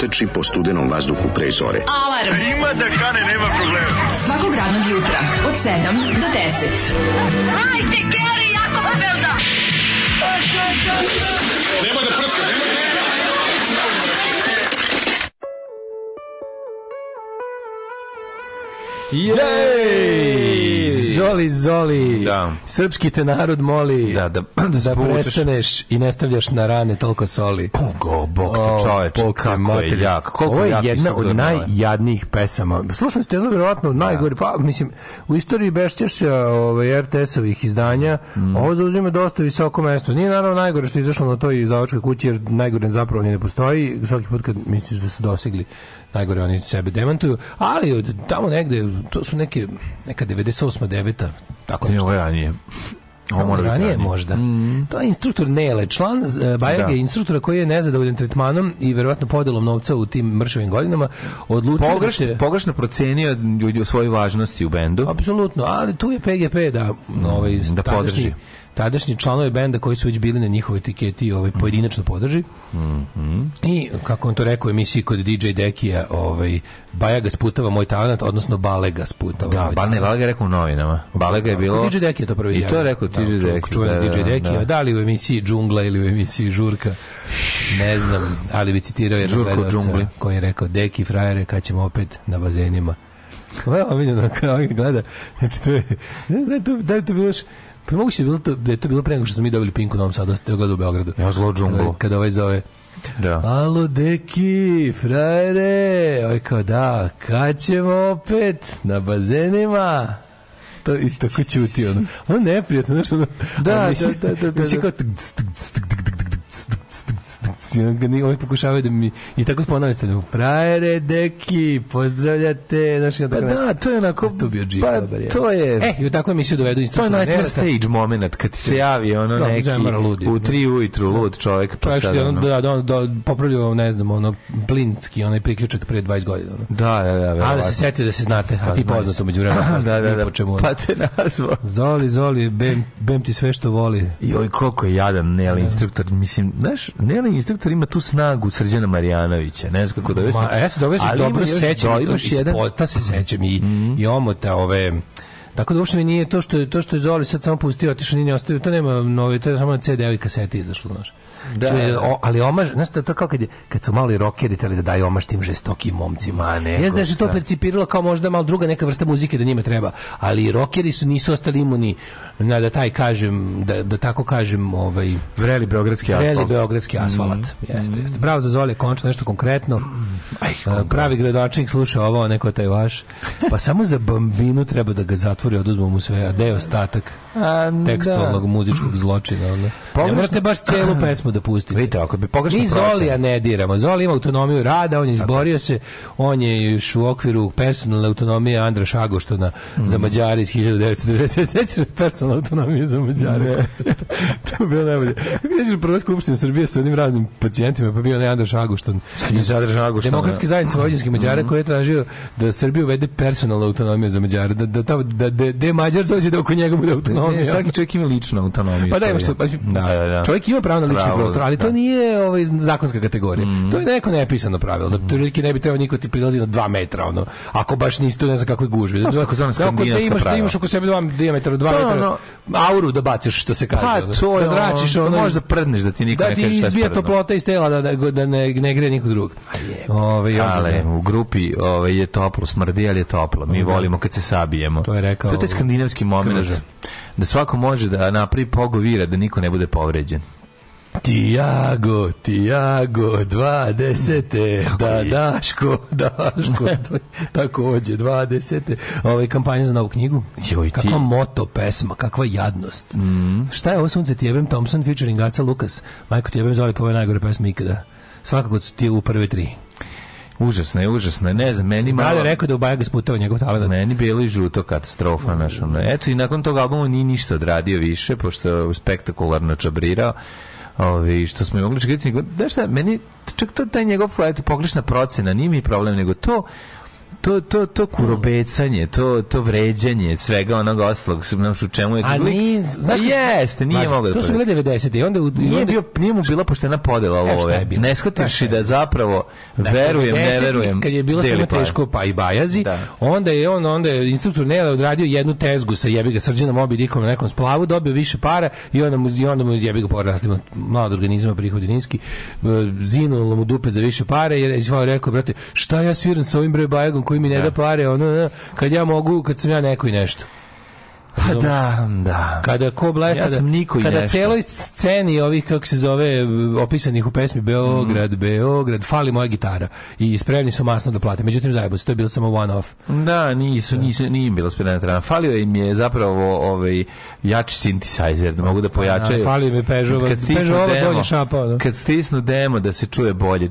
proteči po studenom vazduhu pre zore. Alarm! A e, ima da kane, nema problema. Svakog radnog jutra, od 7 do 10. Hajde, Geri, jako se velda! Nema da prska, nema da prska! Jej! Zoli, zoli, da. srpski te narod moli da, da, da, da prestaneš i ne stavljaš na rane toliko soli. Pugo, Bog te čoveče, oh, kako je jak. Koliko Ovo je jak jedna od najjadnijih pesama. Slušali ste jedno vjerovatno od da. najgori, pa mislim, u istoriji Bešćeša ovaj, RTS-ovih izdanja, mm. ovo zauzima dosta visoko mesto. Nije naravno najgore što je izašlo na toj izdavačkoj kući, jer najgore zapravo ne postoji. Svaki put kad misliš da su dosegli najgore oni sebe demantuju, ali od tamo negde, to su neke, neka 98. 9. Tako nešto. Ne, ovo je ranije. Ovo da ranije možda. Mm. To je instruktor Nele, član e, Bajage, da. instruktora koji je nezadovoljan tretmanom i verovatno podelom novca u tim mršavim godinama, odlučio da pogrešno, da će... pogrešno procenio ljudi o svojoj važnosti u bendu. Apsolutno, ali tu je PGP da mm, ovaj da podrži tadašnji članovi benda koji su već bili na njihovoj etiketi ovaj, pojedinačno podrži. Mm -hmm. I, kako on to rekao emisiji kod DJ Dekija, ovaj, Baja ga sputava moj talent, odnosno Bale ga sputava. Da, ba, Bale ga rekao u novinama. Da, Bale ga je da, bilo... DJ Dekija to prvi I to je rekao da, DJ Dekija. Čuvan da, DJ da, Dekija, da, da. li u emisiji Džungla ili u emisiji Žurka, ne znam, ali bi citirao jednog gledalca koji je rekao, Deki frajere, kad ćemo opet na bazenima. Veoma vidjeno, kao gleda, znači to je, ne znam, to, da je to bilo još, Pa mogu se bilo to, da je to bilo pre nego što smo mi dobili Pinku u Novom Sadu, ste gledali u Beogradu. Ja zlo džunglo. Kada ovaj zove da. Alo, deki, frajere, oj kao da, kad ćemo opet na bazenima? To i tako čuti ono. Ono neprijatno, znaš ono. Da, da, da, da. da, da uvijek pokušavaju da mi i tako ponavljaju stavljaju frajere, deki, pozdravljate, znaš ja pa da, to je onako, e, to bio džip, pa dobar, to je, e, i tako mi se dovedu instruktora. To je nightmare stage moment, kad se javi ono to, da, neki, ludi, u 3 ujutru, lud čovjek, pa sad, ono, da, da, da, popravljao, ne znam, ono, blinski onaj priključak pre 20 godina, ono. Da, da, da, da, ali se setio da se znate, a pa ti poznato među vremena, da, da, da, pa te nazvao. Zoli, Zoli, bem, bem ti sve što voli. Joj, koliko je jadan Neli da. instruktor, mislim, znaš, Neli instruktor selektor ima tu snagu Srđana Marijanovića, ne znam kako da vesna. Ma, ja se dobro sećam, imaš jedan... Spota se sećam i, mm -hmm. i omota ove Tako da uopšte mi nije to što je, to što je Zoli sad samo pustio, otišao nije ostavio, to nema nove, to je samo na CD i kasete izašlo, znaš. Da, Čuj, da, da. o, ali omaž, znaš, to, to kao kad, je, kad su mali rokeri teli da daju omaž tim žestokim momcima, a ne. Jeste da je to percipiralo kao možda malo druga neka vrsta muzike da njima treba, ali rokeri su nisu ostali imuni na da taj kažem, da, da tako kažem, ovaj vreli beogradski asfalt. Vreli beogradski asfalt. Mm. Jeste, jeste. Bravo za Zoli, končno nešto konkretno. Mm. Aj, pravi gradočnik sluša ovo, neko taj vaš. Pa samo za Bambinu treba da ga zato zatvori, oduzmu mu sve, a gde je ostatak? A, tekstualnog da. muzičkog zločina. Ono. Pogrešno... Ne morate baš celu pesmu da pustite. Vidite, ako bi pogrešno Mi Zolija ne diramo. Zoli ima autonomiju rada, on je izborio se, on je još u okviru personalne autonomije Andra Šagoštona mm. za Mađari iz 1990. Sećaš personalna autonomija za Mađari? Ne. to je bilo najbolje. Sećaš prva skupština Srbije sa onim raznim pacijentima, pa bio onaj Andra Šagošton. Šagošton. Demokratski da? zajednice vojvođanskih Mađara mm. koji je tražio da Srbija uvede personalnu autonomiju za Mađara, da, da, da, da, da, da Mađar dođe da oko njega bude autonomija autonomiju. Svaki čovjek ima lično autonomiju. Pa da, ima pa, da, pa da, da. Čovjek ima pravo na lični pravo, prostor, ali da. to nije ovaj, zakonska kategorija. Mm. To je neko nepisano pravilo. Da, mhm. to ne bi trebao niko ti prilazi na dva metra, ono. Ako baš nisi to ne znam kako pa, je gužvi. Da, tako zvana skandinavska imaš, da imaš oko sebe dva diametra, dva pa, metra, no, no. auru da baciš, što se kaže. Pa, to je, da zračiš, ono, da možda prdneš da ti niko da ne kaže šta je Da ti izbija toplota iz tela, da, da, da ne, ne gre nikog drugog. Ove, ovaj, ali, u grupi ove, ovaj, je toplo, smrdi, ali je toplo. Mi da. volimo kad se sabijemo. To je rekao. To je skandinavski moment da svako može da napravi pogovira da niko ne bude povređen. Tiago, Tiago, 20. desete, da Daško, Daško, takođe, dva desete. Ovo ovaj, je kampanja za novu knjigu. Joj, kakva moto pesma, kakva jadnost. Mm. Šta je ovo sunce Tijebem Thompson featuring Aca Lukas? Majko Tijebem zove po ove najgore pesme ikada. Svakako su ti u prve tri. Užasno je, užasno je. Ne znam, meni da malo... Da rekao da u Bajaga sputao njegov talent? Meni bilo i žuto katastrofa, znaš, ono. Eto, i nakon tog albuma ni ništa odradio više, pošto je spektakularno čabrirao. Ovi, ovaj, što smo mogli čekati, da šta, meni čak to taj njegov flat, pogrešna procena, nije mi problem, nego to to, to, to kurobecanje, to, to vređanje svega onog oslog, u čemu je... A ni, znači jeste, nije znači, mogao da To su bile 90. I onda, u, nije, onda... Bio, nije mu bila poštena podela e, ove. Ne shvativši da zapravo dakle, verujem, ne verujem. Kad je bilo samo teško, pa i bajazi, da. onda je on, onda je instruktor Nele odradio jednu tezgu sa jebi ga srđanom obidikom na nekom splavu, dobio više para i onda mu, i onda mu jebi ga porasli mlad organizma, prihodi niski, e, zinulo mu dupe za više pare, i je rekao, brate, šta ja sviram sa ovim bre bajagom koji mi ne da, da pare, ono, da, da, kad ja mogu, kad sam ja neko i nešto. Ha, da, da. Kada ko bleta, ja sam niko kada, kada celoj sceni ovih kako se zove opisanih u pesmi Beograd, mm. Beograd, fali moja gitara i spremni su masno da plate. Međutim zajebo to je bilo samo one off. Da, nisu, nisu nije im bilo spremno treba. Falio im je zapravo ovaj jači synthesizer, da mogu da pojačaju. Da, falio mi Peugeot, kad Peugeot demo, bolje šapa, da. Kad stisnu demo da se čuje bolje.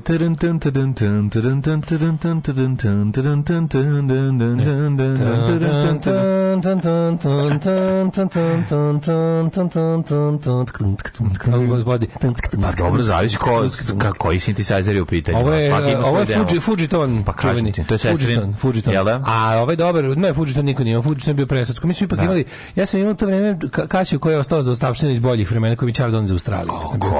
Ne. Pa dobro, zavisi ko, koji sintisajzer je u pitanju. Ovo je, ovo je Fuji, Fujiton. Pa kažem to je sestrin. Fujiton, Jel da? A ovaj dobar, ne, Fujiton niko nije, Fujiton je bio presudsko. Mi smo ipak da. imali, ja sam imao to vreme Kasiju koja je ostala za ostavštine iz boljih vremena koji mi Čar Don iz Australije.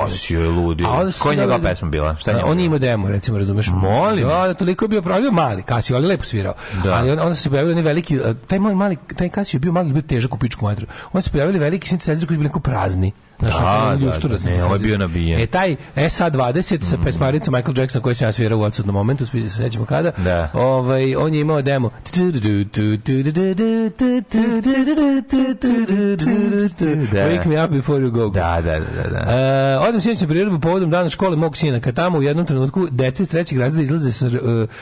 Kasiju je ludi. Koja je njegova pesma bila? Šta je? On ima demo, recimo, razumeš? Molim. Da, da toliko je bio pravio mali Kasiju, ali lepo svirao. Da. Ali onda se pojavio oni veliki, taj mali, taj Kasiju je bio mali, bio težak u pičku materiju. Onda su pojavili veliki sintetizatori koji su bili neko prazni. Znaš, da, da, da, da, ne, ovo je bio nabijen. E, taj e SA-20 sa mhm. pesmaricom Michael Jackson koji se ja svirao u odsudnom momentu, svi se sećamo kada, da. ovaj, on je imao demo. Da. Wake me up before you go. Da, da, da. da. da. E, odem sinoć na povodom dana škole mog sina, kad tamo u jednom trenutku deca iz trećeg razreda izlaze sa e,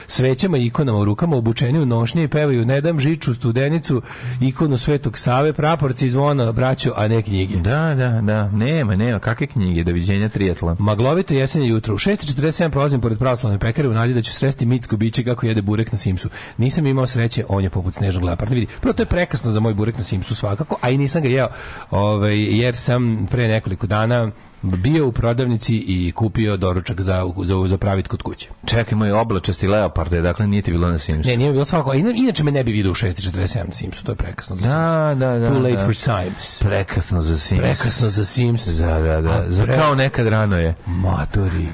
svećama i ikonama u rukama, obučeni u nošnje i pevaju Ne dam žiču, studenicu, ikonu Svetog Save, praporci zvona, braćo, a ne knjige. Da, da, da nema, nema, Kakve knjige? Doviđenja trijetla. Maglovito jesenje jutro. U 6.47 prolazim pored pravoslavne pekare u nadje da ću sresti mitsko biće kako jede burek na Simsu. Nisam imao sreće, on je poput snežnog leoparda. Vidi, prvo to je prekasno za moj burek na Simsu svakako, a i nisam ga jeo. ovaj, jer sam pre nekoliko dana bio u prodavnici i kupio doručak za, za, za pravit kod kuće. Čekaj, moj oblačasti leopard, dakle nije ti bilo na Simsu. Ne, nije bilo svako. Inače me ne bi video u 6.47 na Simsu, to je prekasno za da, Da, da, Too late da. for Sims. Prekasno za Sims. Prekasno za Sims. Da, da, da. Za kao nekad rano je. Matori.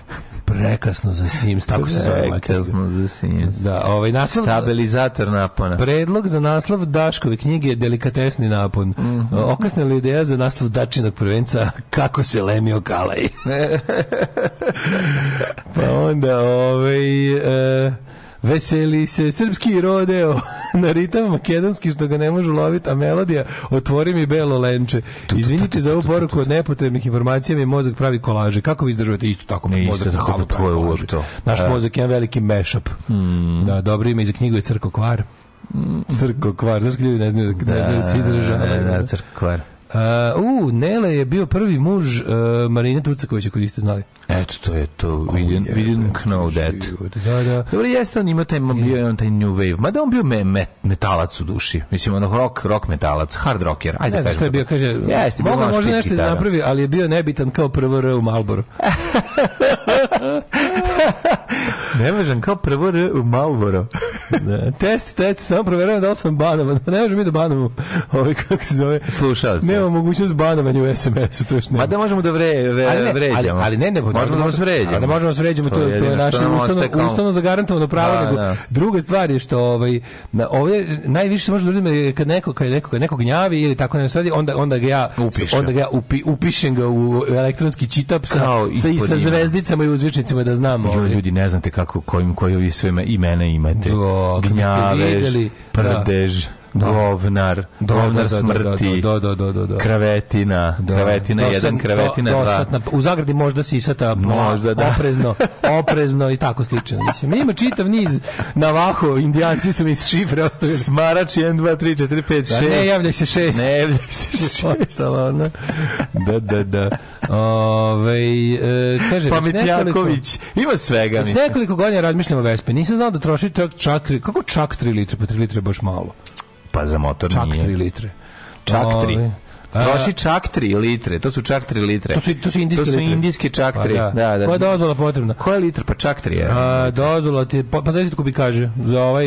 Prekasno za Sims, tako se zove. Prekasno za Sims. Da, ovaj naslov... Stabilizator napona. Predlog za naslov Daškove knjige je delikatesni napon. Mm -hmm. Okasnila ideja za naslov Dačinog prvenca Kako se lemi Antonio Kalaj. pa onda, ovaj... Uh, Veseli se srpski rodeo na ritam makedonski što ga ne može loviti, a melodija otvori mi belo lenče. Izvinite za ovu poruku od nepotrebnih informacija mi mozak pravi kolaže. Kako vi izdržavate isto tako ne, mozak? Isto tako tvoje uopto. Naš e. mozak je jedan veliki mashup. Mm. Da, dobro ime i za knjigu je Crko Kvar. Hmm. Crko Kvar, znaš ljudi ne znaju da, da, da se izražava. Da, da, Crko Kvar. Uh, u, Nele je bio prvi muž uh, Marine Tucakovića, koji ste znali. Eto, to je to. We, oh, didn't, we didn't know that. Da, da. Dobro, jeste, on ima taj, bio on taj new wave. Mada on bio me, me, metalac u duši. Mislim, ono rock, rock metalac, hard rocker. Ajde, ne, kažem. Što je bio, kaže, jeste, bio moga možda nešto da napravi, ali je bio nebitan kao prvo R u Malboru. Ne možem, kao prvo R u Malboro. Da. Test, test, samo provjeravam da li sam banovan. Pa ne možemo mi da banamo, ovaj, kako se zove, slušalce. Nema mogućnost banovanja u SMS-u, to još nema. Pa Ma da možemo da vre, vre, ali ne, vređamo. Ali, da ali ne, ne, možemo da vas vređamo. Da možemo da vređamo, to, to, je, to je naše ustavno, kao... ustavno zagarantovano pravo. Da, nego, da. Druga stvar je što ovaj, na, ovdje najviše se može da ljudima e, kad neko, kad neko, kad neko gnjavi ili tako ne sredi, onda, onda ga ja, Upišem. onda ga ja upi, upišem ga u elektronski čitap sa, sa, i sa zvezdicama i uzvičnicima da znamo. Ovaj. Ljudi, ne znate kako kako kojim koju sve imena imate. Do, Gnjaveš, da. prdež. Da da. govnar, da, da, govnar da, smrti, do, do, do, do, do, kravetina, kravetina do, jedan, kravetina do, dva. Dosatna, u zagradi možda sisata, pa, možda, da. oprezno, oprezno i tako slično. Mislim, ima čitav niz Navaho, indijanci su mi šifre ostavili. Smarač 1, 2, 3, 4, 5, 6. Da, ne javlja se 6. Ne javlja se 6. Ostalo, Da, da, da. Ove, e, kaže, Pametnjaković, ima svega. Već nekoliko godina razmišljamo o Vespi. Nisam znao da troši čak, čak, kako čak 3 litre, pa 3 litre baš malo pa za motor čak nije. Čak 3 litre. Čak 3. Pa Troši čak 3 litre, to su čak 3 litre. To su, to su indijske, to su indijske čak 3. Pa da. da. da, Koja je dozvola potrebna? Koja je litra? Pa čak 3. Je. A, dozvola ti, pa, pa znači ti kupi kaže, za ovaj,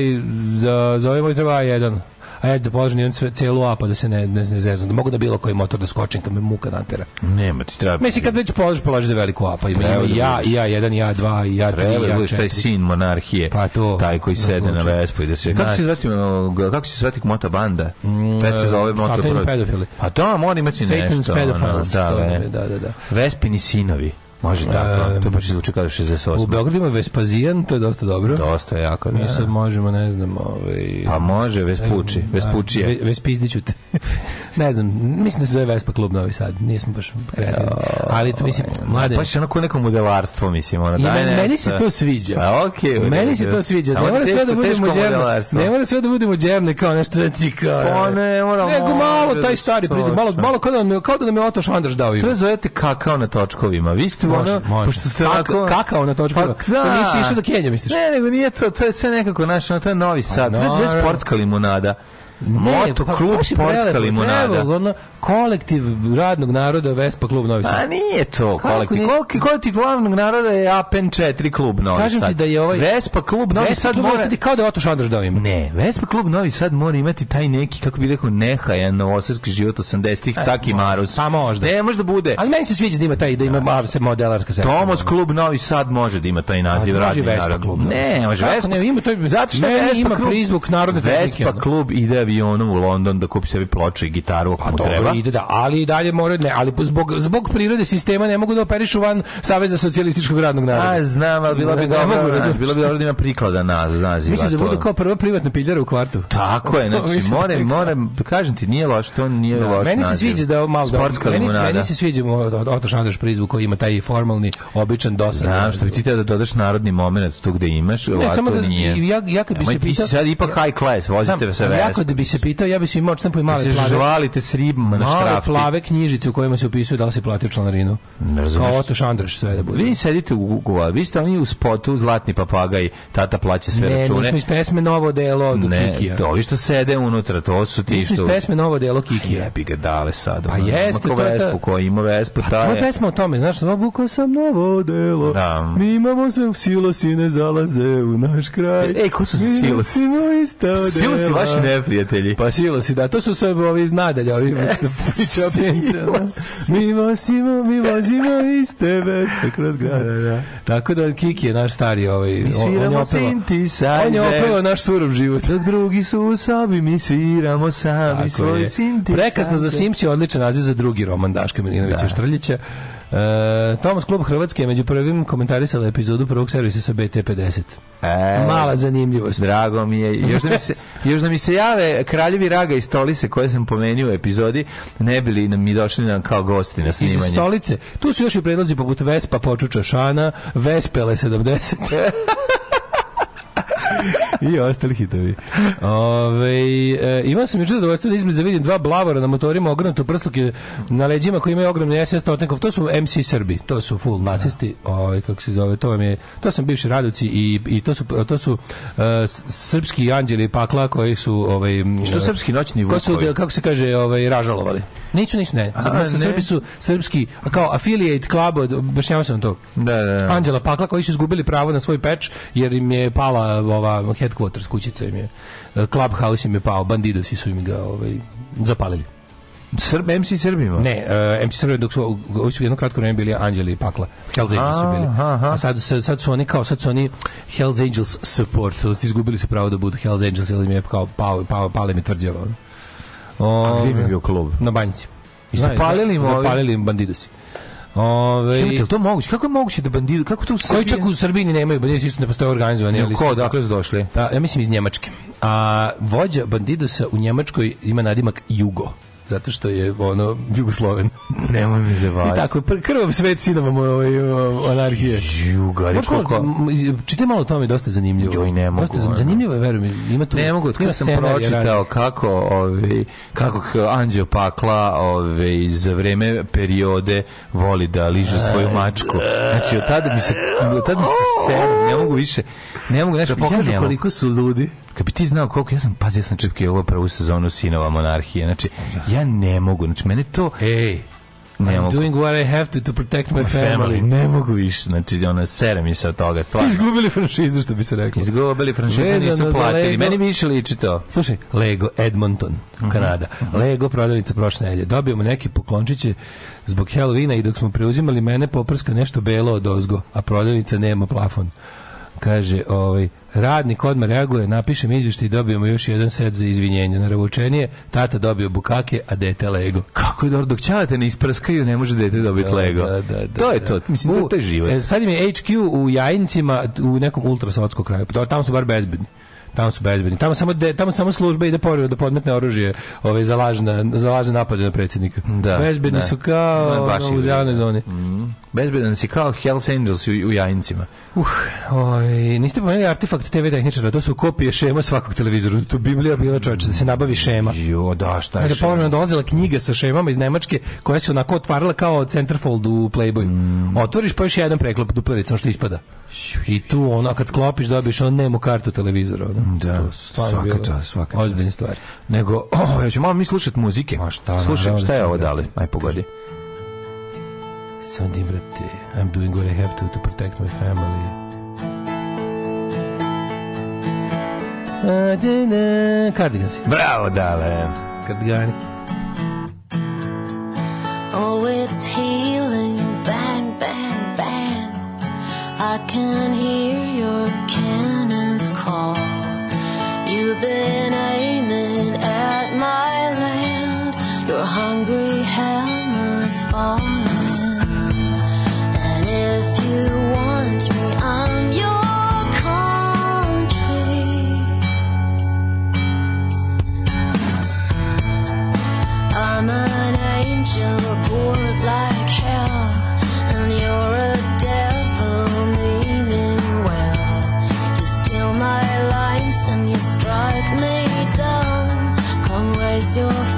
za, za ovaj moj treba jedan a ja da položim imam celu A pa da se ne, ne, ne zezam. Da mogu da bilo koji motor da skočim kad me muka natera. Nema ti treba. Mislim kad već položiš, položiš za veliku A pa ima, ima i da ja, i ja jedan, ja dva, i ja tri, da ja četiri. Treba taj sin monarhije, pa to, taj koji sede na vespu i da se... Kako se zvati, kako se zvati mota banda? Mm, Već se zove Motor... moto pedofili. Pa to mora imati Satan's nešto. Satan's pedophiles. Da, da, da, da. Vespini sinovi. Može tako, to baš izvuče kao 68. U Beogradu ima Vespazijan, to je dosta dobro. Dosta jako, da. Mi sad možemo, ne znam, ovaj... Pa može, Vespuči, Vespučije. Vespizdiću te. ne znam, mislim da se zove Vespa klub Novi Sad, nismo baš kreativni. Ali, to, mislim, mlade... Baš onako neko modelarstvo, mislim, ona daje nešto. Meni se to sviđa. A, pa, okej. Okay, meni se to sviđa. Da ne mora sve da budemo džerne. Ne mora sve da budemo džerne kao nešto reci da kao... Pa ne, mora... Nego malo, taj stari prizor, malo, malo kao da nam je da Otoš Andraš dao ime. To je zovete kakao na točkovima. Vi ste mislim, može, ono, može. pošto ste Kaka, Kakao na točku. Pa, da. Pa nisi išao do Kenije misliš? Ne, nego nije to, to je sve nekako, znaš, no, to je novi pa sad. Znaš, sve sportska limonada. Moto pa, klub sportska limonada. Treba, ono, kolektiv radnog naroda Vespa klub Novi Sad. A nije to Kako kolektiv. Nije? Kolektiv, kolektiv glavnog naroda je APN 4 klub Novi Kažem Sad. Kažem ti da je ovaj Vespa klub Novi Vespa Sad klub mora sad kao da Oto Šandar dao ima. Ne, Vespa klub Novi Sad mora imati taj neki kako bi rekao nehajan novosadski život 80-ih Caki Marus. Pa možda. Ne, možda bude. Ali meni se sviđa da ima taj da ima da. se modelarska sekcija. Tomos klub Novi Sad može da ima taj naziv pa, radni narod. Klub, ne, može Vespa. Ne, ima to zato što Vespa ima prizvuk narodne Vespa klub ide avionom u London da kupi sebi ploču i gitaru ako pa mu dobro, treba. Ide, da, ali i dalje moraju, ne, ali zbog, zbog prirode sistema ne mogu da operišu van Saveza socijalističkog radnog naroda. A, znam, ali bilo bi dobro, znači, bilo bi dobro da ima priklada nas, naziva. Mislim da budu kao prva privatna piljara u kvartu. Tako je, znači, more, da more, kažem ti, nije loš, to nije da, loš Meni se sviđa da je malo da- sportska meni, meni se sviđa Otoš Andraš prizvuk koji ima taj formalni, običan dosad. Znam, što bi ti da dodaš narodni moment tu gde imaš, ne, samo da, nije. Ja, ja kad bi se pitao... sad ipak high class, vozite se vespa. Jako da bi se pitao, ja bi se imao odštampu i male se plave. žvalite s ribama na škrafti. Male plave knjižice u kojima se upisuju da li si platio članarinu. Ne razumiješ. Kao Otoš Andraš sve da bude. Vi sedite u Google, vi ste oni u spotu Zlatni papagaj, tata plaća sve ne, račune. Ne, mi smo iz pesme Novo delo od ne, Kikija. Ne, to vi što sede unutra, to su ti što... Mi smo iz pesme Novo delo pa Kikija. Jebi ga dale sad. Pa jeste, to je ta... Ko ima Vespu, pa, taj je. Pa pesma o tome, znaš, obukao sam novo delo, da. mi imamo sve silosi ne zalaze u naš kraj. Ej, ko su silosi? Mi silosi vaši neprijatelji prijatelji. Pa silo si, da. To su sve ovi nadalje, ovi e, što priča o Mi vozimo, mi vozimo iz tebe kroz da, grad. Da, da. Tako da Kiki je naš stari ovaj. Mi je synthesizer. On je opevao naš surov život. Dok drugi su u sobi, mi sviramo sami Tako svoj synthesizer. Prekasno za Simpsi, je odličan naziv za drugi roman Daška Milinovića da. Štrljića. E, Thomas Klub Hrvatske je među prvim komentarisala epizodu prvog servisa sa BT50. E, Mala zanimljivost. Drago mi je. Još da mi se, još da mi se jave kraljevi raga i stolice koje sam pomenuo u epizodi, ne bili nam mi došli nam kao gosti na snimanje. Iz stolice. Tu su još i predlozi poput Vespa Počuča Šana, Vespele 70. I ostali hitovi. Ove, e, imao sam još zadovoljstvo da izme izbliza vidim dva blavora na motorima ogromno prsluke na leđima koji imaju ogromne SS totnikov. To su MC Srbi, to su full nacisti, da. ove, ovaj, kako se zove, to vam je, to sam bivši raduci i, i to su, to su uh, srpski anđeli pakla koji su ovaj što srpski noćni vukovi. kako se kaže, ovaj ražalovali. Nisu, nisu, ne. Sad, a, su, ne. Srbi su srpski, kao affiliate club, objašnjavam sam to. Da, da, da. Anđela Pakla koji su izgubili pravo na svoj peč jer im je pala ova headquarters kućica im je, e, clubhouse im je pao, bandidosi su im ga ovaj, zapalili. Srb, MC Srbima? Ne, uh, e, MC Srbima dok su, ovi su jedno kratko vreme bili Anđeli i Pakla. Hells Angels su bili. A sad, sad su oni kao, sad su oni Hells Angels support. Izgubili se pravo da budu Hells Angels, jer im je kao pao, pao, pale mi tvrđava. O, A gdje im je bio klub? Na banjici. I zapalili im ovi? Zapalili im bandidosi. Ove, Hemate, to moguće? Kako je moguće da bandiri, kako to u Srbiji? Koji čak u Srbiji nemaju bandiri, isto ne postoje organizovani. No, ko, dakle su došli? Da, ja mislim iz Njemačke. A vođa bandidosa u Njemačkoj ima nadimak Jugo zato što je ono Jugosloven. Nemoj mi I Tako, krvav svet sinova ovaj, anarhije. Jugari, da Čite malo o tome, dosta zanimljivo. Joj, ne mogu. Dosta zanimljivo je, verujem. Ima tu, ne mogu, kada sam pročitao kako, ovi, ovaj, kako Anđeo Pakla ovi, ovaj, za vreme periode voli da liže svoju mačku. Znači, od tada mi se, od tada mi se, se ne mogu više, ne mogu, nešto, da pokažu koliko su ludi kad bi ti znao koliko ja sam pazio sam ovo prvu sezonu Sinova monarhije. Znači ja ne mogu, znači mene to ej ne I'm mogu. doing what I have to to protect my family. family. Ne mogu više, znači ono sere mi se od toga stvarno. Izgubili franšizu što bi se reklo. Izgubili franšizu, nisu platili. Meni više liči to. Slušaj, Lego Edmonton, mm -hmm. Kanada. Mm -hmm. Lego prodavnica prošle nedelje. Dobijemo neke poklončiće zbog Halloweena i dok smo preuzimali mene poprska nešto belo od ozgo, a prodavnica nema plafon. Kaže, ovaj, Radnik odmah reaguje, napišem izvještaj i dobijemo još jedan set za izvinjenje. Naravučenije, tata dobio bukake, a dete Lego. Kako je dobro, dok ćalate ne isprskaju, ne može dete dobiti da, Lego. Da, da, da to je da. to, mislim, u, to je živo. E, sad im je HQ u Jajincima, u nekom ultrasotskom kraju, pa tamo su bar bezbedni. Tamo su bezbedni. Tamo samo de, tamo samo služba ide poruju da podmetne oružje, ovaj za lažna za lažne napade na predsednika. Da, bezbedni da. su kao no, u da. javnoj zoni. Mm. Bezbedan si kao Hells Angels u, u Jajincima. Uh, oj, niste pomenuli artefakt TV tehničara, to su kopije šema svakog televizora. Tu Biblija bila čovječe, da se nabavi šema. Jo, da, šta je da, šema? Da dolazila knjiga sa šemama iz Nemačke, koja se onako otvarala kao centerfold u Playboy. Mm. Otvoriš pa još jedan preklop duplerica, što ispada. I tu ono, kad sklopiš, dobiješ on nemu kartu televizora. Da. Da, to stvarno svaka čast, svaka Ozbiljne stvari. Nego, oh, ja ću malo mi slušat muzike. Ma šta, Slušaj, da šta je ovo dali? Aj, pogodi. Sad brate, I'm doing what I have to to protect my family. Da, da, cardigans. Bravo, dale. Cardigani. Oh, it's healing. Bang, bang, bang. I can hear your You've been aiming at my land. Your hungry hammer's falling. And if you want me, I'm your country. I'm an angel of poor life. your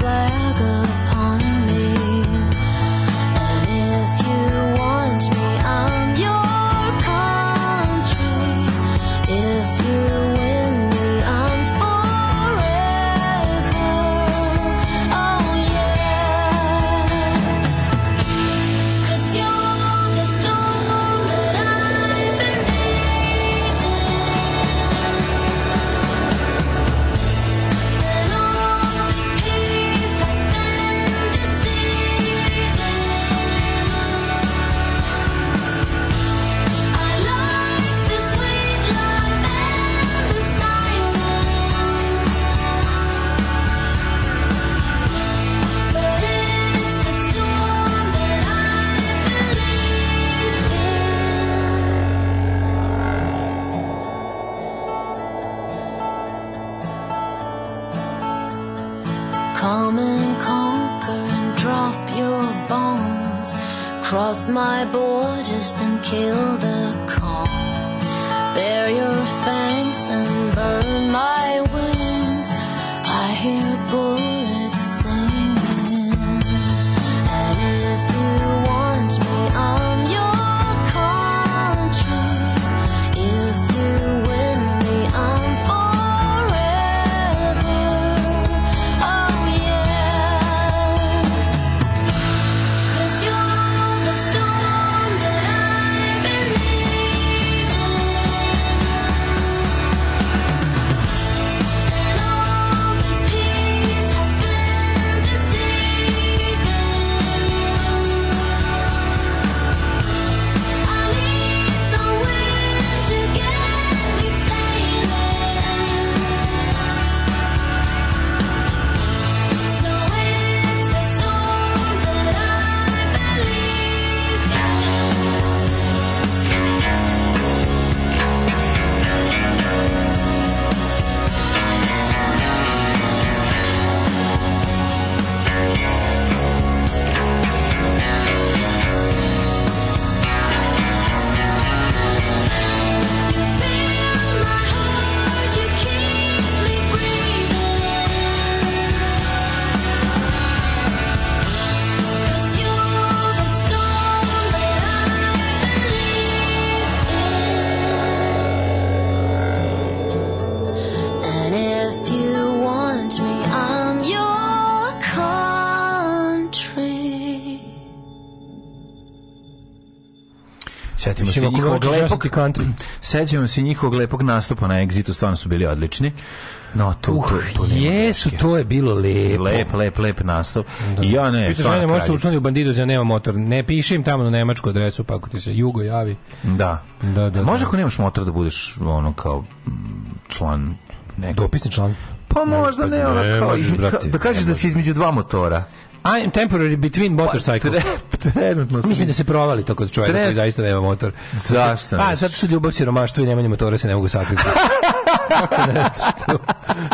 cross my borders and kill the njihovog lepog sećam se njihovog lepog nastupa na Exitu, stvarno su bili odlični. No, to, uh, tu, tu jesu, to je bilo lepo. Lep, lep, lep nastup. Da. I ja ne, Pitaš, žene, možete da učiniti u bandidu ja nema motor. Ne piši im tamo na nemačku adresu, pa ako ti se jugo javi. Da. Da, da, Može da. ako nemaš motor da budeš ono kao mm, član nekog... Dopisni član? Pa možda ne, ne, ono kao, ne možeš, brate, da kažeš da si između dva motora. I am temporary between motorcycles. Pa, tre, trenutno sam... Mislim da se provali to kod čovjeka koji zaista nema motor. Zašto? Pa, zato što ljubav siromaštvo i nemanje motora se ne mogu sakriti. kako ne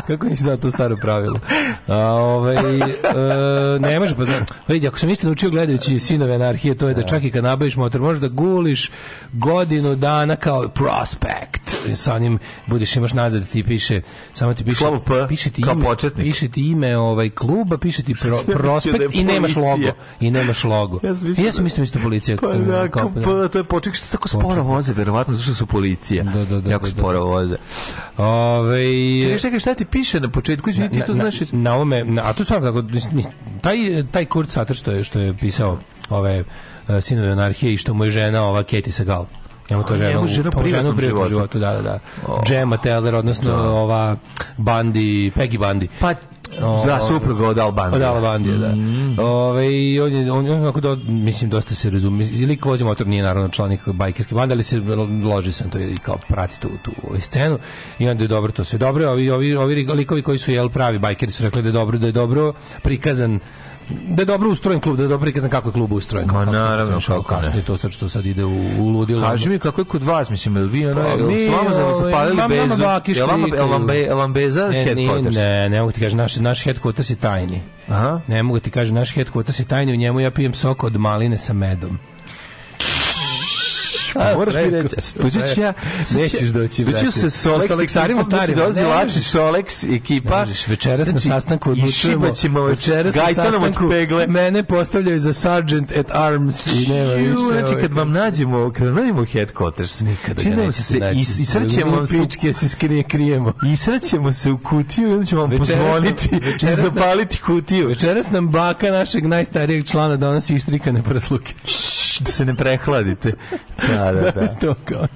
Kako nisi znao to staro pravilo? A, ovaj, e, ne može poznati. Pa Vidi, ako sam isto naučio gledajući Sinove anarhije, to je da, da čak i kad nabaviš motor, možeš da guliš godinu dana kao prospekt. Sa njim budeš imaš nazad da ti piše, samo ti piše, Slabo P, piše ti ime, početnik. piše ti ime ovaj kluba, piše ti pro, prospekt da i nemaš logo. I nemaš logo. Ja sam mislio, ja isto policija. Pa, da, kao, da, to je poček što tako sporo voze, verovatno, zašto su policije. Da, da, da, jako da, da, sporo voze. Ove, čekaj, čekaj, šta ti piše na početku? Izvini, ti to na, znaš... Na, na ovome, na, a to sam tako, taj, taj Kurt Sater što je, što je pisao ove uh, sinove anarhije i što mu je žena ova Katie Sagal. Njemu to žena, u, žena u životu. životu. da, da, da. Oh. Gemma Teller, odnosno da. ova Bandi, Peggy Bandi. Pa O, da, ovaj, supruga od Albandije. Od Albandije, da. Mm. Ove, ovaj, on je, on, on, on do, mislim, dosta se razume. Lik vozi motor nije naravno članik bajkerske bande, ali se loži se to i kao prati tu, tu ovaj, scenu i onda je dobro to sve dobro. Ovi, ovi, ovi likovi koji su jel pravi bajkeri su rekli da je dobro, da je dobro prikazan da je dobro ustrojen klub, da je dobro prikazan kako je klub ustrojen. Ma naravno, kako, kasnije, to sad što sad ide u, u ludilo. Kaži mi kako je kod vas, mislim, ili vi ono, pa, mi, ovaj, su vama zapalili bezu, je vam, ovaj. el vam beza headquarters? Ne, ne mogu ti kažem, naš, naš headquarters je tajni. Aha. Ne mogu ti kažem, naš headquarters je tajni, u njemu ja pijem sok od maline sa medom. Moraš mi reći. Doći ću ja. Nećeš doći. Doći se s Aleksarima starim. Dolazi Lači, Solex, ekipa. Možeš, večeras na znači, sastanku odlučujemo. Išibaćemo večeras na sastanku. Mene postavljaju za sergeant at arms. I nema više. Znači, kad vam nađemo, kada nađemo headquarters, nikada ga neće se naći. I srećemo se. Pičke se skrije, krijemo. I srećemo se u kutiju i onda ćemo vam pozvoniti i zapaliti kutiju. Večeras nam baka našeg najstarijeg člana donosi ištrikane prsluke da se ne prehladite. Da, da, da. kao.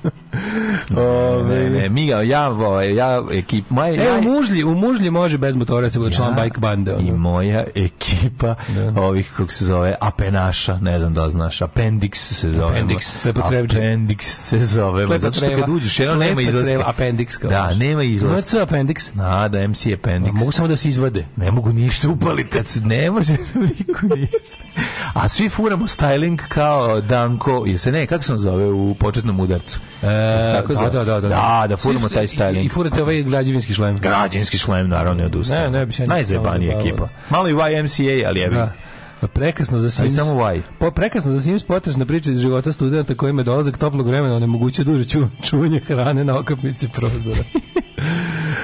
Ove, ne, ne, mi ja, ja, ovaj, ja ekip, moja, e, ja, u mužlji, u mužlji može bez motora da se bude ja, član bike bande. Ono. I moja ekipa da. ovih, kog se zove, apenaša, ne znam da znaš, appendix se zove. Appendix, se potrebđe. Appendix se zove. Zato što kad uđeš, jedno nema izlaska. Appendix, kao. Da, nema izlaska. MC appendix. Na, da, MC appendix. mogu samo da se izvade. Ne mogu ništa upaliti. Kad su, ne može niko ništa. A svi furamo styling kao kao Danko, ili se ne, kako se on zove u početnom udarcu? E, tako da, da, da, da, da. Da, furamo taj styling. I, i furate ovaj građevinski šlem. Građevinski šlem, naravno, ne odustaje. Ne, ne, bi se Najzebanija ekipa. Malo i YMCA, ali je bi... Pa prekasno za Sims. samo why. Po, prekasno za Sims potresna priča iz života studenta koji me dolazak toplog vremena onemogućuje duže ču, čuvanje hrane na okapnici prozora.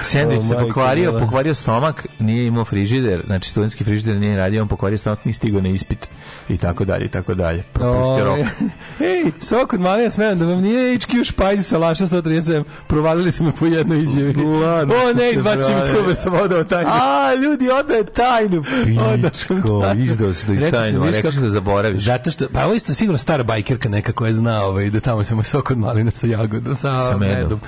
Sendvič se pokvario, djela. pokvario stomak, nije imao frižider, znači studentski frižider nije radio, on pokvario stomak, nije stigao na ispit i tako dalje, i tako dalje. Propustio rok. Ej, sok od malija smeram da vam nije HQ špajzi sa laša 137, provalili smo po jednoj izjavi. O ne, izbacim iz kube sam odao tajnu. A, ljudi, odao je tajnu. Pičko, izdao su ih tajno, rekao kako... su da zaboraviš. Zato što, pa ovo isto sigurno stara bajkerka neka koja zna ovaj, da tamo se moj sok od malina sa jagodom, sa, sa medom. medom.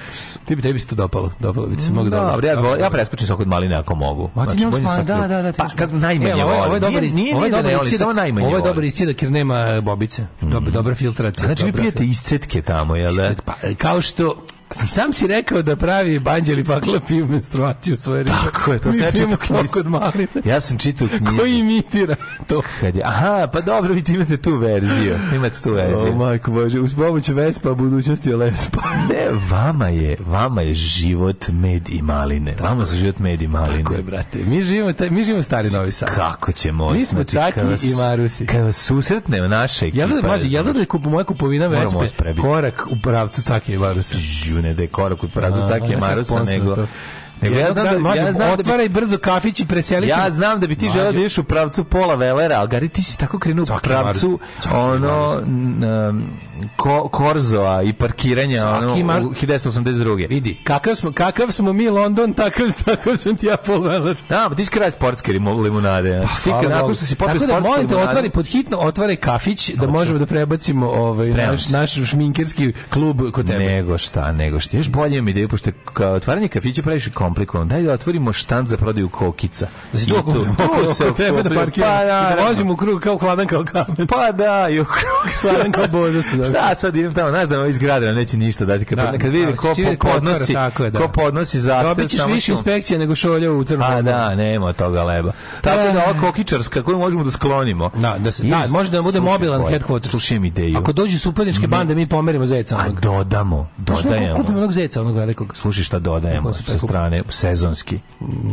Ti bi tebi se to dopalo, dopalo bi se mogu da dobro. Ja, ja, ja preskočim sok od maline ako mogu. A ti znači, ne da, da, da, da. Pa kako najmanje volim. Ovo je dobar, nije, ovo je da dobar iscidak, jer nema bobice. Dobra, mm. dobra filtracija. Znači vi pijete iscetke tamo, jel? Pa, kao što sam sam si rekao da pravi banđeli pakla piju menstruaciju u svoje ribe. Tako je, to sam ja čitao knjiz. Kod maline. Ja sam čitao knjizu. Koji imitira to? Kad aha, pa dobro, vi imate tu verziju. Imate tu verziju. O, majko Bože, uz pomoć Vespa, budućnosti je Lespa. ne, vama je, vama je život med i maline. Tako vama su život med i maline. Tako je, brate. Mi živimo, taj, mi živimo stari novi sad. Kako ćemo osmati? Mi smo caki i marusi. Kada vas susretne naše ekipa. Jel da, mađe, jel da, da je kupo, moja kupovina Vespe korak u pravcu caki i marusi? izmene, da je korak u pravcu Sake nego Nego ja, da- ja znam da, mađu, ja znam otvaraj da bi, brzo kafić i preseli Ja znam da bi ti želeo da ideš u pravcu pola velera, ali gari ti si tako krenuo u pravcu ono ko, korzoa i parkiranja ono, u 1982. Vidi, kakav smo, kakav smo mi London, takav, takav sam ti ja pola veler. Da, pa ti si kralj sportske limunade. Ja. Pa, znači ti nakon što si popio sportske limunade. Tako da molim te, pod hitno, otvaraj kafić da možemo da prebacimo ovaj, naš, naš šminkerski klub kod tebe. Nego šta, nego šta. Još bolje mi ideju, da je, pošto otvaranje kafića praviš kom komplikovan. Daj da otvorimo štand za prodaju kokica. Da se oko, oko, se tebe da parkiramo. Pa da, I u krug kao hladan kao kamen. Pa da, i u krug hladan kao boza su. Šta sad idem tamo, znaš da ovaj iz grada neće ništa dati. Kad, da, kad vidi da da. ko podnosi, ko da, podnosi zahtev. Dobit ćeš više inspekcije nego šolja u crnom. A pa da, nema toga leba. Tako da ova kokičarska koju možemo da sklonimo. Da, da se, da, može da bude mobilan headquarter. Slušaj ideju. Ako dođe suparničke mm-hmm. bande, mi pomerimo zeca. A dodamo, dodajemo. Kupimo onog zeca, onog velikog. Slušaj šta dodajemo sa strane one sezonski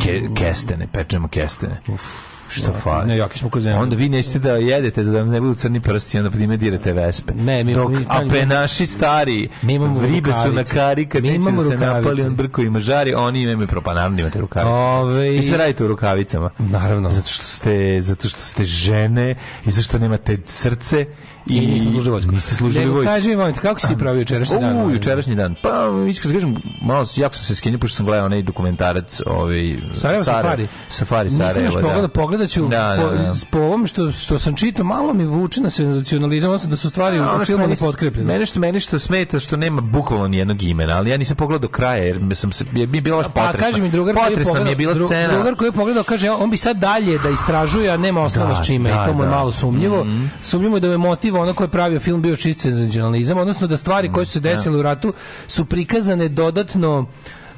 ke, kestene, pečemo kestene. Uf. Šta da, fali? Ne, jaki smo kozene. Onda vi nećete da jedete za da vam ne budu crni prsti, onda primedirate vespe. Ne, mi Dok, mi, a pe naši stari, mi imamo ribe rukavice. su na kari, kad mi da imamo da se napali, on brko ima žari, oni imaju propanavni, imate rukavice. Ove... Vi sve radite u rukavicama. Naravno. Zato što ste, zato što ste žene i zato što nemate srce I, I nismo služili vojsku. Niste služili vojsku. Kaži mi, kako si ti pravio jučerašnji dan? U, jučerašnji dan. Pa, kad kažem, malo, jako sam se skenio, pošto sam gledao onaj dokumentarac. Ovaj, Sarajevo Safari. Safari Sarajevo, Nisam još pogledao, da. pogledat ću da, da, da. Po, po ovom što, što sam čitao, malo mi vuče na senzacionalizam, odnosno da su stvari u filmu nepotkrepljene. Mene što, mene što smeta što nema bukvalno nijednog imena, ali ja nisam pogledao kraja, jer sam se, je mi bila baš potresna. Pa, kaži mi, drugar koji je pogledao, je bila dru, scena. drugar koji je pogledao, kaže, on bi sad dalje da istražuje, a nema osnova da, s čime, i da, to mu je malo sumnjivo. Mhm. Sumnjivo je da me motiv krivo ono ko je pravio film bio čist senzacionalizam, odnosno da stvari koje su se mm, da. desile u ratu su prikazane dodatno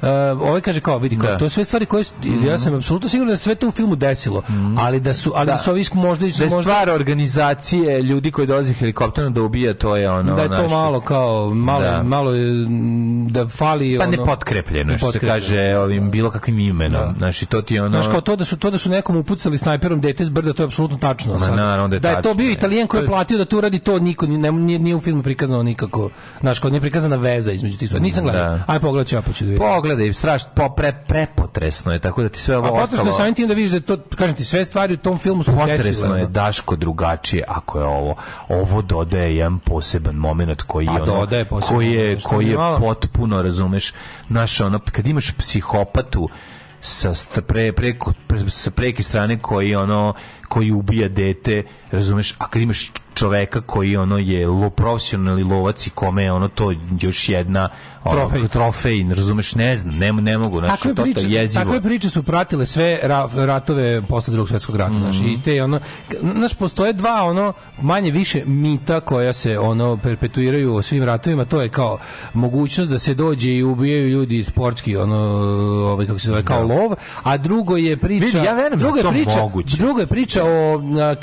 Uh, ovaj kaže kao vidi kao, da. to sve stvari koje mhm. ja sam apsolutno siguran da sve to u filmu desilo, mhm. ali da su ali da. da su ovi možda i da je možda... stvar organizacije ljudi koji dolaze helikopterom da ubija to je ono da je to naši... malo kao malo da. malo mm, da fali pa ono, ne potkrepljeno što se kaže ovim bilo kakvim imenom da. znači to ti ono znači kao to da su to da su nekom upucali snajperom dete iz brda to je apsolutno tačno Ma, sad. da, je, da je tačno, to bio Italijan koji je platio da to uradi to niko nije, nije, nije u filmu prikazano nikako znači kao nije prikazana veza između tih stvari nisam da. gledao aj pogledaj ja pa ću da pogledaj, strašno popre prepotresno je, tako da ti sve ovo A ostalo. A samim tim da vidiš da to kažem ti sve stvari u tom filmu su potresno je Daško drugačije ako je ovo. Ovo dodaje jedan poseban momenat pa koji je ono, koji je koji je potpuno razumeš, naša ono kad imaš psihopatu sa pre, preko, sa preke strane koji ono koji ubija dete, razumeš, a kad imaš čoveka koji ono je lo profesionalni lovac i kome je ono to još jedna ono, trofej, trofej razumeš ne znam ne, ne mogu znači to, priče, to jezivo takve priče su pratile sve ra, ratove posle drugog svetskog rata mm -hmm. znači i te ono znaš postoje dva ono manje više mita koja se ono perpetuiraju o svim ratovima to je kao mogućnost da se dođe i ubijaju ljudi sportski ono ovaj kako se zove kao da. lov a drugo je priča Vidi, ja verujem, da druga je priča moguće. druga je priča priča o na,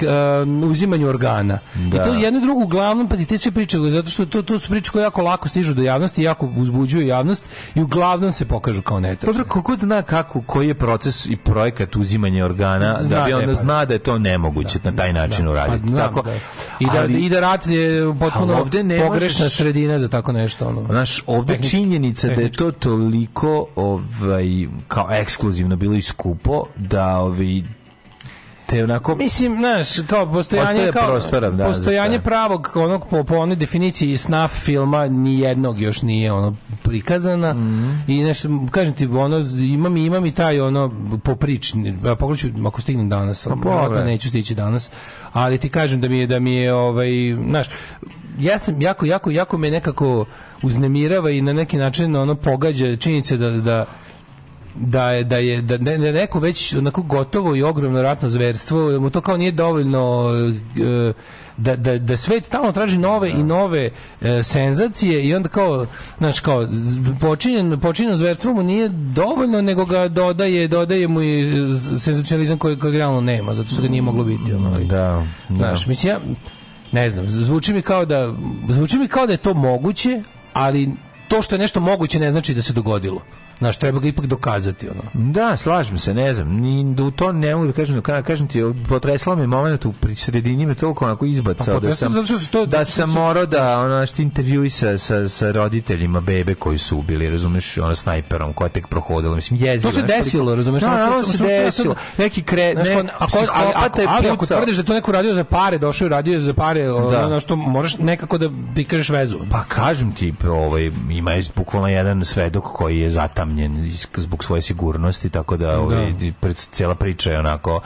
na, uzimanju organa. Da. I to jedno i drugo uglavnom, pazi, te sve priče, zato što to, to su priče koje jako lako stižu do javnosti, jako uzbuđuju javnost i uglavnom se pokažu kao netačne. Dobro, kako zna kako, koji je proces i projekat uzimanja organa, da zna, da bi onda pa zna da je to nemoguće da, na taj da, način da, pa uraditi. Pa, Tako, da. I, da, ali, I da rat je potpuno ovde nemaš, pogrešna sredina za tako nešto. Ono, znaš, ovde tehnički, činjenica tehnički. da je to toliko ovaj, kao ekskluzivno bilo i skupo, da ovi, ovaj, te onako mislim znaš kao postojanje kao prostorom, da, postojanje pravog onog po, po onoj definiciji snaf filma ni jednog još nije ono prikazana mm -hmm. i nešto kažem ti ono imam imam i taj ono poprični ja pogledaću ako stignem danas pa, neću stići danas ali ti kažem da mi je da mi je ovaj znaš ja sam jako jako jako me nekako uznemirava i na neki način ono pogađa činjenice da da da je, da je da ne, neko već onako gotovo i ogromno ratno zverstvo, da mu to kao nije dovoljno e, da, da, da svet stalno traži nove i da. nove e, senzacije i onda kao, znaš, kao počinjen, počinjeno zverstvo mu nije dovoljno, nego ga dodaje, dodaje mu i senzacionalizam koji, koji realno nema, zato što ga nije moglo biti. Ono, da, da. Znaš, mislim, ja, ne znam, zvuči mi kao da, zvuči mi kao da je to moguće, ali to što je nešto moguće ne znači da se dogodilo. Znaš, treba ga ipak dokazati, ono. Da, slažem se, ne znam. Ni, u to ne mogu da kažem, kada kažem ti, potresla mi moment u sredini me toliko onako izbacao pa da sam, da, to, da sam morao da, ono, što intervjui sa, sa, sa roditeljima bebe koji su ubili, razumeš, ono, snajperom koja tek prohodila, mislim, jezivo. To se desilo, razumeš? Da, no, ono se desilo. Neki kre, ne, znaš, ako, ako, ako, ali ako tvrdiš da to neko radio za pare, došao i radio za pare, da. ono, što moraš nekako da prikažeš vezu. Pa kažem ti, pro, ovaj, ima je bukvalno jedan svedok koji je zatan usamljen zbog svoje sigurnosti, tako da, ovaj, da. Ovaj, pred, cijela priča je onako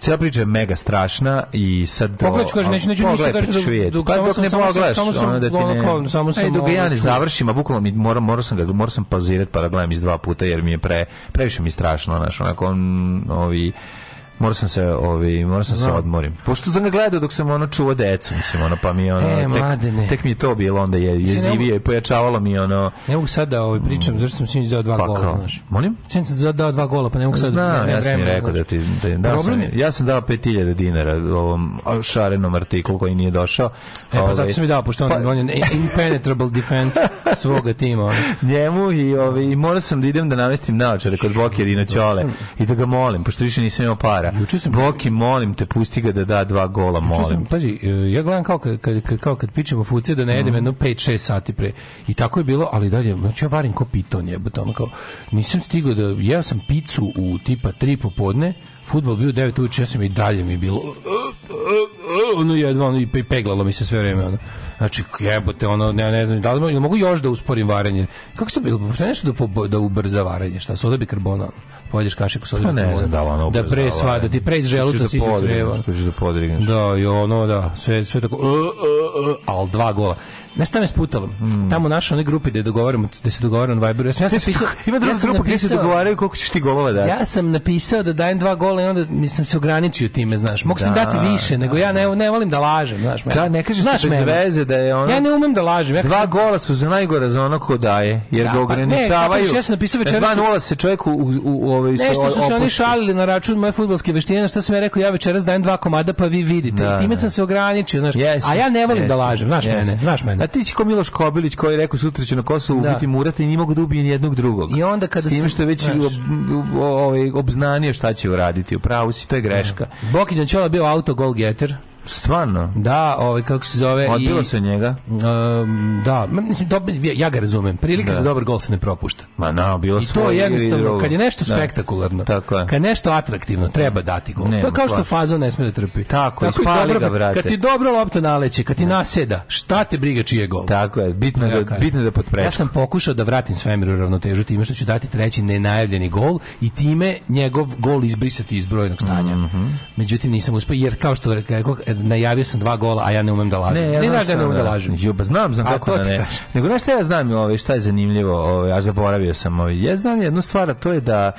Cela priča je mega strašna i sad... Pogledaj ću kažem, neću, neću ništa kažem. Dok, pa dok ne pogledaš, samo sam, da ti ne... Samo sam, Ej, dok ja ne ovaj završim, a bukvalno mi moram, moram sam, moram sam pauzirati pa da gledam iz dva puta, jer mi je pre, previše mi strašno, znaš, onako, mm, ovi... On, Morao sam se, ovi, morao sam no. se odmorim. Pošto sam ga gledao dok sam ono čuo decu, mislim, ono, pa mi ono, e, tek, tek, mi je to bilo onda je jezivije i pojačavalo mi ono... Ne mogu sad da ovaj, pričam, zašto sam sinoć dao dva pa, gola, znaš. Molim? Sinoć sam dao dva gola, pa ne mogu sad... Znam, ja sam mi rekao da ti... Da, da sam, ja sam dao 5000 dinara ovom šarenom artiklu koji nije došao. E, pa zato ovaj, sam mi dao, pošto on, pa- on je impenetrable defense svoga tima. Ono. Njemu i, ovi, i morao sam da idem da namestim naočare kod Bokir i Noćole i da ga molim, pošto više nisam imao par para. Juče sam Boki, molim te, pusti ga da da dva gola, molim. Sam, pađi, e, ja gledam kao kad, kad, kao kad pičemo fuce da ne jedem mm. jedno 5-6 sati pre. I tako je bilo, ali dalje, znači ja varim ko piton je, ono kao, nisam stigao da, jeo sam picu u tipa 3 popodne, futbol bio 9 uče, ja sam i dalje mi bilo, ono jedva, ono i peglalo mi se sve vreme, ono. Znači, jebote, ono, ne, ne znam, da li mogu još da usporim varenje? Kako se bilo, pošto nešto da, po, da ubrza varenje, šta, soda bikarbona, pođeš kašiku soda bikarbona. Pa ne znam da ono Da pre sva, da ti pre želuca želuca da siđe creva. Da, da, i ono, da, sve, sve tako, uh, uh, uh, ali dva gola. Znaš šta me sputalo? Mm. Tamo u našoj onoj grupi gde dogovaramo, gde se dogovaramo na Viberu. Ja sam, ja sam pisao, ima druga ja grupa gde se dogovaraju koliko ćeš ti golova dati. Ja sam napisao da dajem dva gola i onda mislim se ograničio time, znaš. Mogu da, sam dati više, nego da, ja ne, da. ne volim da lažem, znaš. Mene. Da, ne kažeš znaš se bez veze da je ono... Ja ne umem da lažem. Ja dva kažem... gola su za najgore za ono ko daje, jer da, ga pa ograničavaju. Ne, ja sam napisao e, večeras... 2-0 se čovjek u, u, u, u ovaj, Nešto su se oni šalili na račun moje futbolske veštine, na što sam ja rekao, ja večeras dajem dva komada pa vi vidite. Da, time da. sam se ograničio, znaš. A ja ne volim da lažem, znaš mene, znaš mene. A ti si ko Miloš Kobilić koji je rekao sutra ću na Kosovu da. ubiti Murata i nije mogu da ubije ni jednog drugog. I onda kada se što već ovaj ob, ob, obznanio šta će uraditi, u pravu si, to je greška. Da. Bokić bio auto goal getter. Stvarno? Da, ovaj, kako se zove... Odbilo i, se njega? Um, da, mislim, dobro, ja ga razumem. Prilika da. za dobar gol se ne propušta. Ma na, bilo I to je jednostavno, kad je nešto da. spektakularno, Tako je. kad je nešto atraktivno, treba da. dati gol. Nema, to je kao što faza ne sme da trpi. Tako, Tako ispali dobra, ga, brate. Kad ti dobro lopta naleće, kad ti da. naseda, šta te briga čiji je gol? Tako je, bitno, ja, da, bitno da potpreče. Ja sam pokušao da vratim svemiru ravnotežu time što ću dati treći nenajavljeni gol i time njegov gol izbrisati iz brojnog stanja. Mm -hmm. Međutim, nisam uspeo jer kao što rekao, najavio sam dva gola, a ja ne umem da lažem. Ne, ja ne znaš da ne umem da, lažem. Jo, pa znam, znam a, kako da ne. Nego znaš šta ja znam, ovaj, šta je zanimljivo, ovaj, a zaboravio sam. Ovaj. Ja znam jednu stvar, to je da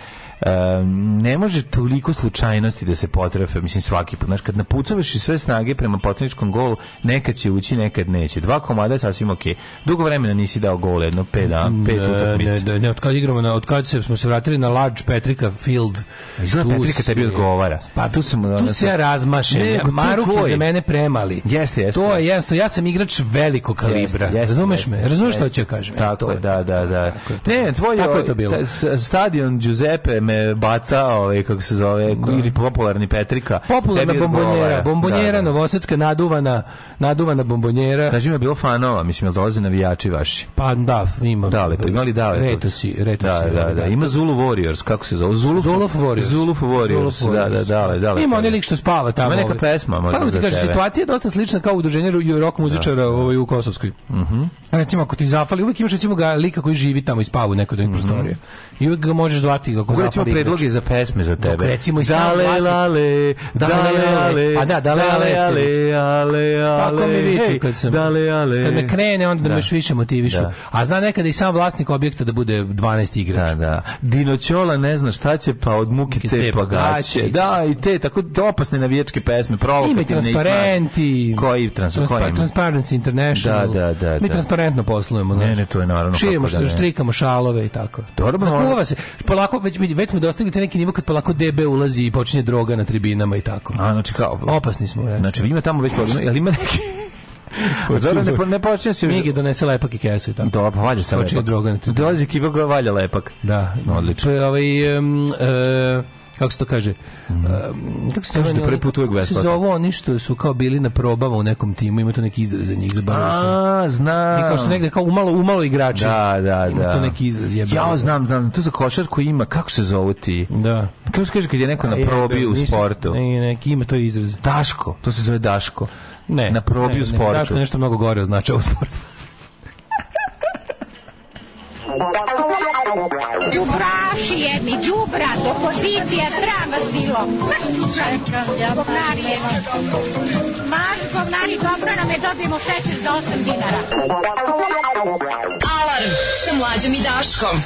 um, ne može toliko slučajnosti da se potrefe, mislim svaki put. Znaš, kad napucavaš i sve snage prema potničkom golu, nekad će ući, nekad neće. Dva komada je sasvim ok. Dugo vremena nisi dao gol, jedno pet, da, pet utakmica. Ne, ne, ne, od kad igramo, na, od kad se, smo se vratili na Large Petrika Field. Izgleda Petrika tebi odgovara. Pa tu sam... Tu se ja razmašem. Ne, Maruk je za mene premali. Jeste, jeste. To je jasno, ja sam igrač velikog kalibra. Jeste, jeste, razumeš jeste, me? Razumeš što ću da kažem? Pa e, Tako, to je, da, da, da. Tako je to. Ne, tvoj Tako je to bilo. Stadion Giuseppe me baca, ovaj kako se zove, da. ili popularni Petrika. Popularna bombonjera, bombonjera da, da. novosadska naduvana, naduvana bombonjera. Kaži mi, bilo fanova, mislim, da dolaze navijači vaši? Pa da, ima. Daleko, pa imali da, daleko. Retosi, retosi. Da, da, da, Ima Zulu Warriors, kako se zove? Zulu Zuluf Warriors. Zulu Warriors, da, da, da, da. da. Ima onaj lik što spava tamo. Ima neka ovaj. pesma, možda. Pa, kaže, situacija je dosta slična kao udruženje rock muzičara ovaj, u Kosovskoj. Mhm. A Recimo, ako ti zafali, uvek imaš recimo ga lika koji živi tamo i spava u nekoj mm -hmm. prostoriji i uvek ga možeš zvati kako zapali. Recimo predloge za pesme za tebe. Dok, recimo i dale, sam lale, dale, dale, a pa da, dale, ale, ale, ale, ale, Tako mi viču kad sam, dale, ale. Kad me krene, onda da. me još više motivišu. Da. A zna nekada i sam vlasnik objekta da bude 12 igrač. Da, da. Dino Dinoćola ne zna šta će, pa od muki cepa gaće. Da, i te, tako opasne navijačke pesme, provokativne. Ime transparenti. Koji transparenti? Transparency International. Da, da, da. Mi da. transparentno poslujemo. Ne, ne, to je naravno. Širimo, da štrikamo šalove i tako. Dobro, Čuva se. Polako, već, već smo dostigli te neki nivo kad polako DB ulazi i počinje droga na tribinama i tako. A, znači kao... Opasni smo, ja. Znači, ima tamo već problem, ali ima neki... Zora pa ne, ne počinje se... Migi donese lepak i kesu i tako. Dobro, pa valja se lepak. droga na tribinama. Dolazi kipa koja valja lepak. Da. Odlično. Pa, ovaj, um, uh, kako se to kaže, mm. um, kako se kaže, da prvi put uvek Se zovu oni što su kao bili na probama u nekom timu, ima to neki izraz za njih, zabavljaju se. A, znam. I kao što negde, kao umalo, umalo igrači. Da, da, ima da. to neki izraz. Jebali. Ja znam, znam, to za košarku ima, kako se zove ti? Da. Kako se kaže kad je neko na probi u sportu? Ne, neki ima to izraz. Daško, to se zove Daško. Ne, na probi ne, sportu. Ne, Daško nešto mnogo gore označava u sportu. Đubraši jedni, đubrat, opozicija, sram vas bilo. Maš čučaj, je. Maš govnari, dobro nam je, dobijemo šećer za 8 dinara. Alarm sa mlađom i Daškom.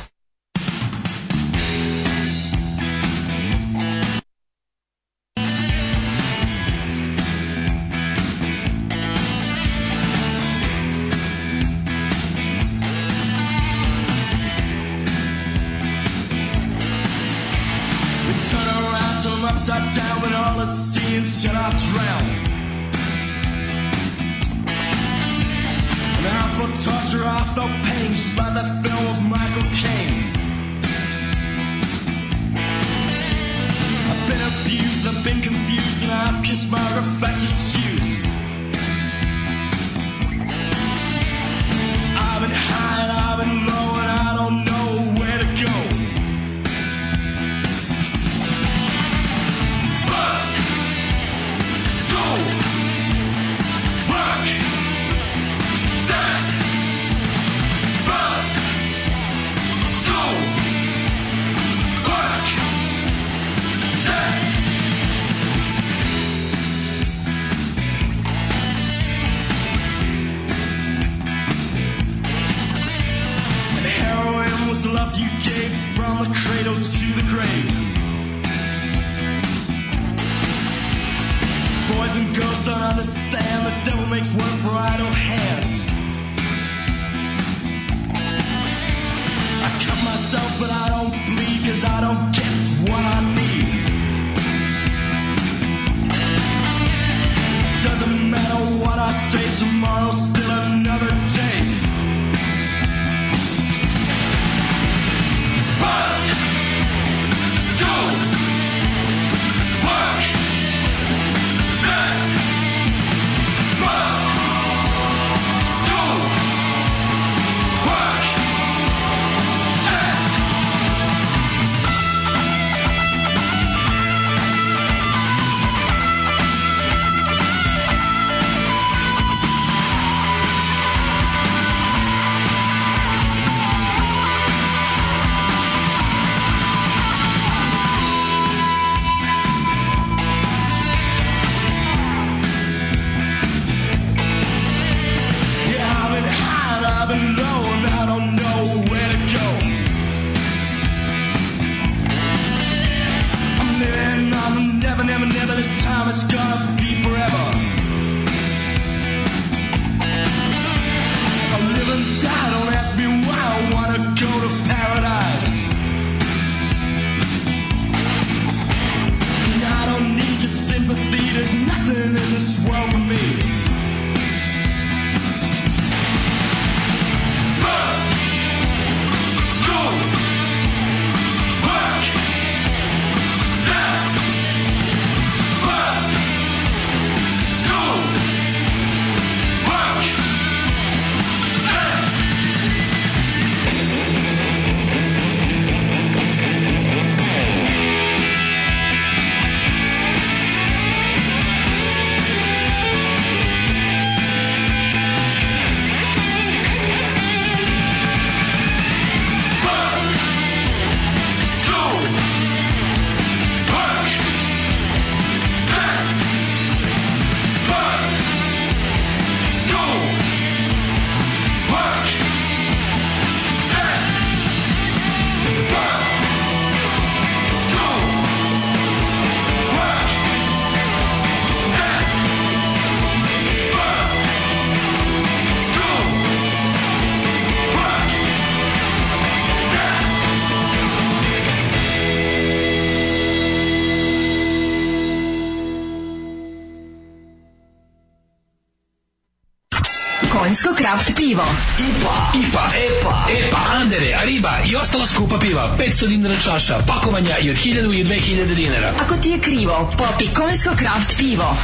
IPA, IPA, EPA, EPA, Andere, Ariba i ostala skupa piva. 500 dinara čaša, pakovanja i od 1000 i 2000 dinara. Ako ti je krivo, popi Konjsko Kraft pivo.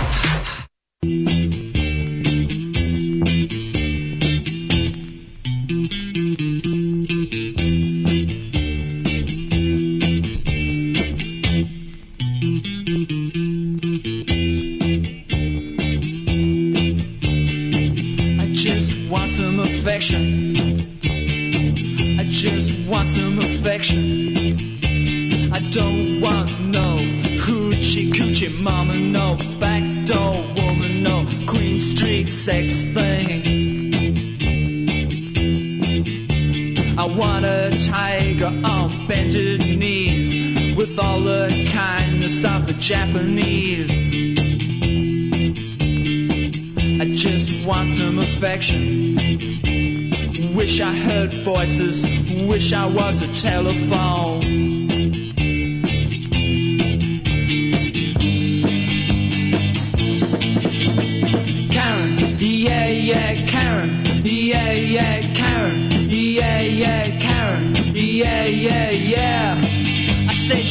with all the kindness of the Japanese. I just want some affection. Wish I heard voices, wish I was a telephone.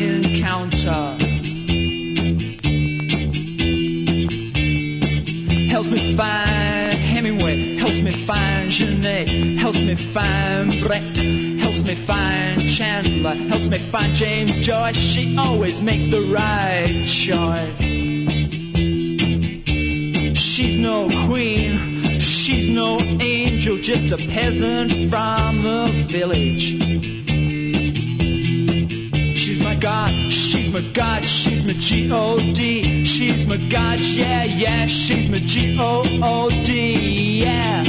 encounter helps me find Hemingway, helps me find Jeanette, helps me find Brecht, helps me find Chandler, helps me find James Joyce. She always makes the right choice. She's no queen, she's no angel, just a peasant from the village. god, she's my god, she's my G-O-D. She's my god, yeah, yeah, she's my G-O-O-D, yeah.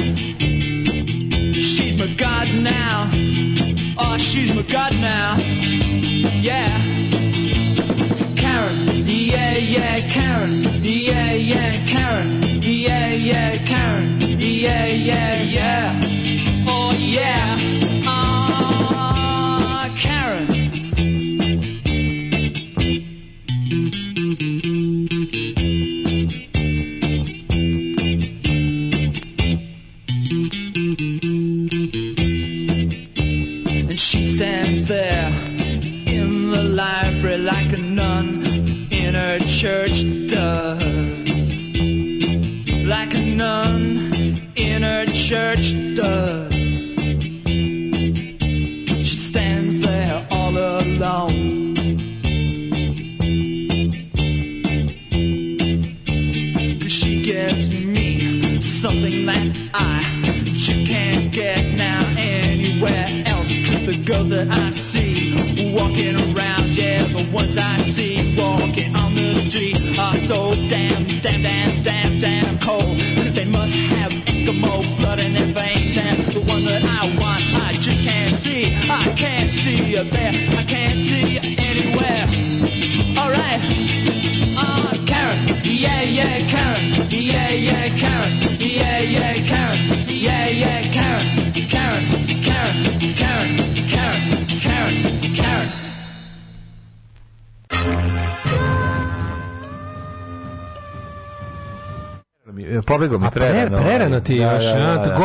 She's my god now, oh, she's my god now, yeah. Karen, yeah, yeah, Karen, yeah, yeah, Karen, yeah, yeah, Karen, yeah, yeah, yeah.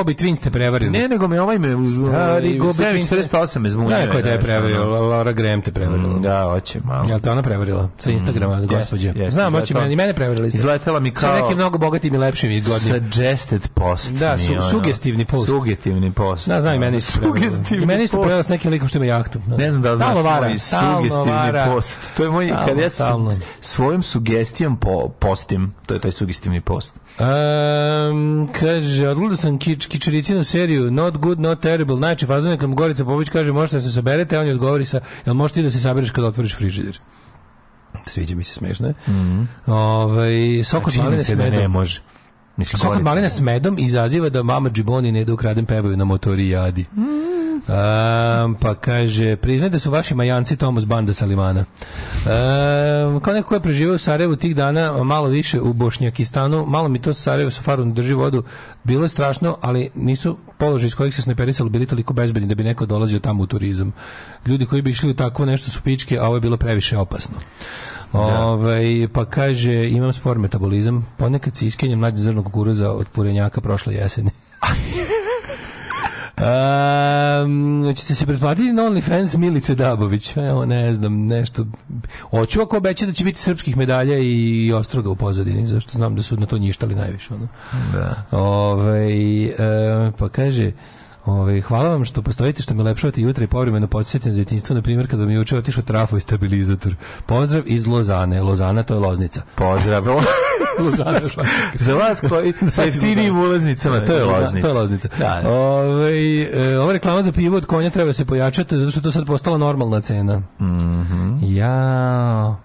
Cowboy Twin ste prevarili. Ne, nego me ovaj me uzbunio. 48 me zbunio. Neko je te prevario, Laura Graham te prevarila. Mm, da, hoće. Ja Jel te ona prevarila sa mhm. Instagrama, mm, gospođa? Jest, Znam, hoće mene, i mene prevarila. Izletela mi kao... Sa nekim mnogo bogatim i lepšim i godnim. Suggested post. Da, su, sugestivni post. Sugestivni post. Da, znam, meni su da. Sugestivni meni su prevarila s nekim likom što ima jahtu. Ne znam da znaš moj sugestivni post. To je moj, kad ja svojom sugestijom po, postim, to je taj sugestivni post. Um, kaže, odgledao sam kič, kičericinu seriju Not Good, Not Terrible, najče fazone kad mu Gorica Popović kaže možete da se saberete, a on je odgovori sa, jel možeš ti da se sabereš kad otvoriš frižider? Muljer. Sviđa mi se smešno. Mhm. Ovaj sokot od znači, maline da s medom. Ne može. Mislim, sok od maline s medom izaziva da mama Džiboni ne da ukradem pevaju na motorijadi. Mm -hmm. Um, pa kaže, priznaj da su vaši majanci Tomos Banda Salimana. Um, kao neko je preživio u Sarajevu tih dana, malo više u Bošnjakistanu, malo mi to Sarajevo sa farom drži vodu, bilo je strašno, ali nisu položaj iz kojih se sneperisalo bili toliko bezbedni da bi neko dolazio tamo u turizam. Ljudi koji bi išli u takvo nešto su pičke, a ovo je bilo previše opasno. Da. Ove, ovaj, pa kaže, imam spor metabolizam, ponekad se iskenjem mlađe zrno kukuruza od purenjaka prošle jeseni. Um, hoćete se pretplatiti na OnlyFans Milice Dabović? Evo, ne znam, nešto... Hoću ako obeća da će biti srpskih medalja i ostroga u pozadini, zašto znam da su na to njištali najviše. Ono. Da. Ove, ovaj, e, ehm, pa kaže... Ove, hvala vam što postojite, što mi lepšavate jutra i povremeno podsjetite da na djetinjstvo, na primjer, kada mi je učeo otišao trafo i stabilizator. Pozdrav iz Lozane. Lozana, to je Loznica. Pozdrav. Lozana Za vas koji sa jeftinijim ulaznicama, to je da, Loznica. To je Loznica. Da, da. Ove, e, ova reklama za pivo od konja treba se pojačati, zato što to sad postala normalna cena. Mm -hmm. Ja...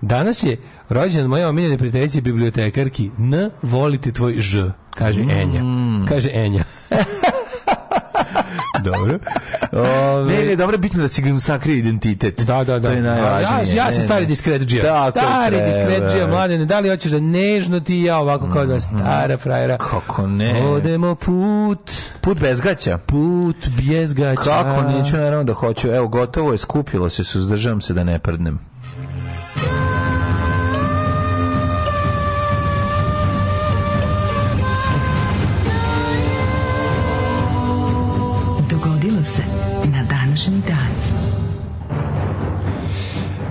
Danas je rođen moja omiljene prijateljice bibliotekarki N. Voliti tvoj Ž. Kaže mm. Enja. Kaže Enja. Dobro. Ove... Ne, ne, dobro je bitno da si im sakri identitet. Da, da, da. To je najvažnije. Ja, ja sam stari diskret džija. Stari diskret džija, mladene, da li hoćeš da nežno ti ja ovako kao da mhm. stara frajera? Kako ne? Odemo put. Put bez gaća? Put bez gaća. Kako neću, naravno da hoću. Evo, gotovo je, skupilo se, suzdržavam se da ne prdnem.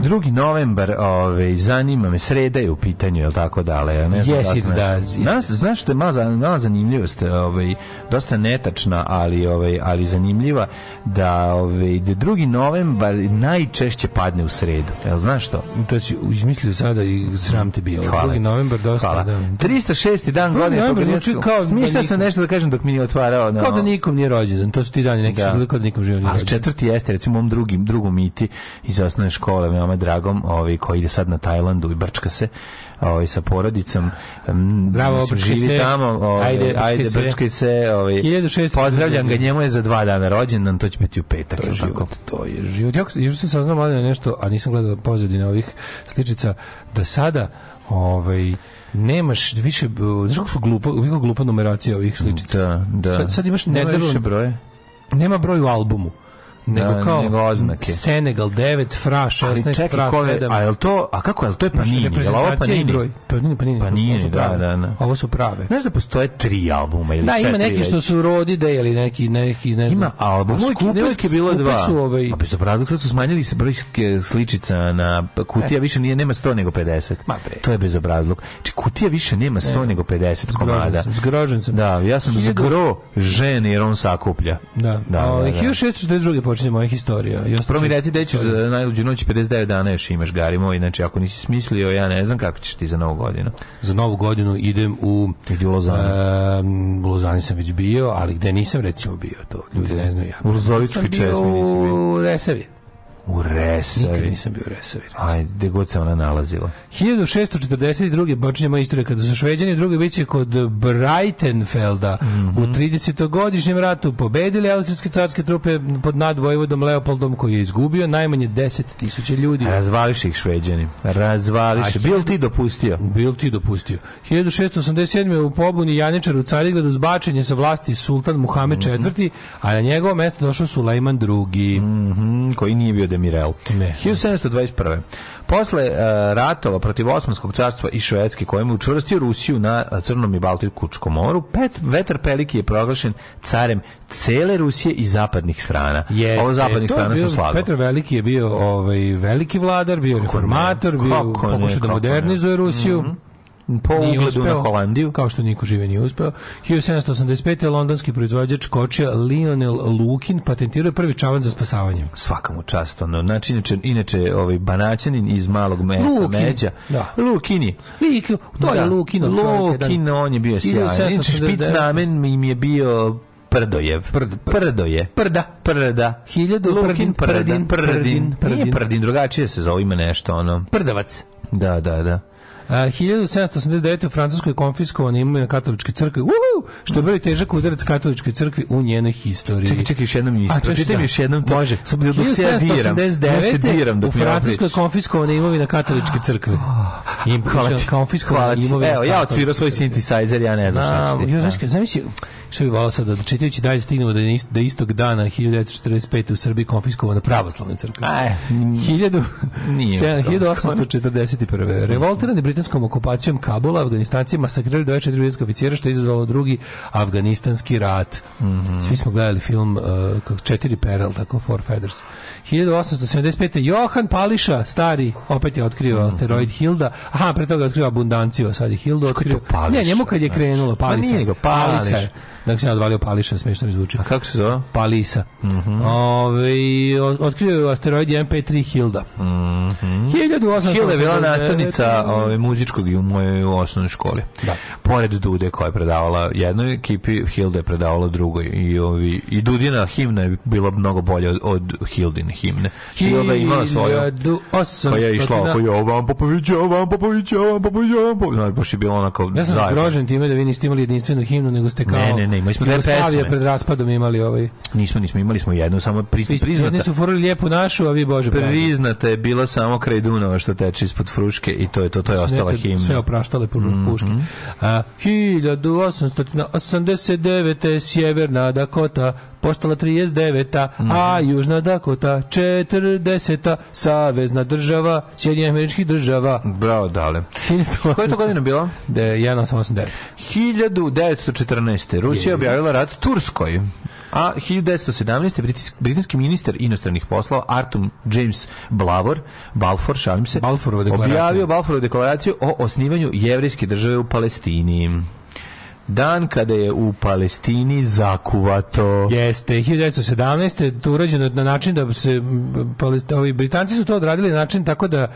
2. novembar, ovaj zanima me sreda je u pitanju, je tako dale? Ja ne znam yes da, znaš, does, yes. nas, znaš što je mala, mala zanimljivost, ovaj dosta netačna, ali ovaj ali zanimljiva da ovaj da 2. novembar najčešće padne u sredu. Jel znaš to? To se izmislio sada i sram te bio. 2. novembar dosta, Hvala. da. 306. dan godine pogrešio. Kao da smišljao sam nešto da kažem dok mi nije otvarao, no. Kao da nikom nije rođendan, to su ti dani neki da. da nikom živi. Ali četvrti jeste recimo mom drugim drugom miti iz osnovne škole, mama mome dragom, ovaj koji ide sad na Tajlandu i brčka se, ovaj sa porodicom. Bravo, mm, živi se. tamo, ovaj, ajde, brčki ajde brčki se, ovaj 1600 pozdravljam ga, njemu je za dva dana rođendan, to će biti u petak, to je život, tako. To je život. Ja još sam saznao malo nešto, a nisam gledao pozadine ovih sličica da sada ovaj nemaš više znaš kako su glupo, glupa numeracija ovih sličica. Da, da. Sad, sad imaš ne broje. Nema broj u albumu nego da, kao nego oznake. Senegal 9, Fra 16, čekaj, Fra 7. A je to, a kako je to je Panini? Je ovo Panini? Broj, pa panini, Panini, panini da, da, da. Ovo su prave. Znaš da postoje tri albuma ili da, četiri? Da, ima neki što su Rodi Day ili neki, neki, ne znam. Ima album, skupe bilo dva. Su ovaj... A bez obrazlog sad su smanjili se broj sličica na kutija, više nije, nema 100 nego 50. Ma pre. To je bez obrazlog. Či znači, kutija više nema 100 nego 50 komada. Zgrožen sam. Da, ja sam zgro žen jer on sakuplja. Da, da, da, da. 1642 počinje moja historija. I ostači... Prvo mi reći da ćeš za najluđu noć 59 dana još imaš, Gari moj, znači ako nisi smislio, ja ne znam kako ćeš ti za novu godinu. Za novu godinu idem u... Gdje u Lozani? u Lozani sam već bio, ali gde nisam recimo bio, to ljudi ne znaju ja. U Lozolički česmi nisi bio. U Resavi. U Resavi. Nikad nisam bio u Resavi. Ajde, gde god se ona nalazila. 1642. počinje moja istorija kada su Šveđani drugi biće kod Breitenfelda. Mm -hmm. U 30-godišnjem ratu pobedili austrijske carske trupe pod nadvojvodom Leopoldom koji je izgubio najmanje 10.000 ljudi. Razvališe ih Šveđani. Razvališe. Bil ti dopustio? Bil ti dopustio. 1687. u pobuni Janičar u Carigradu zbačenje sa vlasti sultan Muhamed IV, mm -hmm. a na njegovo mesto došao Sulejman II. Mm -hmm, koji nije bio de Mirel. 1721. Posle uh, ratova protiv Osmanskog carstva i Švedske kojemu učvrstio Rusiju na eh, Crnom i Baltičkom moru, Pet, Vetar Peliki je proglašen carem cele Rusije i zapadnih strana. Jeste, Ovo zapadnih strana sam slago. Petar Veliki je bio ovaj, veliki vladar, bio reformator, bio pokušao da modernizuje Rusiju. Mm -hmm po ugledu na Holandiju. Kao što niko žive nije uspeo. 1785. londonski proizvođač kočija Lionel Lukin patentirao prvi čavan za spasavanje. Svaka mu čast. Ono. Znači, inače, inače ovaj banaćanin iz malog mesta Lukin. Međa. Da. Lukini. Lik, to da. je Lukin. Lukin, on je bio sjajan. Inače, špic namen im je bio Prdojev. Prd, prd, prdoje. Prda. Prda. Hiljadu Lukin, prdin, prdin, prdin, prdin. Nije prdin, drugačije se zove ime nešto, ono. Prdavac. Da, da, da. Uh, 1789. u Francuskoj je konfiskovana imovina katoličke crkve. Uhu! Što je bio težak udarac katoličkoj crkvi u njenoj historiji. Čekaj, čekaj, još jednom nisi. A čekaj, da. još jednom to. Može. Sam dok se ja diram. Ja se diram dok u Francuskoj je konfiskovana imovina katoličke crkve. Ah, Im, hvala ti. Konfiskovana imovina Evo, ja odsvirao svoj synthesizer, ja ne znam šta ću ti. Znaš, znaš, što bi volao sad da čitajući dalje stignemo da je ist, da istog dana 1945. u Srbiji konfiskovana pravoslavna crkva. E, Aj, 1000 nije. 1841. Revoltirani britanskom okupacijom Kabula Afganistanci masakrirali 24 britanska oficira što je izazvalo drugi afganistanski rat. Mm -hmm. Svi smo gledali film uh, Četiri peral, tako Four Feathers. 1875. Johan Pališa, stari, opet je otkrio mm -hmm. asteroid Hilda. Aha, pre toga je otkrio abundanciju, sad je Hilda otkrio. Ne, njemu kad je znači? krenulo, pa Pališa. Pa nije ga, Pališa. Dakle, sam odvalio Pališa, smešno mi zvuči. A kako se zove? Palisa. Mm -hmm. Ove, otkrio je asteroid MP3 Hilda. Mm -hmm. 1800... Hilda je bila nastavnica ove, muzičkog u mojoj osnovnoj školi. Da. Pored Dude koja je predavala jednoj ekipi, Hilda je predavala drugoj. I, ovi, i Dudina himna je bila mnogo bolja od, od Hildine himne. Hilda je imala svoju... Pa je išla oko vam Popović, vam Popović, vam Popović, Jovan Popović. Znači, baš je bilo onako... Ja sam zgrožen time da vi niste imali jedinstvenu himnu, nego ste kao... Ne, ne, ne ne, smo dve pred raspadom imali ovaj. Nismo, nismo, imali smo jednu, samo priznata. Jedni su furali lijepu našu, a vi Bože pravi. je bila samo kraj Dunava što teče ispod Fruške i to je to, to je ostala himna. Sve opraštale po mhm. puške. Mm -hmm. 1889. je Sjeverna Dakota postala 39. Mm -hmm. a Južna Dakota 40. savezna država Sjedinjenih američkih država. Bravo, dale. Koja je to godina bila? De, 1989. 1914. Rusi Turčija objavila rat Turskoj. A 1917. Britis, britanski ministar inostranih poslova Artum James Blavor, Balfour, šalim se, objavio Balfouru deklaraciju o osnivanju jevrijske države u Palestini. Dan kada je u Palestini zakuvato. Jeste, 1917. to urađeno na način da se ovi Britanci su to odradili na način tako da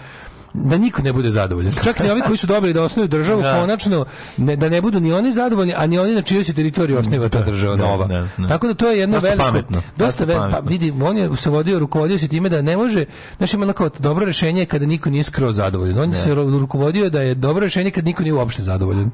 da niko ne bude zadovoljan. Čak ni ovi koji su dobili da osnuju državu da. konačno ne, da ne budu ni oni zadovoljni, a ni oni na čijoj se teritoriji osniva ta da, država da, nova. Da, da. Tako da to je jedno dosta veliko pametno, dosta ve, pa, vidi on je se vodio rukovodio se time da ne može znači ima kao dobro rešenje kada niko nije skroz zadovoljan. On je se rukovodio da je dobro rešenje kad niko nije uopšte zadovoljan.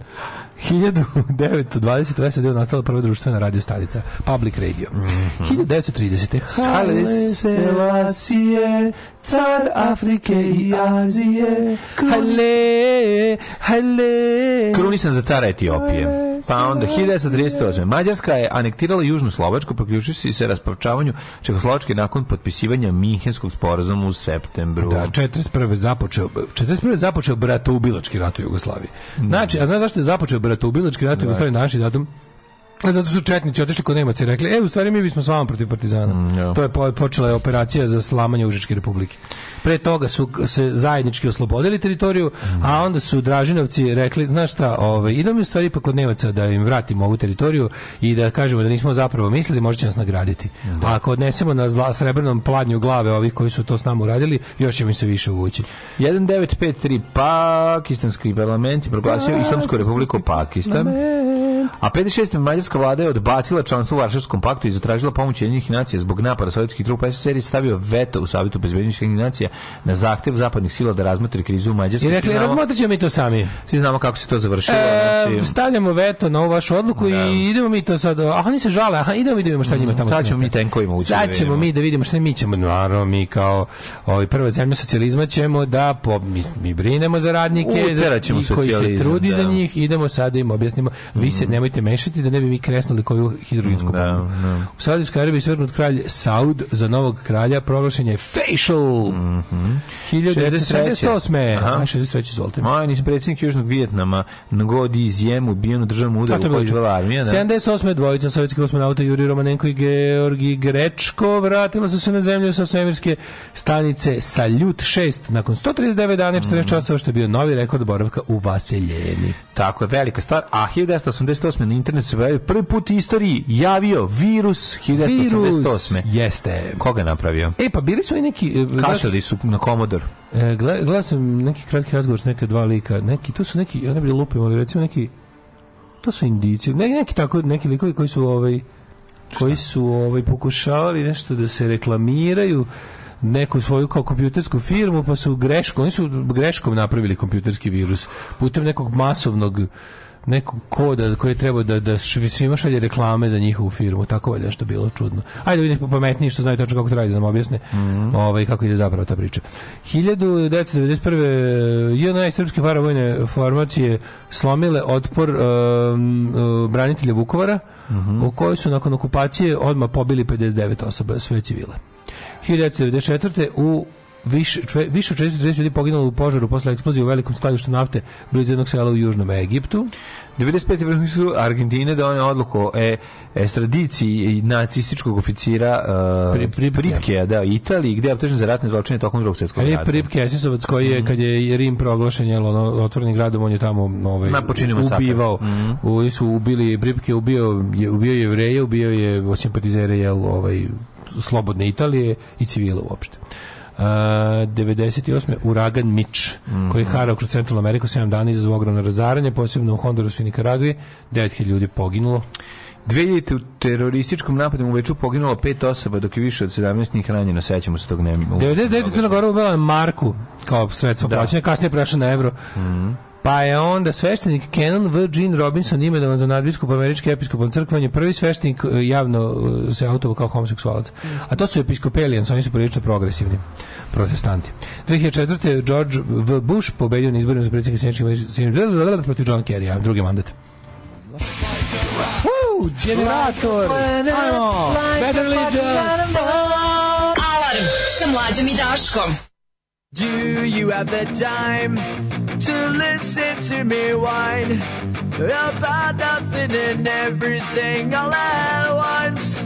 1920 SAD nastala prva društvena radio stanica, Public Radio. Mm -hmm. 1930. Hale Selasije, car Afrike i Azije. Hale, hale. Krunisan za cara Etiopije. Pa onda 1938. Mađarska je anektirala Južnu Slovačku, priključujući se raspravčavanju Čehoslovačke nakon potpisivanja Minhenskog sporazuma u septembru. Da, 41. započeo, 41. započeo bratoubilački rat u Jugoslaviji. Da, znači, da. a znaš zašto je započeo brate, ubilački rat u da. Jugoslaviji naši datum E, zato su četnici otišli kod Nemaca i rekli, e, u stvari mi bismo s vama protiv Partizana. Mm, yeah. To je počela je operacija za slamanje Užičke republike. Pre toga su se zajednički oslobodili teritoriju, mm. a onda su Dražinovci rekli, znaš šta, ovaj, idemo u stvari pa kod Nemaca da im vratimo ovu teritoriju i da kažemo da nismo zapravo mislili, možda nas nagraditi. Mm. A ako odnesemo na zla, srebrnom pladnju glave ovih koji su to s nama uradili, još ćemo im se više uvući. 1953 Pakistanski parlament je proglasio Islamsku republiku Pakistan, a 56. Mađarska Britanska vlada je odbacila članstvo u Varšavskom paktu i zatražila pomoć jednih nacija zbog napada sovjetskih trupa SSR i stavio veto u Savjetu bezbednjih nacija na zahtev zapadnih sila da razmotri krizu u Mađarskoj. I rekli, razmotrit ćemo mi to sami. Svi znamo kako se to završilo. E, znači... Stavljamo veto na ovu vašu odluku da. i idemo mi to sad. Aha, oni se žale, aha, idemo, vidimo šta mm, njima tamo. Sad ćemo mi tenkovima ući. Sad ćemo da mi da vidimo šta mi ćemo. Naravno, mi kao ovaj, prva zemlja socijalizma ćemo da po, mi, mi brinemo za radnike, za, koji se trudi da. za njih, idemo sada da im objasnimo. Vi se mhm. nemojte mešati da ne bi i kresnuli koju hidroginsku da, da. U Saudijskoj Arabiji svrnut kralj Saud za novog kralja proglašen je facial. Mm -hmm. 1978. Aha. 63. izvolite. Ma, nisam predsjednik Južnog Vijetnama Ngodi Izjem ubijen u državnom udaru koji izvela armija. Da. 78. dvojica sovjetskih kosmonauta Juri Romanenko i Georgi Grečko vratila su se na zemlju sa svemirske stanice Salut 6 nakon 139 dana i 40 mm. časova što je bio novi rekord boravka u Vaseljeni. Tako je, velika stvar. A 1988. na internetu se pojavio prvi put u istoriji javio virus 1988. Jeste. Koga napravio? E, pa bili su i neki... E, Kašali su na komodor. E, gledao sam neki kratki razgovor s neke dva lika. Neki, tu su neki, ja ne bih lupim, ali recimo neki... To su indicije. Ne, neki tako, neki likovi koji su ovaj... Šta? koji su ovaj pokušavali nešto da se reklamiraju neku svoju kao kompjutersku firmu pa su greškom oni su greškom napravili kompjuterski virus putem nekog masovnog nekog koda koji je trebao da, da svima šalje reklame za njihovu firmu. Tako valjda nešto bilo čudno. Ajde vidim pametniji što znaju tačno kako treba da nam objasne mm -hmm. ovaj, kako ide zapravo ta priča. 1991. JNA srpske paravojne formacije slomile otpor um, uh, branitelja Vukovara mm -hmm. u kojoj su nakon okupacije odma pobili 59 osoba, sve civile. 1994. u Više, više od 40 ljudi poginulo u požaru posle eksplozije u velikom skladištu nafte blizu jednog sela u Južnom Egiptu. 95. vrhovni sud Argentine donio odluku o e, estradiciji nacističkog oficira uh, pri, Pripke, da, Italiji, gde je optužen za ratne zločine tokom drugog svjetskog rata. Pripke, Esisovac, koji je, mm -hmm. kad je Rim proglašen jel, ono, otvorenim gradom, on je tamo ovaj, ubivao. Mm -hmm. u, su ubili Pripke, ubio je, ubio je Jevreje, ubio je simpatizere jel, ovaj, slobodne Italije i civile uopšte. Uh, 98. uragan Mitch, koji je harao kroz Centralnu Ameriku 7 dana izazvao ogromno razaranje, posebno u Hondurasu i Nikaragvi, 9000 ljudi poginulo. 2000 u terorističkom napadu u Beču poginulo pet osoba, dok je više od 17 njih ranjeno, sećamo se tog nema. 99. Crna Gora ubela Marku kao sredstvo da. plaćanja, kasnije prešla na evro. Mm -hmm. Pa je onda sveštenik Canon V. Gene Robinson imenovan za nadbiskup američke episkopom crkvanje, prvi sveštenik javno se autovo kao homoseksualac. A to su episkopelijans, oni su prilično progresivni protestanti. 2004. George V. Bush pobedio na izborima za predsjednika Sjedinjenih protiv John Kerry, a drugi mandat. Uh, generator! Ajmo! Better Legion! Alarm sa mlađom i Daškom! Do you have the time? to listen to me whine about nothing and everything all at once.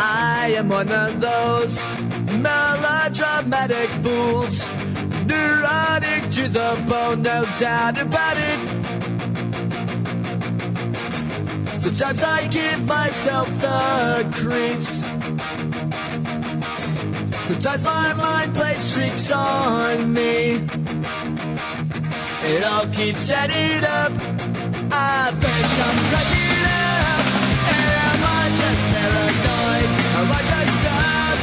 I am one of those melodramatic fools, neurotic to the bone, no doubt about it. Sometimes I give myself the creeps. Sometimes my mind plays tricks on me. It all keeps adding up. I think I'm cracking up. am I just paranoid? Am I just up?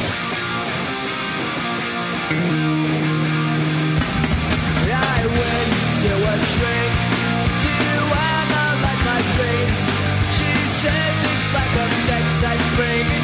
I went to a shrink to analyze my dreams. She says it's like a sex I spring.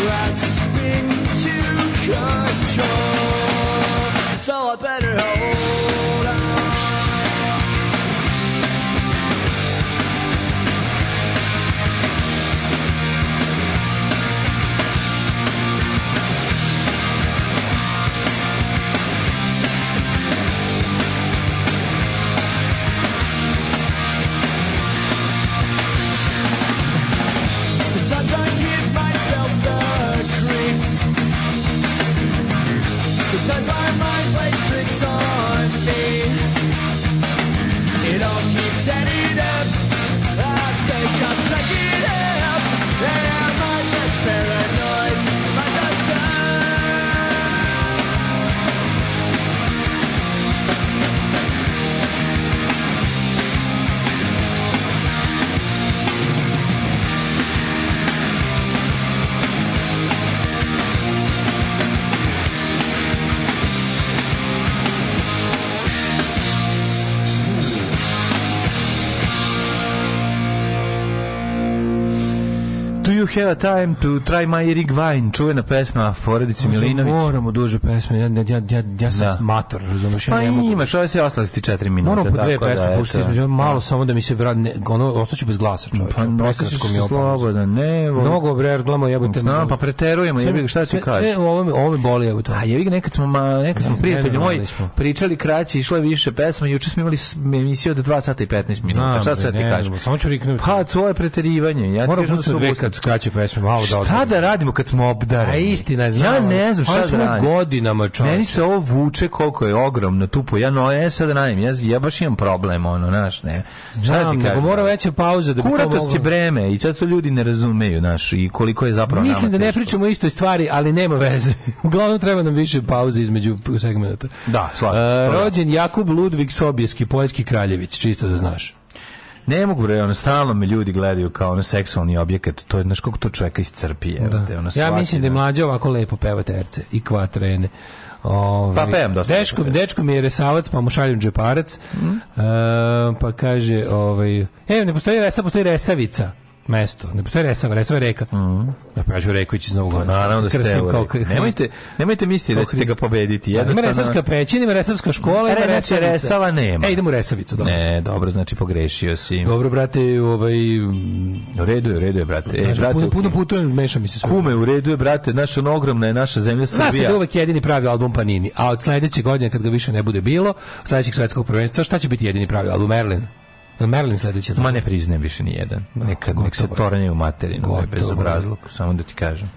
grasping to control. have a time to try my Erik Vine, čuvena pesma porodici Milinović. Moramo duže pesme, ja, ja, ja, ja sam da. mator, razumiješ? Pa ja ne imaš, ovo se ostalo ti četiri minuta. Moramo po dve da, pesme puštiti, između malo samo da mi se vrati, ono, ostaću bez glasa čovječ. Pa ostaću se slobodan, ne. Ovo... Mnogo bre, glamo jebote. Znam, pa preterujemo, jebi šta ti kažeš? Sve ovo, ovo boli jebote. A jebi ga, nekad smo, ma, nekad smo prijatelji moji pričali kraće, išlo je više pesma, juče smo imali emisiju od 2 sata i 15 minuta. Šta sad ti kažeš? Samo ću riknuti. Pa, to je preterivanje. Ja ti kažem da su kad skače kraće pesme, malo da Šta da radimo kad smo obdareni? A istina, znam. Ja ne znam šta da smo da radim. godinama, čovječe. Meni se ovo vuče koliko je ogromno tupo. Ja no, ja sad radim. Ja, ja baš imam problem, ono, znaš, ne. Šta znam, ti kažem? Mora veća pauza da bi Kuratost je breme i to ljudi ne razumeju, znaš, i koliko je zapravo Mislim da ne pričamo o istoj stvari, ali nema veze. Uglavnom treba nam više pauze između segmenta. Da, slažem. Uh, rođen Jakub Ludvig Sobieski, poljski kraljević, čisto da znaš. Ne mogu re, ono stalno me ljudi gledaju kao ono seksualni objekat. To je znaš kako to čoveka iscrpi, je, da. Te, ono, ja mislim da je mlađe ovako lepo peva terce i kvatrene. Ove, ovaj, pa pevam dosta. Dečko, dečko mi je resavac, pa mu šaljem džeparac. Mm. E, pa kaže, ovaj, e, ne postoji resa, postoji resavica mesto. Ne postoji Resava, Resava je reka. Mm Ja kažu pa Reković iz Novog Gorica. Naravno da ste kao, nemojte, nemojte misliti da ćete ga pobediti. Jednostavno... Ima Resavska pećina, ima Resavska škola, ima e, znači, Resavica. Resava nema. E, idemo u Resavicu. Dobro. Ne, dobro, znači pogrešio si. Dobro, brate, ovaj... U redu je, u redu je, brate. E, znači, brate puno, puno putujem, meša mi se sve. Kume, u redu je, brate, naša ono ogromna je naša zemlja da Srbija. Nas je uvek jedini pravi album Panini, a od sledećeg godine, kad ga više ne bude bilo, sledećeg svetskog prvenstva, šta će biti jedini pravi album Merlin? Merlin sledeće. Ma ne priznajem više ni jedan. Da, Nekad nek se toranje u materinu, gotovo, bez obrazluk, samo da ti kažem.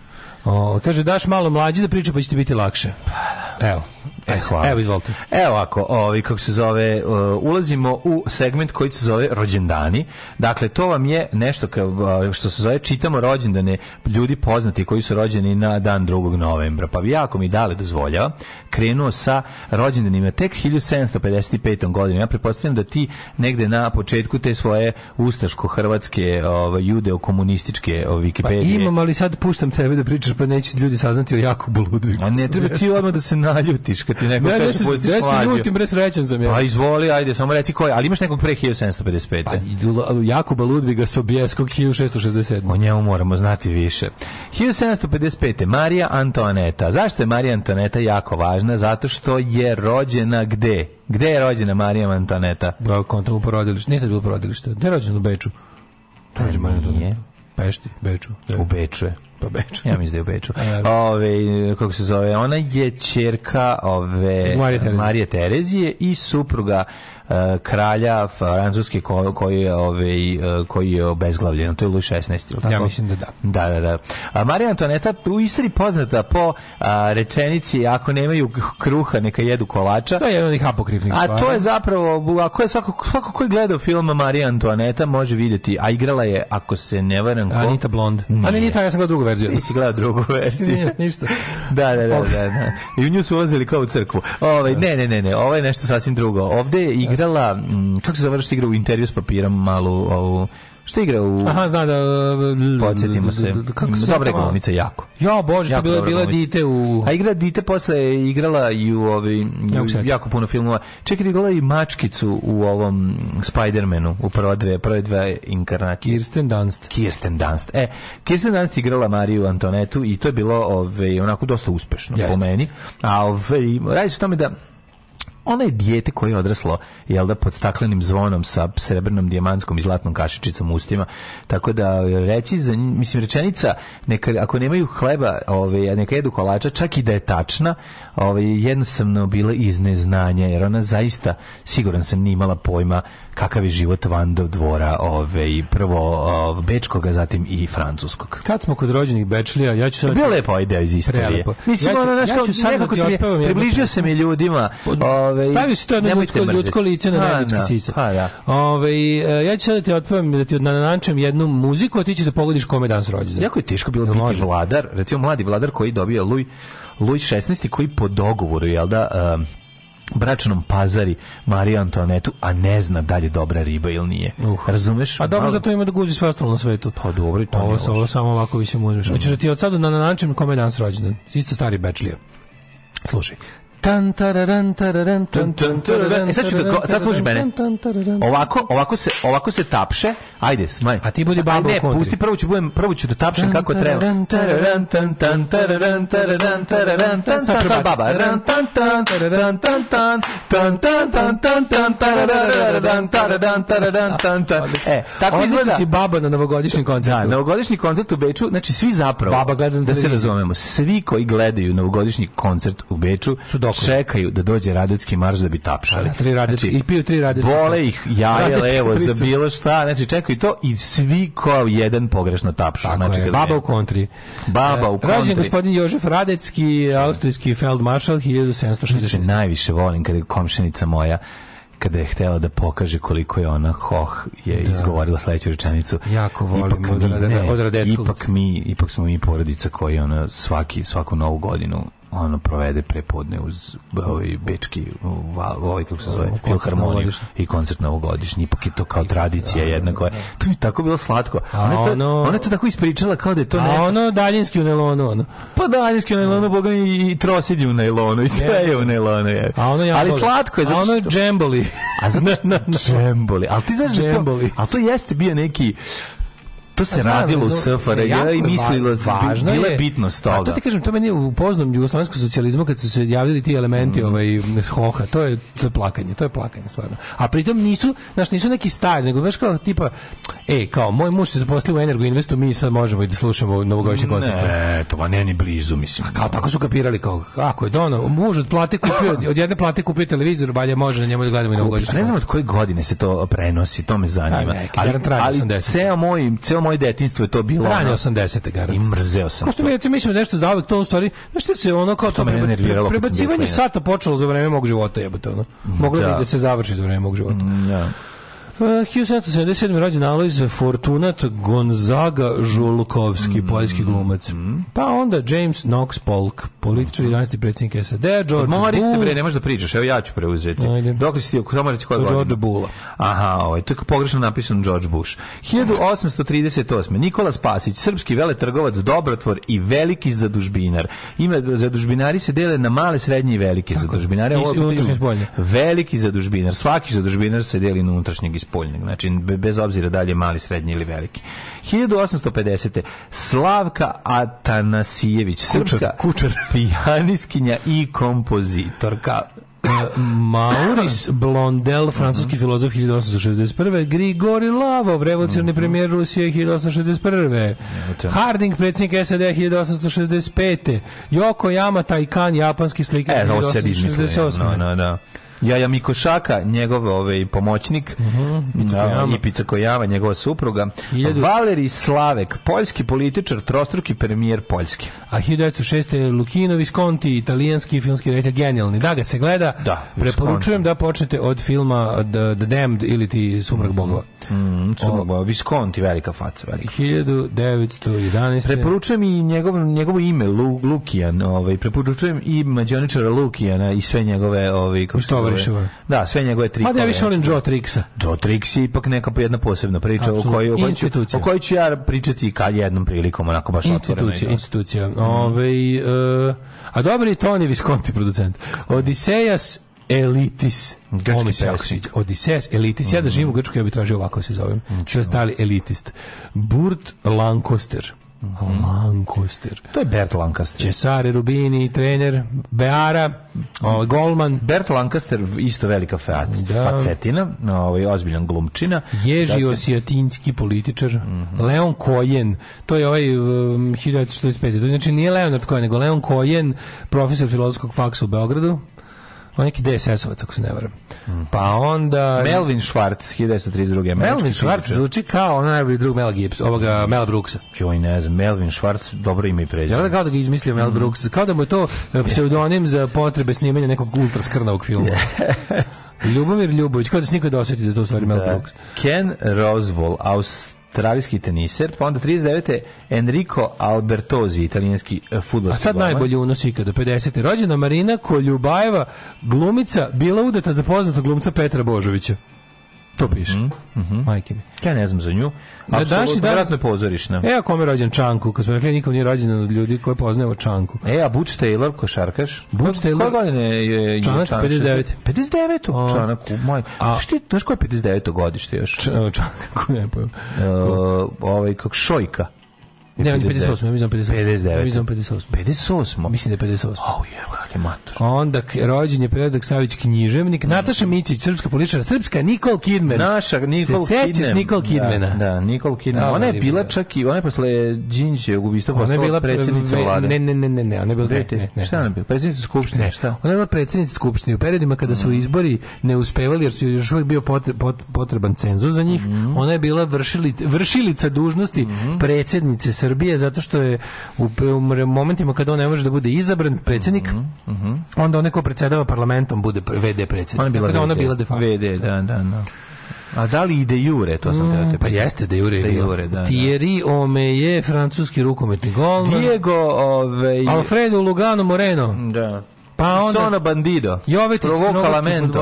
O, kaže, daš malo mlađi da priča pa će ti biti lakše. Pa da. Evo. E, e, hvala. Evo, izvolite. Evo ako, ovi, kako se zove, uh, ulazimo u segment koji se zove rođendani. Dakle, to vam je nešto kao, e, što se zove čitamo rođendane ljudi poznati koji su rođeni na dan 2. novembra. Pa bi jako mi dali dozvoljava. Krenuo sa rođendanima tek 1755. godine. Ja pretpostavljam da ti negde na početku te svoje ustaško-hrvatske ovaj, judeo-komunističke ovaj, pa Wikipedije... Pa imam, ali sad puštam tebe da pričaš, pa neće ljudi saznati o Jakobu Ludvigu. A ne treba ti odmah da se naljuti ljutiš kad ti neko ne, kaže da se ljutim, bre srećan sam ja. Pa izvoli, ajde, samo reci koji, ali imaš nekog pre 1755. Pa Jakuba Ludviga Sobjeskog 1667. O njemu moramo znati više. 1755. Marija Antoaneta. Zašto je Marija Antoaneta jako važna? Zato što je rođena gde? Gde je rođena Marija Antoaneta? Da, kontra u porodilištu. Nije to bilo porodilište. Gde je rođena u Beču? To je rođena Marija Antoaneta. Pešti, Beču. Da. U Beču je. Pa Beču. Ja mislim da je u Beču. Da, da. Ove, kako se zove, ona je čerka ove, Marije Terezije. Marije Terezije i supruga E, kralja francuske ko, koji je ovaj e, koji je obezglavljen to je Louis 16 ili tako ja mislim da da da da da a Marija Antoneta u Istri poznata po a, rečenici ako nemaju kruha neka jedu kolača to je jedan od apokrifnih a to je zapravo ako je svako svako ko gleda film Marija Antoneta može videti a igrala je ako se ne varam ko Anita Blond a ne Anita ja sam gledao drugu verziju nisi gledao drugu verziju Nije, ništa da da da, da, da. i u nju su vozili kao u crkvu ovaj da. ne ne ne ne ovo je nešto sasvim drugo ovde je da. igra igrala, mm, kako se zove igra u intervju s papirom, malu ovu, što igra u... Aha, zna da... Podsjetimo se. Da, da, da, kako se dobra glumica, jako. Ja, bože, jako to bila, bila dite u... A igra dite posle igrala i u ovi, jako puno filmova. Čekaj, igrala i mačkicu u ovom Spider-Manu, u prva dve, prve dve inkarnacije. Kirsten Dunst. Kirsten Dunst. E, Kirsten Dunst igrala Mariju Antonetu i to je bilo ove, onako dosta uspešno Jeste. po meni. A ove, radi se o tome da ona je dijete koje je odraslo jel da pod staklenim zvonom sa srebrnom dijamantskom i zlatnom kašičicom ustima tako da reći za mislim rečenica neka ako nemaju hleba ovaj neka jedu kolača čak i da je tačna ovaj jednostavno bila iz neznanja jer ona zaista siguran sam nije imala pojma kakav je život van do dvora ovaj prvo ovaj, bečkog a zatim i francuskog kad smo kod rođenih bečlija ja ću sad bila lepa ideja iz istorije mislim ja ću, ona ja nekako da se približio se mi ljudima ovaj Ove, Stavi se to ljudsko, ljudsko lice na neljudske no. sise. Ha, da. Ove, e, ja ću sad ti otpavim, da ti da nanančem jednu muziku, a ti ćeš da pogodiš kome danas rođe. Jako je teško bilo biti može. vladar, recimo mladi vladar koji dobio Luj, Luj 16. koji po dogovoru, jel da... Um, bračnom pazari Mariju Antonetu, a ne zna da li je dobra riba ili nije. Uh. Razumeš? A dobro, zato ima da guzi sve ostalo na svetu. Pa dobro, i to ovo, ovo samo ovako više mu uzmeš. Mm. Hoćeš da ti od sada na, na način kome je danas rođendan? Isto stari Bečlija. Slušaj, Tan tararan tararan tan tan tararan. E sad ću da sad služi mene. Ovako, ovako se ovako se tapše. Ajde, smaj. A ti budi babo Ne, pusti prvo ću budem prvo ću da tapšem kako treba. Tan tararan tan tan tararan tararan tararan tan tan sa baba. tan tan tan tararan tan tan tan tan tan tan tan tararan tararan tararan tan tan. E, tako izgleda si baba na novogodišnjem koncertu. Da, novogodišnji koncert u Beču, znači svi zapravo. Baba gledam da se razumemo. Svi koji gledaju novogodišnji koncert u Beču su sokom. Čekaju da dođe radetski marš da bi tapšali. Da, tri radetski, znači, i piju tri radetski. Vole ih jaje levo za bilo šta, znači čekaju to i svi kao jedan pogrešno tapšu. Tako znači, je, baba u kontri. Baba e, u kontri. Rađen gospodin Jožef Radecki, austrijski feldmaršal 1760. Znači, najviše volim kada je komšenica moja kada je htela da pokaže koliko je ona hoh je da. izgovorila sledeću rečenicu. Jako volim ipak mi, ne, od Ipak mi, ipak smo mi porodica koji ona svaki svaku novu godinu ono provede prepodne uz ovaj bečki ovaj kako se zove filharmoniju i koncert novogodišnji ipak je to kao tradicija da, jedna da, koja da. to mi je tako bilo slatko ona to ono, ona je to tako ispričala kao da je to ne ono daljinski u nailonu ono pa daljinski u nailonu boga i, i trosidi u nailonu i sve je u nailonu je a ono ja ali slatko je zato što... a ono džemboli a zato džemboli al ti znaš džemboli a to jeste bio neki to se pa da, radilo u SFRJ ja, e, i mislilo da važno bila je bitnost toga. A to ti kažem, to meni u poznom jugoslovenskom socijalizmu kad su se javili ti elementi mm. ovaj hoha, to je to je plakanje, to je plakanje stvarno. A pritom nisu, znači nisu neki stari, nego baš kao tipa ej, kao moj muž se zaposlio u Energo Investu, mi sad možemo i da slušamo novogodišnje koncerte. Ne, to ma ne ni blizu, mislim. A kao tako su kapirali kao kako je dono, muž od plate kupio, od jedne plate kupio televizor, valje može na njemu da gledamo novogodišnje. Ne znam od koje godine se to prenosi, to me zanima. A, ne, ali, ali, ali ceo moj, ceo moj moje detinjstvo je to bilo. Rane 80. garant. I mrzeo sam. Ko što mi recimo mislim nešto za uvek to u stvari, znaš što se ono kao to, to preba, pre, prebacivanje sata počelo za vreme mog života, jebote ono. Mm, Moglo bi da. da se završi za vreme mog života. Mm, ja. Da. Uh, eh, 1777. rođen Alojz Fortunat Gonzaga Žulkovski, mm. poljski glumac. Mm. Pa onda James Knox Polk, političar 11. predsjednik SAD, George Mori se bre, ne možeš da pričaš, evo ja ću preuzeti. Ajde. Dok si ti, samo reći koja George godina? Aha, ovaj, to je pogrešno napisan George Bush. 1838. Nikola Spasić, srpski veletrgovac, dobrotvor i veliki zadužbinar. Ima, zadužbinari se dele na male, srednje i velike zadužbinare. Ovo, Veliki zadužbinar, svaki zadužbinar se deli na unutrašnjeg i spoljnog, znači bez obzira da li je mali, srednji ili veliki. 1850. Slavka Atanasijević, srpska kučar, pijaniskinja i kompozitorka. Maurice Blondel, francuski mhm. filozof 1861. Grigori Lavov, revolucionarni mhm. premijer Rusije 1861. Harding, predsjednik SAD 1865. Joko Yamata i Kan, japanski slikar e, 1868. No, no, da. da, da. Jaja Mikošaka, njegov ovaj, pomoćnik, mm -hmm, i Pica Kojama, njegova supruga. 1000... Valeri Slavek, poljski političar, trostruki premijer Poljske. A 1906. Lukino Visconti, italijanski filmski reditelj, genijalni. Da ga se gleda, da, preporučujem da počnete od filma The, The Damned ili ti Sumrak mm -hmm. bogova. Mm, Crnog Visconti, velika faca. Velika. 1911. Preporučujem i njegov, njegovo ime, Lu, Lukijan. Ovaj, preporučujem i Mađioničara Lukijana i sve njegove... Ovaj, kako Da, sve njegove trikove. Mada ja više volim Joe Trixa. Joe Trix je ipak neka jedna posebna priča Absolut. o kojoj, o, kojoj ću, o kojoj ću ja pričati kad jednom prilikom, onako baš otvoreno. Institucija, institucija. Ovaj uh, a dobri je Tony Visconti producent. Odisejas Elitis. Grčki pesnik. Odises Elitis. Mm -hmm. Ja da živim u Grčkoj, ja bih tražio ovako da se zovem. Mm -hmm. stali Elitist. Burt Lancaster. Mm Lancaster. To je Bert Lancaster. Cesare Rubini, trener Beara, ovaj, Golman. Bert Lancaster, isto velika fac, da. facetina, ovaj, ozbiljan glumčina. Ježi dakle... Osijatinski političar. Mm -hmm. Leon Kojen, to je ovaj um, 1945. Znači nije Leonard Kojen, nego Leon Kojen, profesor filozofskog faksa u Beogradu, on neki DSS-ovac, ako se ne varam. Pa onda... Melvin Schwartz, 1932. Melvin Schwartz zvuči kao onaj najbolji drug Mel Gibbs, ovoga Mel Brooksa. Joj, ne znam, Melvin Schwartz, dobro ime i prezime. Ja kao da ga izmislio Mel mm. Brooks, kao da mu je to e, pseudonim za potrebe snimanja nekog ultra filma. Ljubomir Ljubović, kao da se niko da osjeti da to stvari Mel da. Brooks. Ken Roswell, Australija australijski teniser, pa onda 39. Enrico Albertozi, italijanski e, futbolski. A sad golman. najbolji unos ikada, 50. Rođena Marina Koljubajeva, glumica, bila udeta za poznatog glumca Petra Božovića. To piše. Mm -hmm. Majke mi. Ja ne znam za nju. Da, daš i da- pozorišna. E, a kome rođen Čanku? Kad smo rekli, nikom nije rođen od ljudi koje poznaju Čanku. E, a Butch Taylor, košarkaš? Butch Taylor? Koje godine je Čanak? Čanak 59. 59. Čanak, moj. A, što je, znaš koje je 59. godište još? Čanku, ne pojem. ovaj, kak Šojka. Ne, on je 58. Ja mislim 58. Da 59. Ja mislim 58. Da 58. Mislim da je 58. Au je, kakve matur. Onda rođen je Predrag Savić književnik, mm. Nataša Mićić, srpska političara, srpska Nikol Kidman. Naša Nikol Se Kidman. Se Nikol da, Kidmana. Da, da Nikol Kidman. Da, ona je bila čak i ona je posle Đinđićevog ubistva postala bila predsednica vlade. Ne, ne, ne, ne, ne, ona je bila ne, ne, ne. Šta ona bila? Predsednica skupštine, šta? Ona je bila predsednica skupštine u periodima kada su mm. izbori ne uspevali jer su još uvijek bio potreban cenzus za njih. Mm. Ona je bila vršilica dužnosti mm. predsednice Srbije zato što je u, momentima kada on ne može da bude izabran predsednik, mm -hmm. onda onaj ko predsedava parlamentom bude VD predsednik. Ona je bila, VD. Da ona bila de facto. VD, da, da, da. A da li i de jure, to sam mm, te Pa jeste de jure. De jure da, da. Thierry da. Omeje, francuski rukometni gol. Diego, ovaj... Alfredo Lugano Moreno. Da. Pa onda Sona Bandido. Jovetić Provokalamento.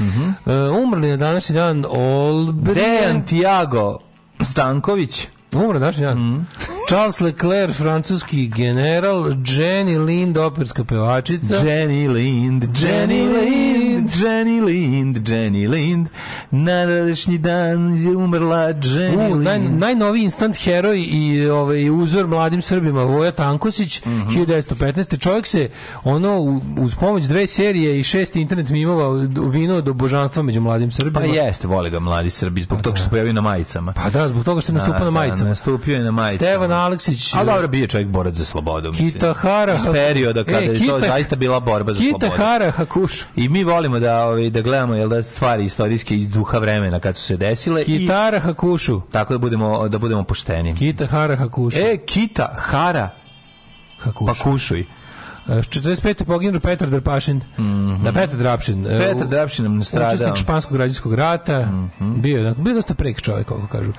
Mm -hmm. uh, umrli na današnji dan Olbrijan Dejan Tiago Stanković. Umro daš dan. Mm. Charles Leclerc, francuski general, Jenny Lind, operska pevačica. Jenny Lind, Jenny Lind. Lind, Jenny Lind, Jenny Lind. Na današnji dan je umrla Jenny Lind. Naj, najnovi instant heroj i ovaj, uzor mladim Srbima, Voja Tankosić, mm -hmm. 1915. Čovjek se, ono, uz pomoć dve serije i šest internet mimova vino do božanstva među mladim Srbima. Pa jeste, voli ga mladi Srbi, zbog pa, toga što da. se pojavio na majicama. Pa da, zbog toga što je da, nastupao na da, majicama. Nastupio je na majicama. Stevan Aleksić. A dobro, bio čovjek borac za slobodu. mislim. Kitahara. Iz perioda kada e, je to zaista bila borba za Kita slobodu. Kitahara Hakuš. I mi volimo idemo da ovaj da gledamo jel da stvari istorijske iz duha vremena kad su se desile Kitara i, Hakušu. Tako da budemo da budemo pošteni. Kita Hara Hakušu. E Kita Hara Hakušu. Pakušuj. 45. E, poginu Petar Drpašin. Mm -hmm. Da Petar Drapšin. E, Petar Drapšin nam nastradao. Učesnik španskog građanskog rata. Mm -hmm. Bio je, bio dosta prek čovjek, kako kažu.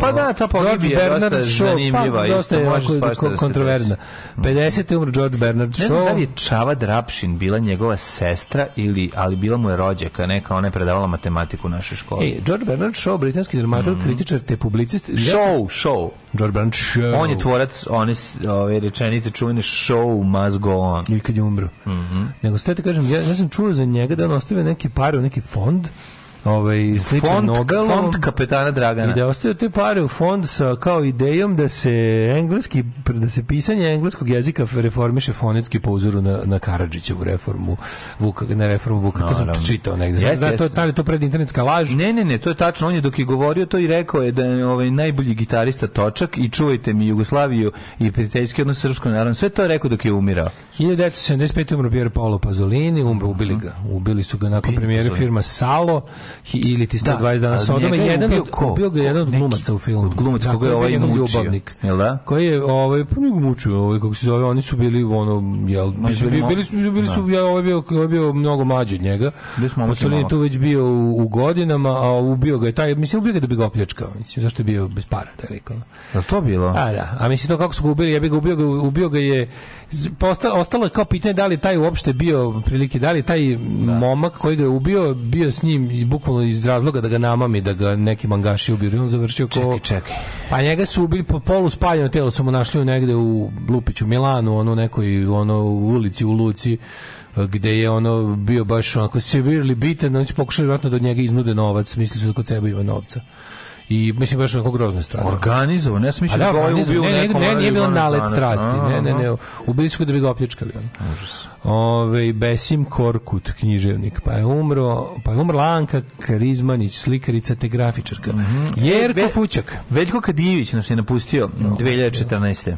Pa da, ta George Bernard dosta Shaw, pa, dosta je ovako da kontroverzna. 50. umro George Bernard Shaw. Ne znam da li je Čava Drapšin bila njegova sestra, ili, ali bila mu je rođaka, neka ona je predavala matematiku u našoj školi. Ej, George Bernard Shaw, britanski dramaturg, mm kritičar te publicist. Show, show. George Bernard Shaw. On je tvorac one ove rečenice čuvene show must go on. I kad je umro. Mm -hmm. Nego ste te kažem, ja, ja sam čuo za njega da on ostavio neki pare u neki fond ovaj sličan fond, Nobelom, fond kapetana Dragana. I da ostaju te pare u fond sa kao idejom da se engleski da se pisanje engleskog jezika reformiše fonetski po uzoru na na Karadžićevu reformu Vuka na reformu Vuka. No, to čitao negde. Jeste, znači, to je taj to pred internetska laž. Ne, ne, ne, to je tačno. On je dok je govorio to i rekao je da je ovaj najbolji gitarista Točak i čuvajte mi Jugoslaviju i prijateljski odnos srpskom narodom. Sve to je rekao dok je umirao. 1975 umro Pier Paolo Pasolini, umro, ubili ga. Ubili su ga nakon premijere firma Salo ili ti 120 da. dana Sodoma. Jedan ubio, ko? ubio ga jedan od glumaca u filmu. od Glumac da, koga je ovaj mučio. Ljubavnik, jel da? Koji je ovaj, pa njegu mučio, ovaj, kako se zove, oni su bili ono, jel, bili, bili, su, bili su, da. ja, ovaj, bio, ovaj bio mnogo mlađi od njega. Mussolini tu već bio u, u, godinama, a ubio ga je taj, mislim, ubio ga da bi ga opljačkao. Mislim, zašto je bio bez para, taj lik. Da to bilo? A, da. A mislim, to kako su ga ubili, ja bih ga ubio, ga, ubio ga je, postalo, pa ostalo je kao pitanje da li taj uopšte bio, prilike, da li taj da. momak koji ga je ubio, bio s njim i bukvalno iz razloga da ga namami, da ga neki mangaši ubiju. Da on završio ko... Čekaj, čekaj. Pa njega su ubili po polu spaljeno telo, su mu našli negde u Lupiću, Milanu, ono nekoj, ono u ulici, u Luci gde je ono bio baš onako severely biten, oni su pokušali vratno da od njega iznude novac, mislili su da kod sebe ima novca i mislim baš onako grozne strane. Organizovano, ja sam mislio da, da ovaj ubio ne, ne, ne, nije bilo nalet strasti, ne, ne, ne, ubili su da bi ga opljačkali. Užas. Ove, Besim Korkut, književnik, pa je umro, pa je umrla Anka Karizmanić, slikarica te grafičarka. Mhm. E, Jerko Fučak. Fućak. Veljko Kadijević nas je napustio 2014.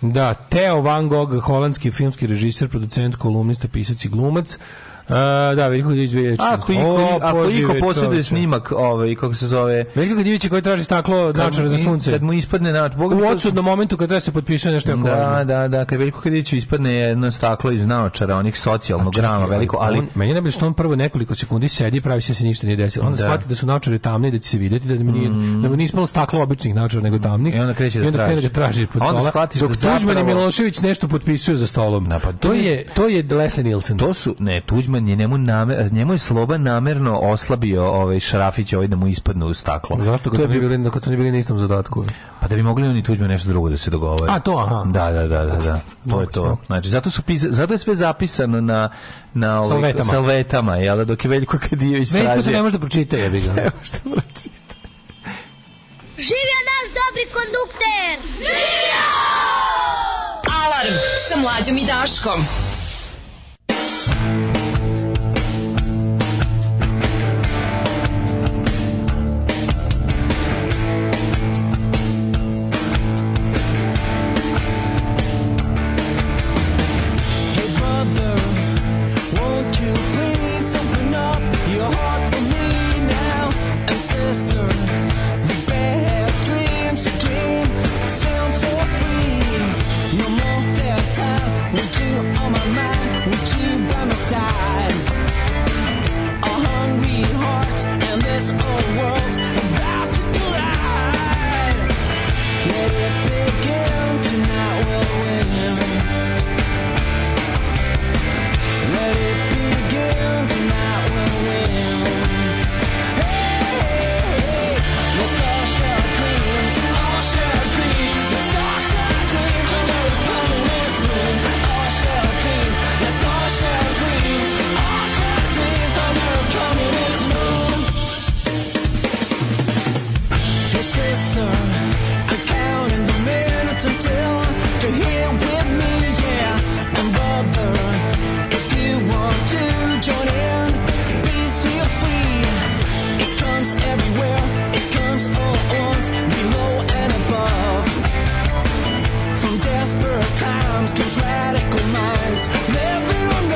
Da, Theo Van Gogh, holandski filmski režiser, producent, kolumnista, pisac i glumac. A, da, Veljko Gadivić je Ako iko, o, ako iko posjeduje snimak, ovaj, kako se zove... Veljko Gadivić koji traži staklo naočara za sunce. Kad mu ispadne naočar... Boga u odsudnom momentu kad treba se potpiše nešto jako Da, važno. da, da, kad Veljko Gadivić ispadne jedno staklo iz naočara, onih socijalnog znači, grama veliko, ali... On, meni je najbolje što on prvo nekoliko sekundi sedi i pravi se da se ništa nije desilo. Onda da. shvati da su naočare tamne i da će se vidjeti, da mi nije, mm. da mi nije ispalo staklo običnih naočara nego tamnih. I onda kreće da, onda traži. da traži pod Onda shvatiš da zapravo... Tuđman i Milošević nešto potpisuju za stolom. Da, pa to, je, to je Leslie Nielsen. To su, ne, Tuđman slobodan je, njemu, namer, njemu je sloban namerno oslabio ovaj Šarafić ovaj da mu ispadnu u staklo. Zašto kad, to bi... bili, kad su bili na istom zadatku? Pa da bi mogli oni tuđme nešto drugo da se dogovore. A to, aha. Da, da, da, da, da. To je to. Znači, zato, su pisa, zato je sve zapisano na, na ovaj, salvetama. salvetama, je da? Dok je Veljko Kadijević straže. Veljko to ne može da pročita, jebi ga. Ne može da pročita. Živio naš dobri kondukter! Živio! Alarm sa mlađom i Daškom. time. A hungry heart and this old world's about to collide. Let it times gives radical minds living on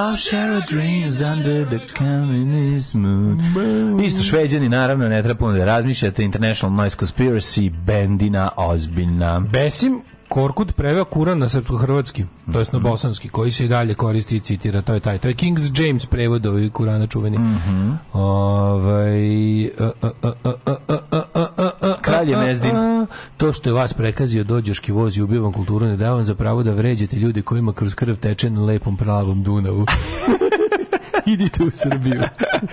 I'll share our dreams under the communist moon. Isto šveđani, naravno, ne treba puno da razmišljate. International Noise Conspiracy, bendina ozbiljna. Besim Korkut preveo Kuran na srpsko-hrvatski, to jest na bosanski, koji se i dalje koristi i citira, to je taj. To je King's James prevod ovih Kurana čuveni. Ovaj... Kralj je To što je vas prekazio dođeški voz i ubio vam kulturu, ne da vam za pravo da vređete ljude kojima kroz krv teče na lepom pravom Dunavu. idite u Srbiju.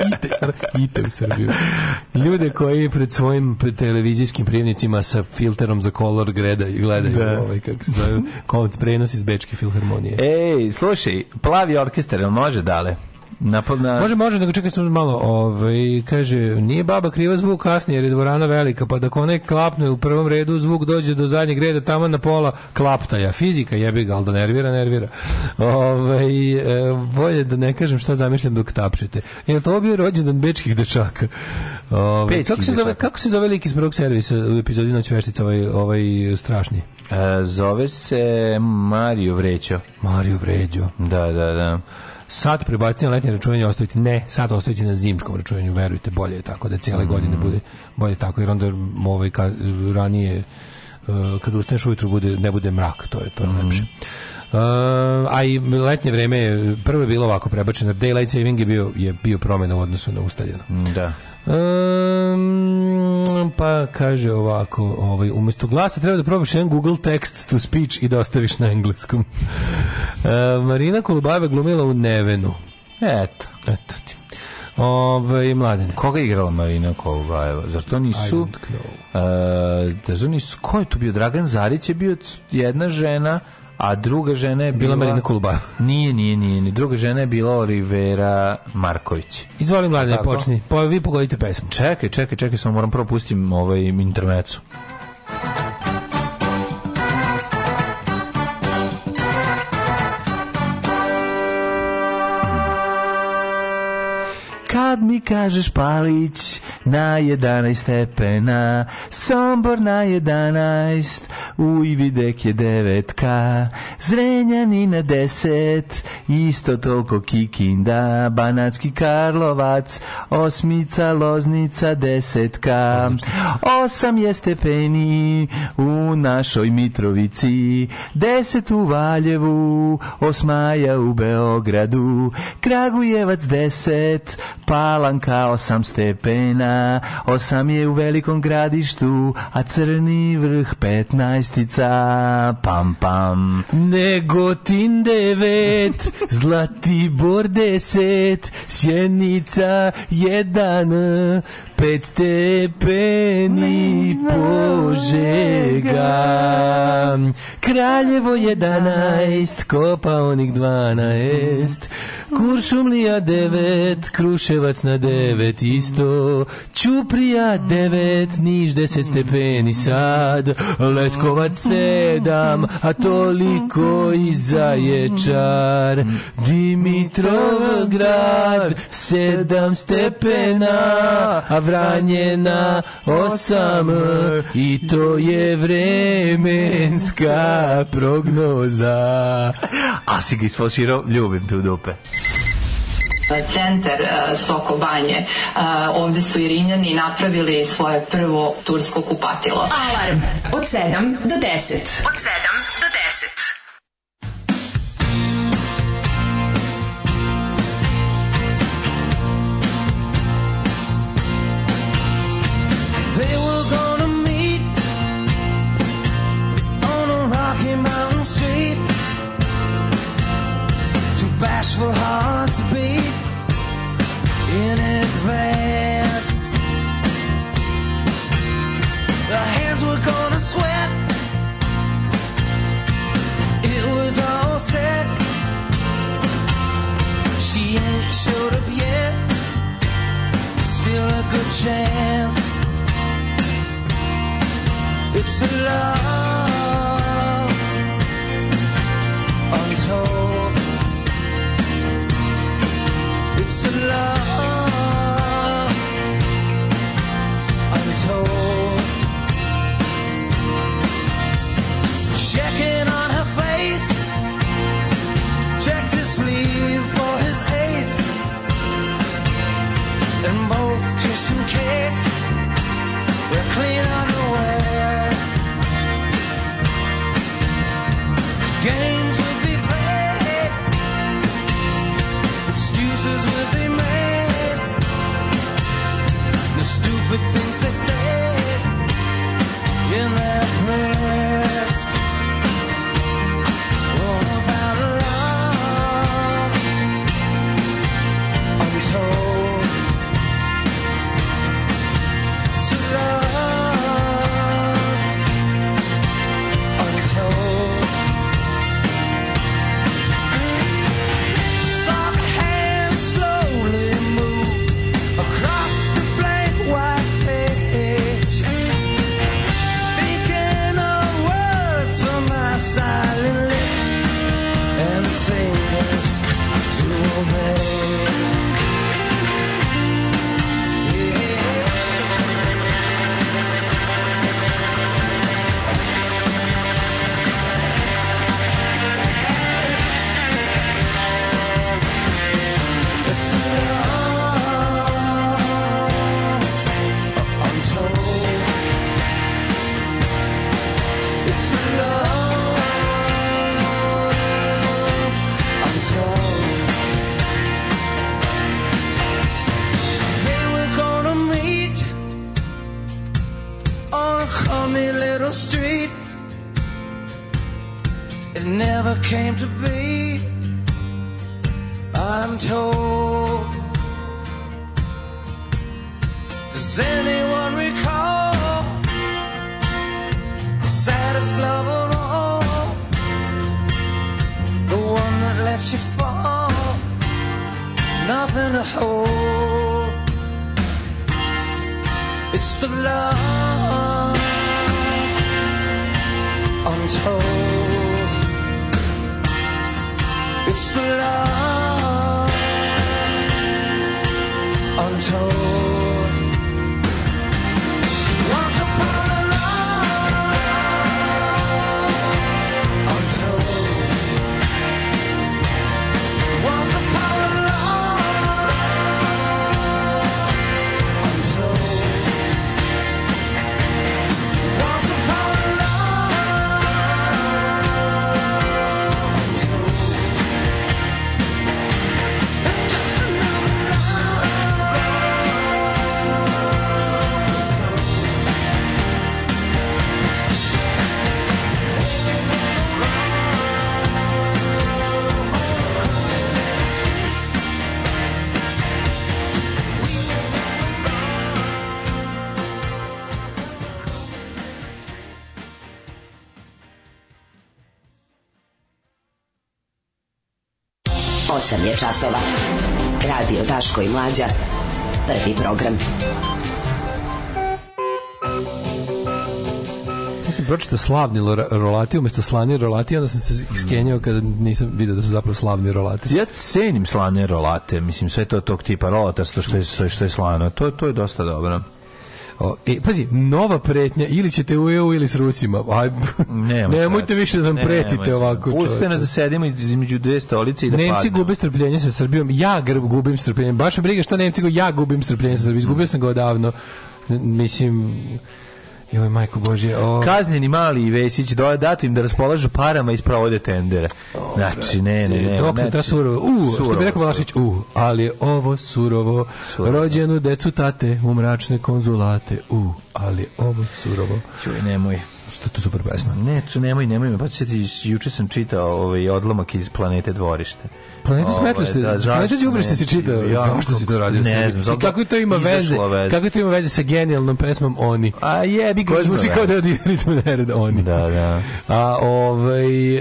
Idite, idite u Srbiju. Ljude koji pred svojim pred televizijskim prijemnicima sa filterom za kolor greda i gledaju da. ovaj, kako se zove, prenos iz Bečke filharmonije. Ej, slušaj, plavi orkestar, može dale? Napolna... Može, može, nego čekaj sam malo. Ovaj, kaže, nije baba kriva zvuk kasnije, jer je dvorana velika, pa da kone klapne u prvom redu, zvuk dođe do zadnjeg reda, tamo na pola klaptaja. Fizika jebi ga, ali da nervira, nervira. Ovaj, e, bolje da ne kažem šta zamišljam dok tapšete. Jel to bio rođendan bečkih dečaka? Ovaj, kako, se zove, kako se zove lik iz prvog servisa u epizodi Noć veštica, ovaj, ovaj strašni? E, zove se Mario Vređo. Mario Vređo. Da, da, da sad prebaciti na letnje računanje ostaviti ne sad ostaviti na zimskom računanju verujte bolje je tako da cijele mm. godine bude bolje tako jer onda ovaj ka, ranije uh, kad ustaneš ujutru bude ne bude mrak to je to je mm. lepše Uh, a i letnje vreme je prvo je bilo ovako prebačeno daylight saving je bio je bio promena u odnosu na ustaljeno. Da. Um, pa kaže ovako, ovaj, umesto glasa treba da probaš jedan Google text to speech i da ostaviš na engleskom. uh, Marina Kolubave glumila u Nevenu. Eto. Eto ti. Ove, ovaj, mladen. Koga je igrala Marina Kolubajeva? Zar to nisu... Uh, da zar nisu... Ko je tu bio? Dragan Zarić je bio jedna žena a druga žena je bila... Bila Marina Kuluba. Nije, nije, nije, nije. Druga žena je bila Olivera Marković. Izvoli mlade, Tako? počni. Pa vi pogodite pesmu. Čekaj, čekaj, čekaj, samo moram prvo pustim ovaj intermecu. Kad mi kažeš Palić na 11 stepena, Sombor na 11, u Ividek je 9K, Zrenjani na 10, isto toliko Kikinda, Banatski Karlovac, Osmica, Loznica, 10K, 8 je stepeni u našoj Mitrovici, 10 u Valjevu, Osmaja u Beogradu, Kragujevac 10, pa palanka osam stepena, osam je u velikom gradištu, a crni vrh petnaestica, pam pam. Negotin devet, Zlatibor deset, Sjenica jedan, pet stepeni požega Kraljevo 11, Kopaonik 12 Kuršumlija 9, Kruševac na 9 isto Ćuprija 9, Niš 10 stepeni sad Leskovac 7, a toliko i Zaječar Dimitrov grad 7 stepena, a hranjena osam i to je vremenska prognoza. A si ga isfoširao, ljubim te u dupe centar eh, Soko Banje. Eh, ovde su i Rimljani napravili svoje prvo tursko kupatilo. Alarm od 7 do 10. Od 7 bashful to beat in advance. The hands were gonna sweat. It was all set. She ain't showed up yet. Still a good chance. It's a love untold. It's a love told. Checking on her face, checks his sleeve for his ace, and both just in case are clean unaware. Game časova. Radio Daško i Mlađa. Prvi program. Ja sam pročitao slavni rolati umesto slani rolati, onda sam se iskenjao kada nisam vidio da su zapravo slavni rolati. Ja cenim slane rolate, mislim sve to tog tipa rolata, što je, što je slano, to, to je dosta dobro. O, e, pazi, nova pretnja, ili ćete u EU ili s Rusima. Aj, Nema nemojte sredi. više da nam pretite nemojte. ovako. Pustite nas da sedimo između dve stolice i da Nemci padne. gube strpljenje sa Srbijom, ja gubim strpljenje. Baš me briga što Nemci go, ja gubim strpljenje sa Srbijom. Izgubio mm. sam ga odavno. Mislim, Joj, majko Božje. O... Kazneni mali i Vesić datu im da raspolažu parama i sprovode tendere. Znači, ne, ne, ne. Dok ne, znači, surovo. U, surovo. što bi rekao Vlašić, u, ali ovo surovo. surovo. Rođenu decu tate u mračne konzulate. U, ali ovo surovo. Joj, nemoj što to super pesma. Ne, tu nemoj, nemoj me. Pa juče sam čitao ovaj odlomak iz planete dvorište. Planeta ovaj, smetlište, da, planeta Đubrište si čitao, Ja, zašto si to radio? Ne znam. kako to ima veze? veze? Kako to ima veze sa genijalnom pesmom Oni? A jebi ga. Koja zvuči kao da je ritmo nered Oni. Da, da. A ovaj,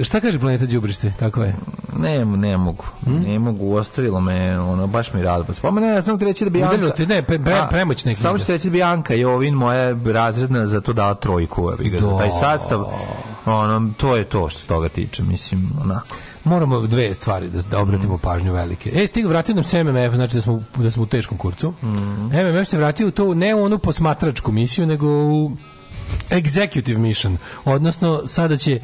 e, šta kaže planeta Đubrište? Kako je? Ne, ne mogu. Hmm? Ne mogu, ostavilo me, ono, baš mi rado. Pa ne, ja sam ti reći da bi Anka... Te, ne, pre, pre, premoć nekada. Samo ću ti reći da bi Anka Jovin, moja razredna, za to dala trojku. Za taj da. sastav, ono, to je to što se toga tiče, mislim, onako moramo dve stvari da, da obratimo mm. pažnju velike. E, stig vratio nam se MMF, znači da smo, da smo u teškom kurcu. Mm. MMF se vratio u to, ne u onu posmatračku misiju, nego u executive mission. Odnosno, sada će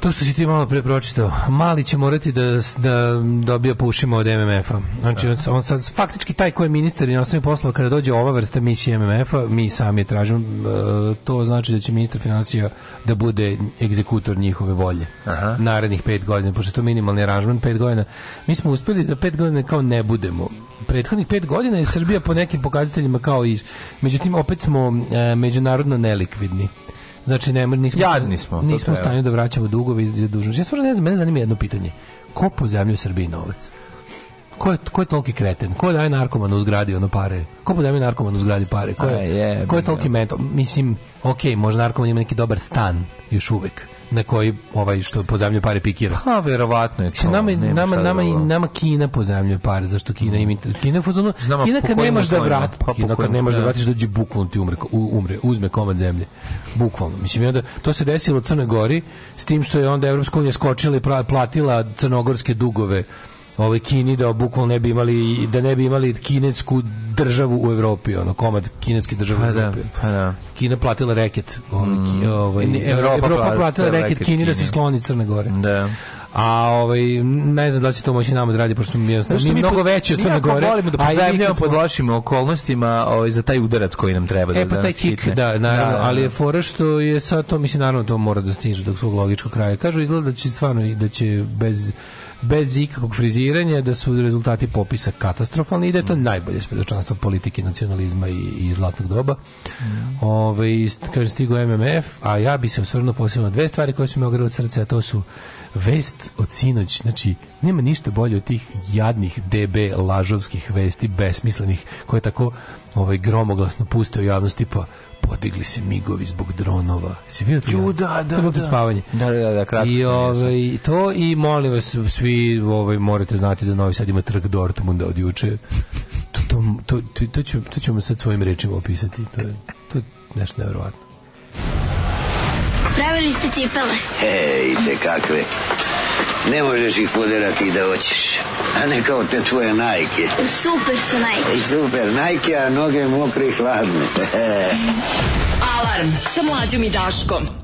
To što si ti malo pre pročitao, mali će morati da, da dobija po ušima od MMF-a. Znači, da. on sad, faktički taj ko je ministar i inostranih poslova, kada dođe ova vrsta misije MMF-a, mi sami je tražimo, e, to znači da će ministar financija da bude egzekutor njihove volje. Aha. Narednih pet godina, pošto je to minimalni aranžman, pet godina. Mi smo uspeli da pet godina kao ne budemo. Prethodnih pet godina je Srbija po nekim pokazateljima kao i... Međutim, opet smo e, međunarodno nelikvidni. Znači ne, nismo, Jadni smo, nismo u stanju da vraćamo dugove iz dužnosti. Ja stvarno ne znam, mene zanima jedno pitanje. Ko po u Srbiji novac? Ko je, ko je toliki kreten? Ko daje narkoman u zgradi ono pare? Ko po zemlju narkoman u zgradi pare? Ko je, je ko je toliki mental? Mislim, ok, možda narkoman ima neki dobar stan još uvek na koji ovaj što pozajmljuje pare pikira. Ha, verovatno je. To, nama nama nama i nama Kina pozajmljuje pare, zašto Kina ima Kina fuzonu. Da da. pa Kina kad nemaš da vrat, pa Kina kad nemaš da vratiš dođe bukvalno ti umre, umre, uzme komad zemlje. Bukvalno. Mislim onda to se desilo u Crnoj Gori s tim što je onda Evropska unija skočila i platila crnogorske dugove ovaj Kini da bukvalno ne bi imali da ne bi imali kinesku državu u Evropi, ono komad kineske države pa u da, Evropi. Da, pa da. Kina platila reket, ovaj, mm. ovaj Evropa, Evropa platila reket, reket Kini, da Kini da se skloni Crne Gore. Da. A ovaj ne znam da li će to moći nama da radi pošto mi je znači, mi mnogo veći od Crne Gore. Volimo da pozajmljujemo pod lošim okolnostima ovaj za taj udarac koji nam treba e, da. E pa da taj kik, da, naravno, da, da, ali je fora što je sad to mislim naravno to mora da stiže do svog logičkog kraja. Kažu izgleda da će stvarno i da će bez bez ikakvog friziranja, da su rezultati popisa katastrofalni i da je to mm. najbolje svedočanstvo politike, nacionalizma i, i zlatnog doba. Mm. Ove, ovaj, kaže, stigo MMF, a ja bi se osvrnuo posebno dve stvari koje su mi ogrele srce, a to su vest od sinoć, znači nema ništa bolje od tih jadnih DB lažovskih vesti besmislenih koje tako ovaj gromoglasno puste u javnost tipa podigli se migovi zbog dronova. Se vidio to? Ju, da, da, da. Da, da, da, kratko I, ovaj, to i molim vas, svi ovaj, morate znati da Novi Sad ima trg Dortmund od juče. To, to, to, to, ćemo to ćemo sad svojim rečima opisati. To je, to je nešto nevjerovatno. Pravili ste cipele. Ej, te kakve. Ne možeš ih poderati da hoćeš. A ne kao te tvoje najke. Super su najke. Super, najke, a noge mokre i hladne. Alarm sa mlađom i Daškom.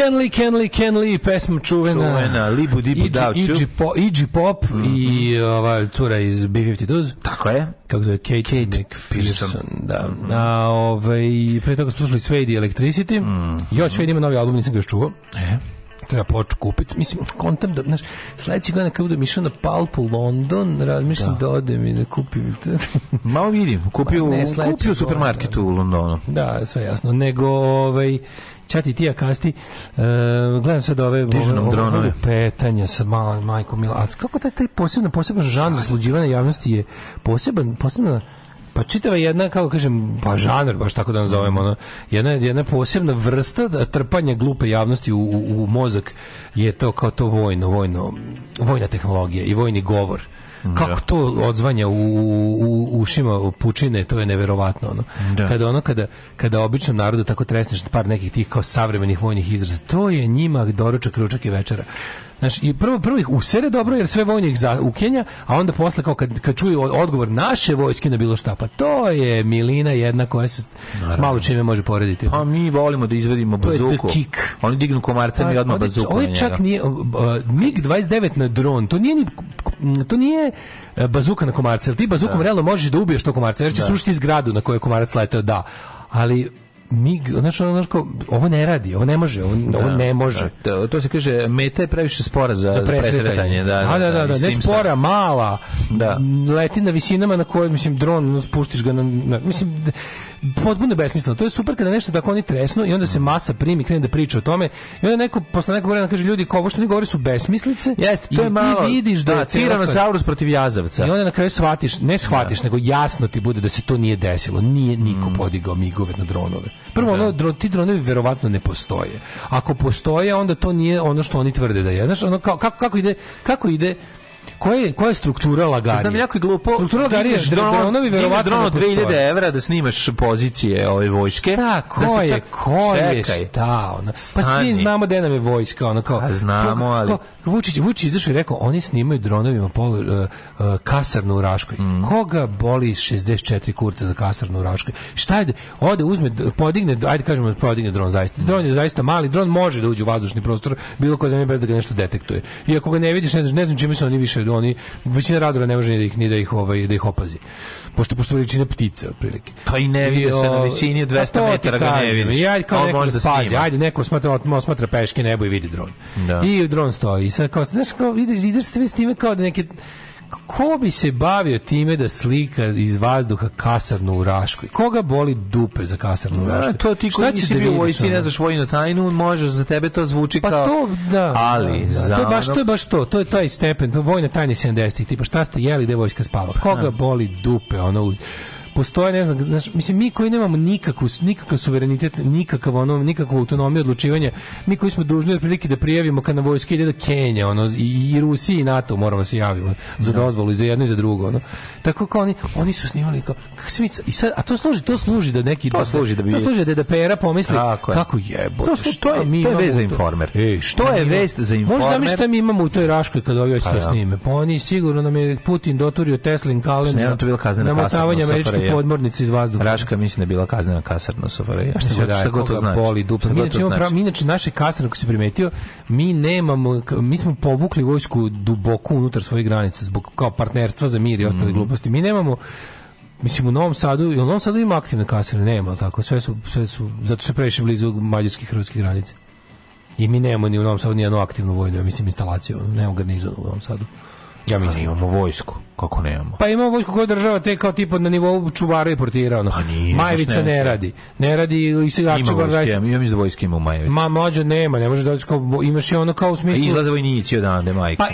Kenley, Kenley, Kenley, pesma čuvena. Čuvena, Libu Dibu Davču. Iggy Pop mm -hmm. i mhm. ova cura iz B-52. Tako je. Kako zove, Kate, Kate McPherson. Da. Mm -hmm. A, ovaj, pre toga slušali Svedi Electricity. Mm -hmm. Još Svedi ima novi album, nisam ga još čuo. E? treba poč kupiti. Mislim, kontam da, znaš, sledećeg godina kad budem išao na Palpu London, razmišljam da, da odem i da kupim. Malo vidim, kupio, Ma pa ne, kupio u supermarketu u Londonu. Da, sve jasno. Nego, ovaj, Čati Tija Kasti, e, gledam sad ove, ove, ove, ove petanja sa malom majkom Mila. A kako taj, taj poseban, poseban žanr sluđivanja javnosti je poseban, posebno pa čitava jedna kako kažem pa žanr baš tako da nazovemo ono jedna jedna posebna vrsta da, trpanja glupe javnosti u, u, u mozak je to kao to vojno vojno vojna tehnologija i vojni govor Da. Kako to odzvanja u, u ušima pučine, to je neverovatno ono. Da. Kada ono kada kada običnom narodu tako tresneš par nekih tih kao savremenih vojnih izraza, to je njima doručak, ručak i večera. Znaš, i prvo, prvo ih usere dobro, jer sve vojnik ih za, ukenja, a onda posle, kao kad, kad čuju odgovor naše vojske na bilo šta, pa to je milina jedna koja se Naravno. s malo čime može porediti. Pa mi volimo da izvedimo pa, bazuku. Oni dignu komarcem pa, i odmah bazuku. Ovo čak nije, uh, MiG-29 na dron, to nije ni, to nije e, bazuka na komarce, ti bazukom da. realno možeš da ubiješ to komarce, jer će da. sušiti zgradu na kojoj komarac leteo, da. Ali mi, znaš, ono, ovo ne radi, ovo ne može, ovo, da, ovo ne može. Da, to se kaže, meta je previše spora za, za presretanje. Da, da, da, da, da ne spora, mala, da. leti na visinama na kojoj, mislim, dron, spuštiš ga na, na mislim, potpuno besmisleno. To je super kada nešto tako oni tresnu i onda se masa primi, krene da priča o tome. I onda neko posle nekog vremena kaže ljudi, kao što oni govore su besmislice. Jeste, to je malo. Ti vidiš da, da tiranosaurus protiv jazavca. I onda na kraju shvatiš, ne shvatiš, da. nego jasno ti bude da se to nije desilo. Nije niko mm. podigao migove na dronove. Prvo, da. ono, ti dronovi verovatno ne postoje. Ako postoje, onda to nije ono što oni tvrde da je. Znaš, ono, kako, kako ide, kako ide Koje, koja je struktura lagarije? Znam, jako je glupo. Struktura lagarije je dronovi verovatno drono 2000 evra da snimaš pozicije ove vojske. Šta, da, da ko da je, ko je, šta, ono. Pa svi znamo da nam je vojska, ono kao. A pa znamo, ali... Vučić, Vučić izašao i rekao, oni snimaju dronovima pol, uh, uh, kasarnu u Raškoj. Mm. Koga boli 64 kurca za kasarnu u Raškoj? Šta je, ode, uzme, podigne, ajde kažemo, da podigne dron zaista. Dron je zaista mali, dron može da uđe u vazdušni prostor, bilo koja zemlja bez da ga nešto detektuje. I ako ga ne vidiš, ne znam, ne znam čime su oni više, oni, većina radora ne može ni da ih, ni da ih, ovaj, da ih opazi. Pošto pošto veličine ptica, otprilike. Pa i ne vidi se na visini 200 pa metara ga ne vidiš. I ajde, kao neko da, da pazi, ajde, neko smatra, osmatra peške nebo i vidi dron. Da. I dron stoji I sad kao, znaš, kao, ideš, ideš sve s time kao da neke ko bi se bavio time da slika iz vazduha kasarnu u Raškoj? Koga boli dupe za kasarnu u da, Raškoj? Da, to ti koji nisi bio u vojci, ne znaš vojnu tajnu, može za tebe to zvuči pa kao... Pa to, da. Ali, da, za... Da. To je, baš, to je baš to, to je taj stepen, to vojna tajna 70-ih, tipa šta ste jeli, gde vojska spava? Pa da. Koga da. boli dupe, ono... U postoje, ne znam, znaš, mislim, mi koji nemamo nikakvu, nikakav suverenitet, nikakav ono, nikakvu autonomiju odlučivanja, mi koji smo dužni otprilike da prijavimo kad na vojske ide da Kenja, ono, i, i Rusiji i NATO moramo da se javimo za da. dozvolu i za jedno i za drugo, ono. Tako kao oni, oni su snimali kao, kako se mi, i sad, a to služi, to služi da neki... To da, da služi da bi... To služi da da pera pomisli, je. kako jebote, to, što je, mi to je vez za informer. Ej, što je vest za informer? Možda mi šta mi imamo u toj Raškoj kad ovi hoće pa to snime. Pa oni sigurno nam je Putin doturio Teslin kalendar. Ne, to bilo kaznena kasa. američke je. podmornice iz vazduha. Raška mislim da bila kaznena kasarna Sofarija. A šta, šta, da, šta god to znači? Boli dupe. Mi, inače, znači? Pravo, mi inače naše kasarne, ako se primetio, mi nemamo, mi smo povukli vojsku duboko unutar svojih granica zbog kao partnerstva za mir i ostale mm -hmm. gluposti. Mi nemamo Mislim u Novom Sadu, jel u Novom Sadu ima aktivne kasarne, nema, tako, sve su, sve su, zato se previše blizu mađarskih hrvatskih granica. I mi nemamo ni u Novom Sadu ni jednu aktivnu vojnu, mislim, instalaciju, nemamo garnizon u Novom Sadu. Ja mislim. Ali imamo vojsku. Kako nemamo? Pa imamo vojsku koja država te kao tipa na nivou čuvara i portira. Ono. Pa nije, Majevica ne, radi. Ne radi i se ima vojske, radi. ja mislim da vojske ima u Majevici. Ma mlađo nema, ne može da kao, imaš je ono kao u smislu... Pa izlaze vojnici odande, majka. Pa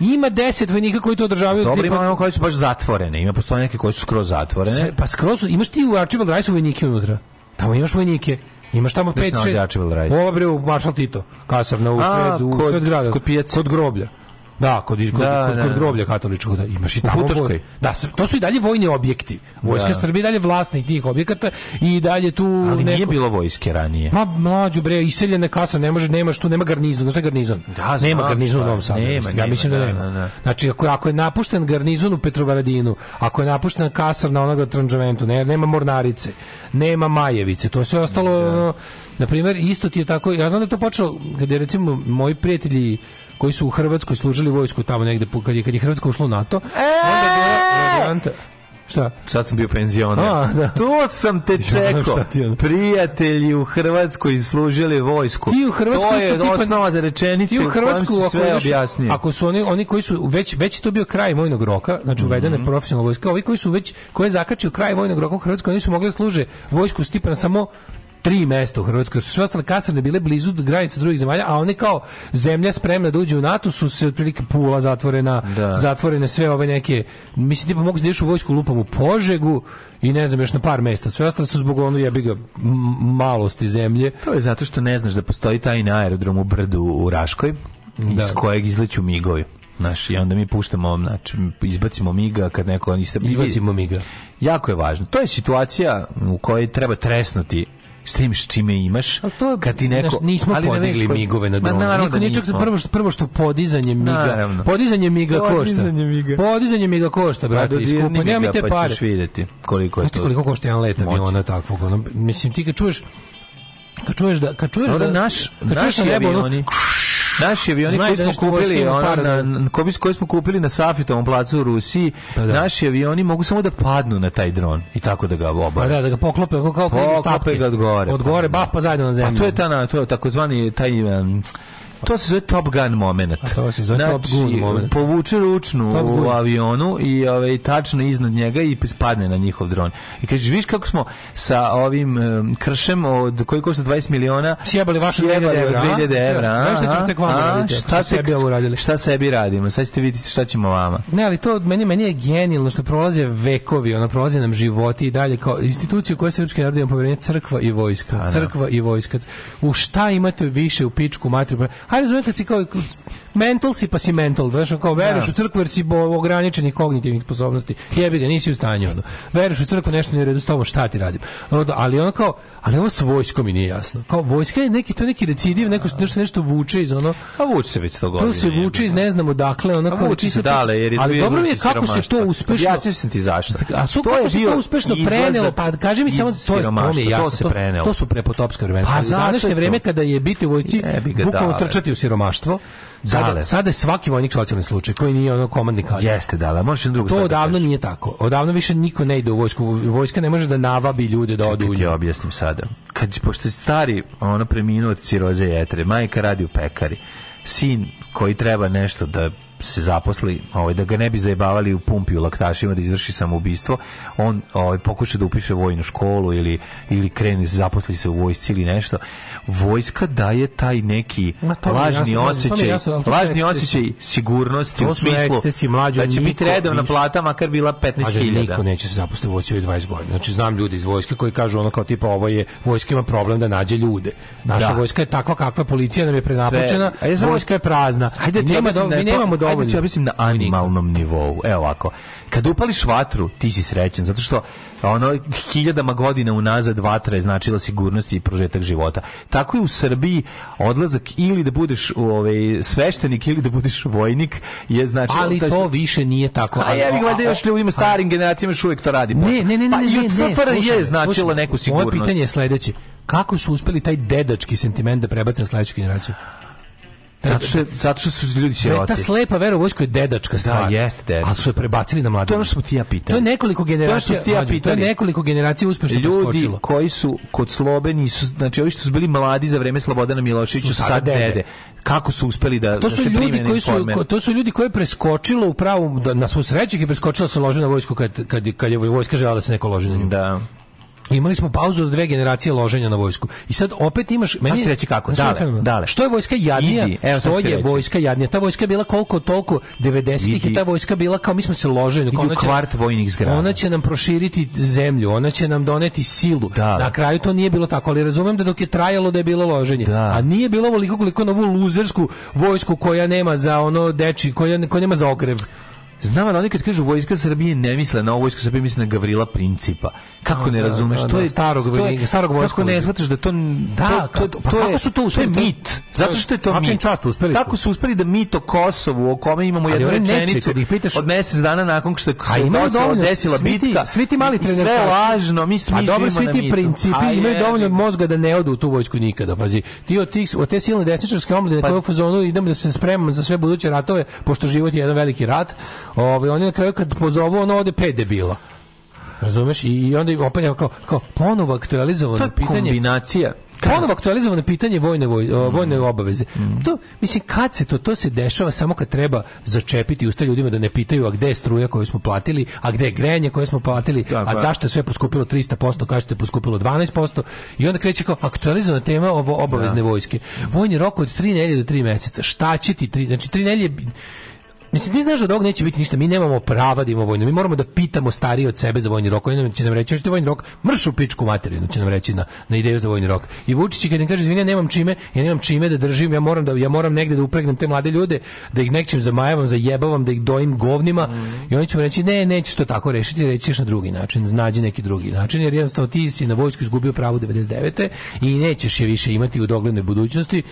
ima 10 vojnika koji to održavaju. Dobro, tipa... imamo koji su baš zatvorene. Ima postoje neke koji su skroz zatvorene. Sve, pa skroz, imaš ti u Archibald Rice vojnike unutra. Tamo imaš vojnike. Imaš tamo 5 6. Ova bre u Maršal Tito, kasarna u sred, u sred grada, kod, kod groblja. Da, da, kod, kod, da, kod, da. kod groblja katoličkog, da, imaš i tamo. U Da, to su i dalje vojni objekti. Vojska da. Srbije dalje vlasnik tih objekata i dalje tu Ali neko... nije bilo vojske ranije. Ma mlađu bre, iseljena kasa, ne može, nemaš tu, nema garnizon, znači garnizon. Da, nema znači, garnizon u Novom Sadu. Nema, ja mislim da, da nema. Da, da, Znači ako, ako je napušten garnizon u Petrovaradinu, ako je napuštena kasarna onoga Tranđamentu, ne, nema Mornarice, nema Majevice, to sve ostalo na primer, isto ti je tako, ja znam da je to počelo, kad je recimo moji prijatelji koji su u Hrvatskoj služili vojsku tamo negde kad je kad je Hrvatska ušla u NATO. Onda je bila e! varijanta Šta? Sad sam bio penzioner. da. Tu sam te čekao. Prijatelji u Hrvatskoj služili vojsku. Ti u Hrvatskoj to je osnova za rečenicu. Ti u Hrvatskoj ako, sve objasnio. ako su oni oni koji su već već to bio kraj vojnog roka, znači uvedene mm -hmm. profesionalna vojska, ovi koji su već koje zakačio kraj vojnog roka u Hrvatskoj, oni su mogli da služe vojsku stipena samo tri mesta u Hrvatskoj, su sve ostale kasarne bile blizu granice drugih zemalja, a oni kao zemlja spremna da uđe u NATO su se otprilike pula zatvorena, da. zatvorene sve ove neke, mislim tipa mogu se da u vojsku lupam u Požegu i ne znam još na par mesta, sve ostale su zbog ono jebiga malosti zemlje. To je zato što ne znaš da postoji taj na aerodrom u Brdu u Raškoj, da. iz kojeg izleću migovi. Naš, I onda mi puštamo, znači, izbacimo miga kad neko... Izbacimo miga. Jako je važno. To je situacija u kojoj treba tresnuti s tim s čime imaš ali to je, kad ti neko naš, nismo ali podigli migove na dronu naravno da nismo. prvo što prvo što podizanje miga naravno. podizanje miga košta podizanje miga podizanje miga košta brate pa, i skupo nema te pa pare ćeš videti koliko je to koliko košta jedan let aviona takvog ono mislim ti kad čuješ kad čuješ da kad čuješ da, da naš kad čuješ da nebo, oni... ono, Naši avioni Znaju koji da smo kupili, ono, da- na, na, koji smo kupili na Safitovom placu u Rusiji, pa da. naši avioni mogu samo da padnu na taj dron i tako da ga obave. Pa da, da ga poklope, kao, kao stape ga od gore. Od gore, pa da. bah pa zajedno na zemlju. A to je ta, na to je takozvani taj um, To se zove Top Gun moment. A to se zove znači, Top Gun moment. Povuče ručnu u avionu i ovaj, tačno iznad njega i padne na njihov dron. I kažeš, viš kako smo sa ovim um, kršem od koji košta 20 miliona sjebali vašu 2000 evra. Šta ćemo tek vama raditi? Da šta, šta, tek, uradili? šta sebi radimo? Sad ćete videti šta ćemo vama. Ne, ali to meni, meni je genijalno što prolaze vekovi, ona prolazi nam životi i dalje kao instituciju koja srpski narod ima poverenje crkva i vojska. Da. Crkva i vojska. U šta imate više u pičku materiju? Hajde zove kad si kao mental si pa si mental, znaš, kao veruješ u da. crkvu jer si ograničenih kognitivnih sposobnosti. Jebi ga, nisi u stanju ono. Veruješ u crkvu nešto ne redu s tobom, šta ti radim? ali ono kao, ali ovo s vojskom mi nije jasno. Kao vojska je neki to neki recidiv, neko nešto nešto vuče iz ono. A pa vuče se već to godine. To se vuče iz ne znamo odakle, ono pa kao ti se dale, jer je ali dobro je kako se to uspešno. Ja sam ti zašto. A su kako se to uspešno prenelo, pa kaži mi samo to je to je jasno. To, se to su prepotopske vremena. Pa današnje vreme kada je biti u vojsci bukvalno da, trčati u siromaštvo. Sada, dale. sada je svaki vojnik socijalni slučaj koji nije ono komandni kadar. Jeste, da, možeš na drugu To odavno da nije tako. Odavno više niko ne ide u vojsku. Vojska ne može da navabi ljude da odu u nju. objasnim sada. Kad pošto je stari, ono preminuo od ciroze jetre, majka radi u pekari sin koji treba nešto da se zaposli, ovaj, da ga ne bi zajebavali u pumpi u laktašima da izvrši samoubistvo, on ovaj, pokuša da upiše vojnu školu ili, ili kreni, zaposli se u vojsci ili nešto. Vojska daje taj neki lažni jasno, osjećaj, jasno, lažni osjećaj sigurnosti u smislu ekscesi, mlađo, da će biti redovna nič, plata makar bila 15.000. Da niko neće se zaposliti u vojsci 20 godina. Znači, znam ljudi iz vojske koji kažu ono kao tipa ovo je, vojska ima problem da nađe ljude. Naša da. vojska je takva kakva, policija nam je prenapučena, vojska je prazna. Ajde, nema, mi nemamo do dovoljno. Ajde znači, ću objasnim na animalnom nivou. Evo ovako. Kad upališ vatru, ti si srećan, zato što ono hiljadama godina unazad vatra je značila sigurnost i prožetak života. Tako je u Srbiji odlazak ili da budeš ovaj sveštenik ili da budeš vojnik je znači Ali to, to više nije tako. A ja bih valjda još ljudima starim generacijama još uvijek to radi. Ne, ne, ne, ne, pa i od SFRJ je značila neku sigurnost. Moje pitanje je sledeće. Kako su uspeli taj dedački sentiment da prebace na sledeću generaciju? Zato što, zato što su ljudi siroti. Ta slepa vera u vojsku je dedačka da, stvar. Da, jeste dedačka. Ali su je prebacili na mlade. To je ono što smo ti ja pitali. To je nekoliko generacija. To, ti ja mlađe, to je nekoliko generacija uspešno ljudi poskočilo. Ljudi koji su kod slobe nisu, znači ovi što su bili mladi za vreme Slobodana Miloševića su sad dede. dede. Kako su uspeli da to da su da se ljudi koji su ko, to su ljudi koji je preskočilo u pravu da, na svu sreću je preskočilo da se lože na vojsku kad kad kad je vojska želela da se neko loži na nju. Da. Imali smo pauzu od dve generacije loženja na vojsku. I sad opet imaš meni se reći kako? Dale, dale. Što je vojska jadnija? Idi, evo što je reći. vojska jadnija? Ta vojska je bila koliko toliko 90-ih i ta vojska bila kao mi smo se ložili, ona će kvart vojnih zgrada. Ona će nam proširiti zemlju, ona će nam doneti silu. Da. Na kraju to nije bilo tako, ali razumem da dok je trajalo da je bilo loženje. Da. A nije bilo ovoliko koliko na ovu luzersku vojsku koja nema za ono deči, koja, koja nema za ogrev. Znam da oni kad kažu vojska Srbije ne misle na vojsku Srbije, misle na Gavrila Principa. Kako da, ne da, razumeš? Da, da, to je da, starog vojnika, starog vojska. Kako ne shvataš da to da, to, to, pa to je, kako su to uspeli? To je mit. Zato što je to mit. Čast uspeli su. Kako su uspeli da mit o Kosovu, o kome imamo jednu rečenicu ih pitaš od mjesec dana nakon što je Kosovo desila svi bitka. Ti, svi ti mali trenerkaši. Sve lažno, mi smišljamo. A dobro, svi ti principi Aj, imaju dovoljno mozga da ne odu u tu vojsku nikada. Pazi, ti od tih od te silne desničarske omladine pa, koje fazonu idem da se spremam za sve buduće ratove, pošto život je jedan veliki rat Ovaj oni na kraju kad pozovu, ono ode pet debila. Razumeš? I onda opet kao, kao ponovo aktualizovano to pitanje. kombinacija. Ponovo aktualizovano pitanje vojne, voj, vojne obaveze. Mm. To, mislim, kad se to, to se dešava samo kad treba začepiti usta ljudima da ne pitaju a gde je struja koju smo platili, a gde je grenje koje smo platili, Tako, da, a da. zašto je sve poskupilo 300%, kažete poskupilo 12%, i onda kreće kao aktualizovana tema ovo obavezne da. vojske. Vojni rok od 3 nedelje do 3 meseca. Šta će ti? 3, znači, 3 nedelje Mislim, ti znaš da od ovog neće biti ništa. Mi nemamo prava da imamo vojnu. Mi moramo da pitamo starije od sebe za vojni rok. Oni će nam reći, hoćete vojni rok? Mršu pičku materinu će nam reći na, na ideju za vojni rok. I Vučić kad im kaže, izvini, ja nemam čime, ja nemam čime da držim, ja moram, da, ja moram negde da upregnem te mlade ljude, da ih nekčim zamajavam, zajebavam, da ih dojim govnima. Mm. I oni će mu reći, ne, nećeš to tako rešiti, rećiš na drugi način, znađi neki drugi način, jer jednostavno ti si na vojsku izgubio pravo 99. i nećeš je više imati u doglednoj budućnosti.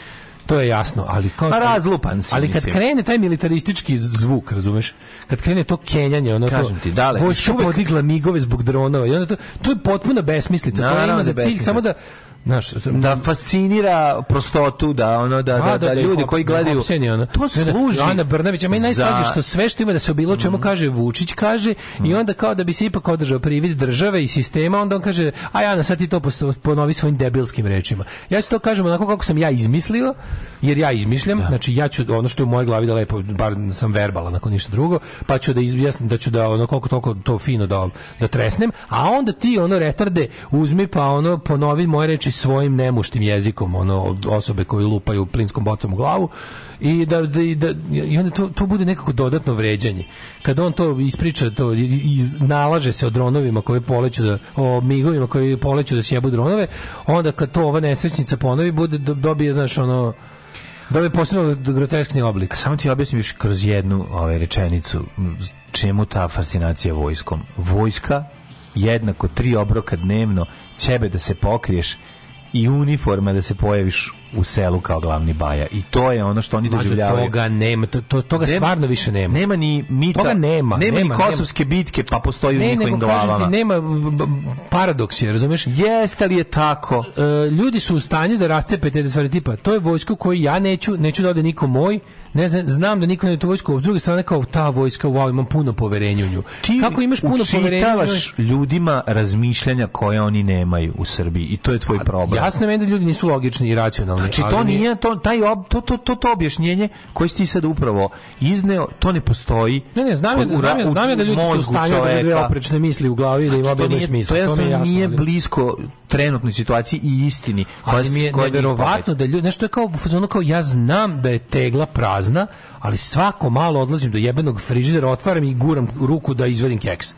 To je jasno, ali kao A pa razlupan si, Ali kad mislim. krene taj militaristički zvuk, razumeš? Kad krene to kenjanje, ono Kažem to. ti, dale, vojska uvek... podigla migove zbog dronova i onda to, to je potpuna besmislica. Na, koja ima da za cilj samo da Naš, da fascinira prostotu, da ono da, pa, da, da, da, da ljudi koji gledaju hopseni, ono. to služi. Ana Brnabić, a meni najslađe što sve što ima da se obilo čemu mhm. kaže Vučić kaže mm. i mhm. onda kao da bi se ipak održao privid države i sistema, onda on kaže a ja na sad ti to ponovi svojim debilskim rečima. Ja ću to kažem onako kako sam ja izmislio, jer ja izmišljam, da. znači ja ću ono što je u mojoj glavi da lepo bar sam verbalan ako ništa drugo, pa ću da izjasnim da ću da ono koliko toliko to fino da da tresnem, a onda ti ono retarde uzmi pa ono ponovi moje reči svojim nemuštim jezikom ono osobe koje lupaju plinskom bocom u glavu i da, da, da i onda to, to bude nekako dodatno vređanje. Kad on to ispriča, to iz, nalaže se o dronovima koji poleću da, o migovima koji poleću da sjebu dronove, onda kad to ova nesrećnica ponovi, bude, dobije, znaš, ono, da bi postalo groteskni oblik. A samo ti objasnim još kroz jednu ovaj, rečenicu čemu ta fascinacija vojskom. Vojska jednako tri obroka dnevno, ćebe da se pokriješ, i uniforma da se pojaviš u selu kao glavni baja i to je ono što oni Mađu, doživljavaju toga nema to, to toga nema, stvarno više nema nema ni mita toga nema nema, nema ni kosovske nema. bitke pa postoji ne, u njihovim glavama nema paradoks je razumeš jeste li je tako e, ljudi su u stanju da rascepe te da stvari tipa to je vojsko koju ja neću neću da ode niko moj ne znam, znam da niko ne tu vojsko, s druge strane kao ta vojska, wow, imam puno poverenja u nju. Ti Kako imaš puno poverenja u njoj? ljudima razmišljanja koje oni nemaju u Srbiji i to je tvoj problem. Jasno meni da ljudi nisu logični i racionalni Znači to nije to taj ob, to, to, to, to objašnjenje koje si ti sad upravo izneo, to ne postoji. Ne, ne, znam, da- u, znam, da u, znam u, da ljudi su stanju da dve oprečne misli u glavi znači, da im obje smisla. To, je, to, to mi je jasno, nije blisko trenutnoj situaciji i istini. Ali mi je neverovatno da ljudi, nešto je kao, ono kao ja znam da je tegla prazna, ali svako malo odlazim do jebenog frižidera, otvaram i guram ruku da izvadim keks.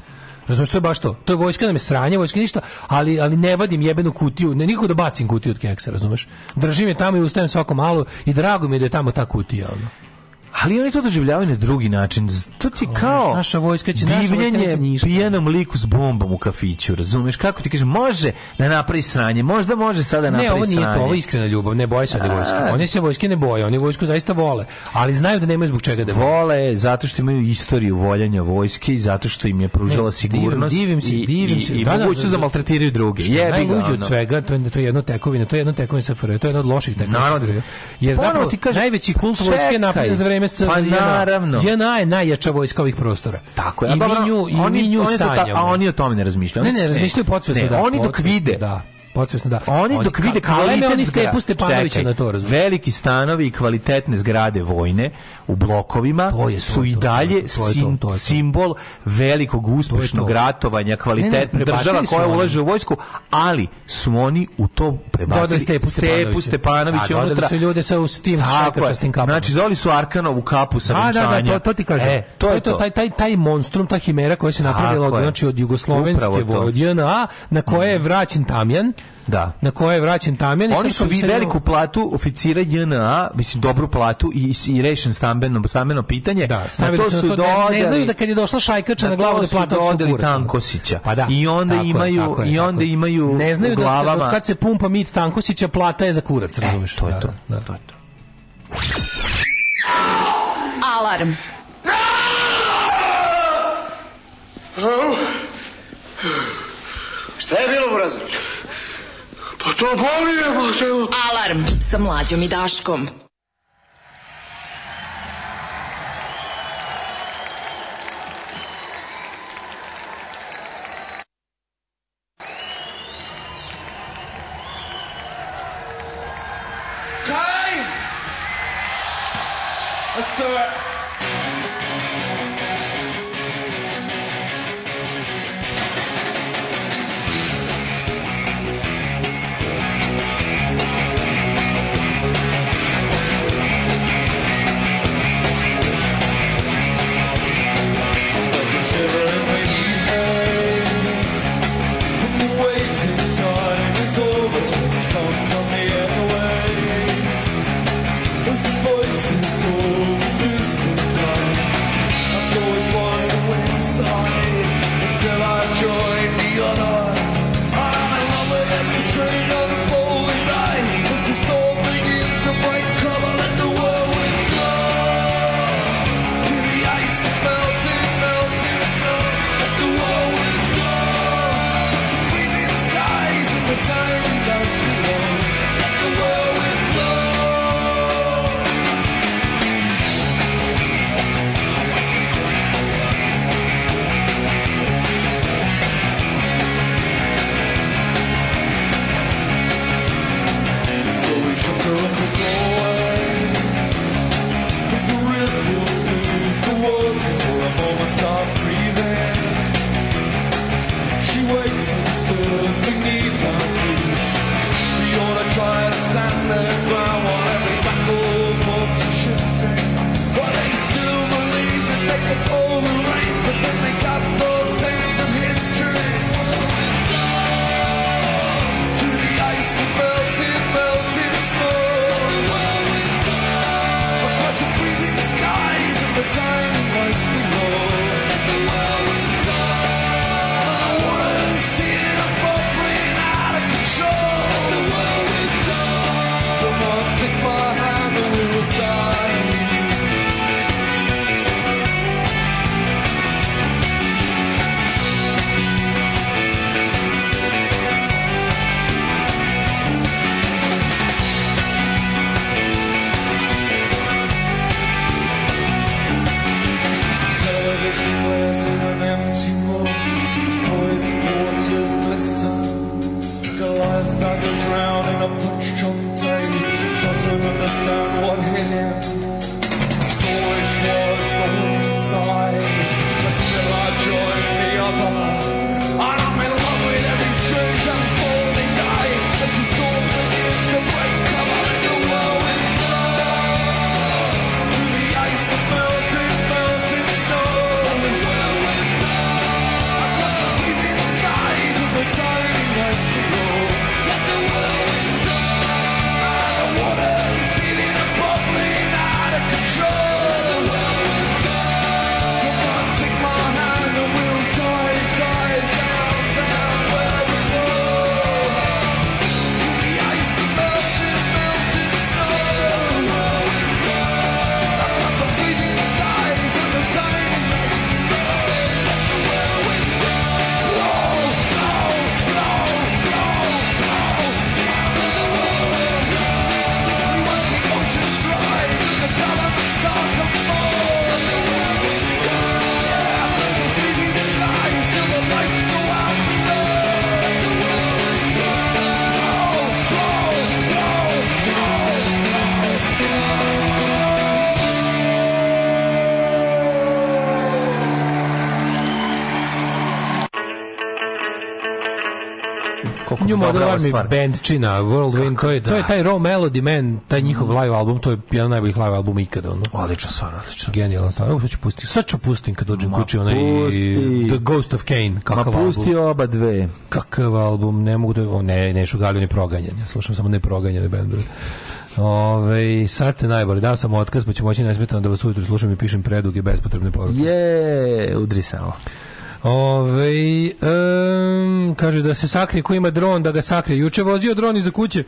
Razumeš, to je baš to. To je vojska nam je sranje, vojska ništa, ali, ali ne vadim jebenu kutiju, ne nikako da bacim kutiju od keksa, razumeš? Držim je tamo i ustajem svako malo i drago mi je da je tamo ta kutija. Ono ali oni to doživljavaju na drugi način. To ti kao naša vojska će divljenje pijanom liku s bombom u kafiću, razumeš? Kako ti kaže, može da napravi sranje, možda može sada da napravi sranje. Ne, ovo nije sranje. to, ovo je iskrena ljubav, ne boje se oni vojske. Oni se vojske ne boje, oni vojsku zaista vole, ali znaju da nemaju zbog čega da vole. Vole zato što imaju istoriju voljenja vojske i zato što im je pružila ne, sigurnost. Divim, divim se, i, divim i, se. I, da, da mogućnost da, da maltretiraju druge. Je najluđe od svega, to je to je jedno tekovine, to je jedno tekovine sa to je jedno od loših tekovina. Naravno, jer zapravo ti kaže najveći kult vojske napravljen za vreme JNS pa, da. naravno. JNA je najjača vojska ovih prostora. Tako je. I a, mi nju, i oni, mi nju oni sanjamo. To ta, a oni o tome ne razmišljaju. Ne, ne, razmišljaju podsvesno. da, oni dok vide, da Podsvesno da. Oni, oni dok vide kvalitet oni Stepu Stepanovića na to razumiju. Veliki stanovi i kvalitetne zgrade vojne u blokovima to je to, su i dalje to, sim, simbol velikog uspešnog ratovanja, kvalitet država koja ulaže u vojsku, ali su oni u to prebacili Stepu Stepanovića. Da, unutra. su ljude sa tim šakačastim kapom. Znači, zvali su Arkanovu kapu sa da, da, da, to, to ti kažem. E, to, to je to. Taj, taj, taj monstrum, ta himera koja se napravila od, znači, od jugoslovenske vojodjena, na koje je vraćen Tamjan, da. na koje je vraćen Tamjan. Oni su vidjeli veliku platu oficira JNA, mislim dobru platu i, i rešen stambeno, stambeno pitanje. Da, na to su na to, dodali, ne, znaju da kad je došla šajkača na, na glavu da plata od Tankosića. Pa da, I onda imaju je, i onda je, imaju ne znaju Da, da, kad se pumpa mit Tankosića plata je za kurac, razumiješ? E, to je da, to. Da, da, to je to. Alarm. Šta je bilo u razredu? Pa to boli, jebote. Alarm sa mlađom i Daškom. dobra Army stvar. Bandčina, World Wind, to je, da. to je taj Raw Melody Man, taj njihov live album, to je jedan od najboljih live albuma ikada. Ono. Odlična stvar, odlična. Genijalna stvar. Evo sad ću pustiti, sad ću pustim kad dođem kući onaj pusti. The Ghost of Kane. Kakav Ma pusti album. oba dve. Kakav album, ne mogu da, o, ne, ne šugalju, ne proganjan. slušam samo ne proganjanje bendove. Ove, sad ste najbolji, dao sam otkaz, pa ću moći nesmetano da vas ujutru slušam i pišem preduge, bespotrebne poruke. Je, udri samo. Ove, um, kaže da se sakri ko ima dron, da ga sakri. Juče vozio dron iza kuće.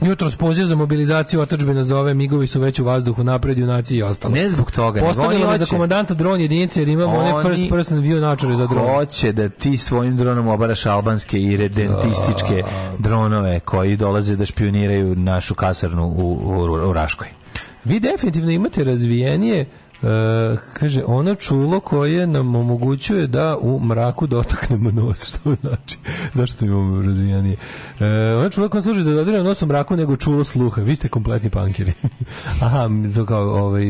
Jutro spozio za mobilizaciju za ove migovi su već u vazduhu, napred, junaci i ostalo. Ne zbog toga. Postavljamo za komandanta dron jedinice jer imamo oni one first person view načore za dron. Hoće da ti svojim dronom obaraš albanske i redentističke da. dronove koji dolaze da špioniraju našu kasarnu u, u, u Raškoj. Vi definitivno imate razvijenije E, kaže, ono čulo koje nam omogućuje da u mraku dotaknemo nos. Što znači? Zašto imamo razvijanije? E, ono čulo koje služi da dodiramo nos u mraku nego čulo sluha. Vi ste kompletni pankeri. Aha, to kao ovaj...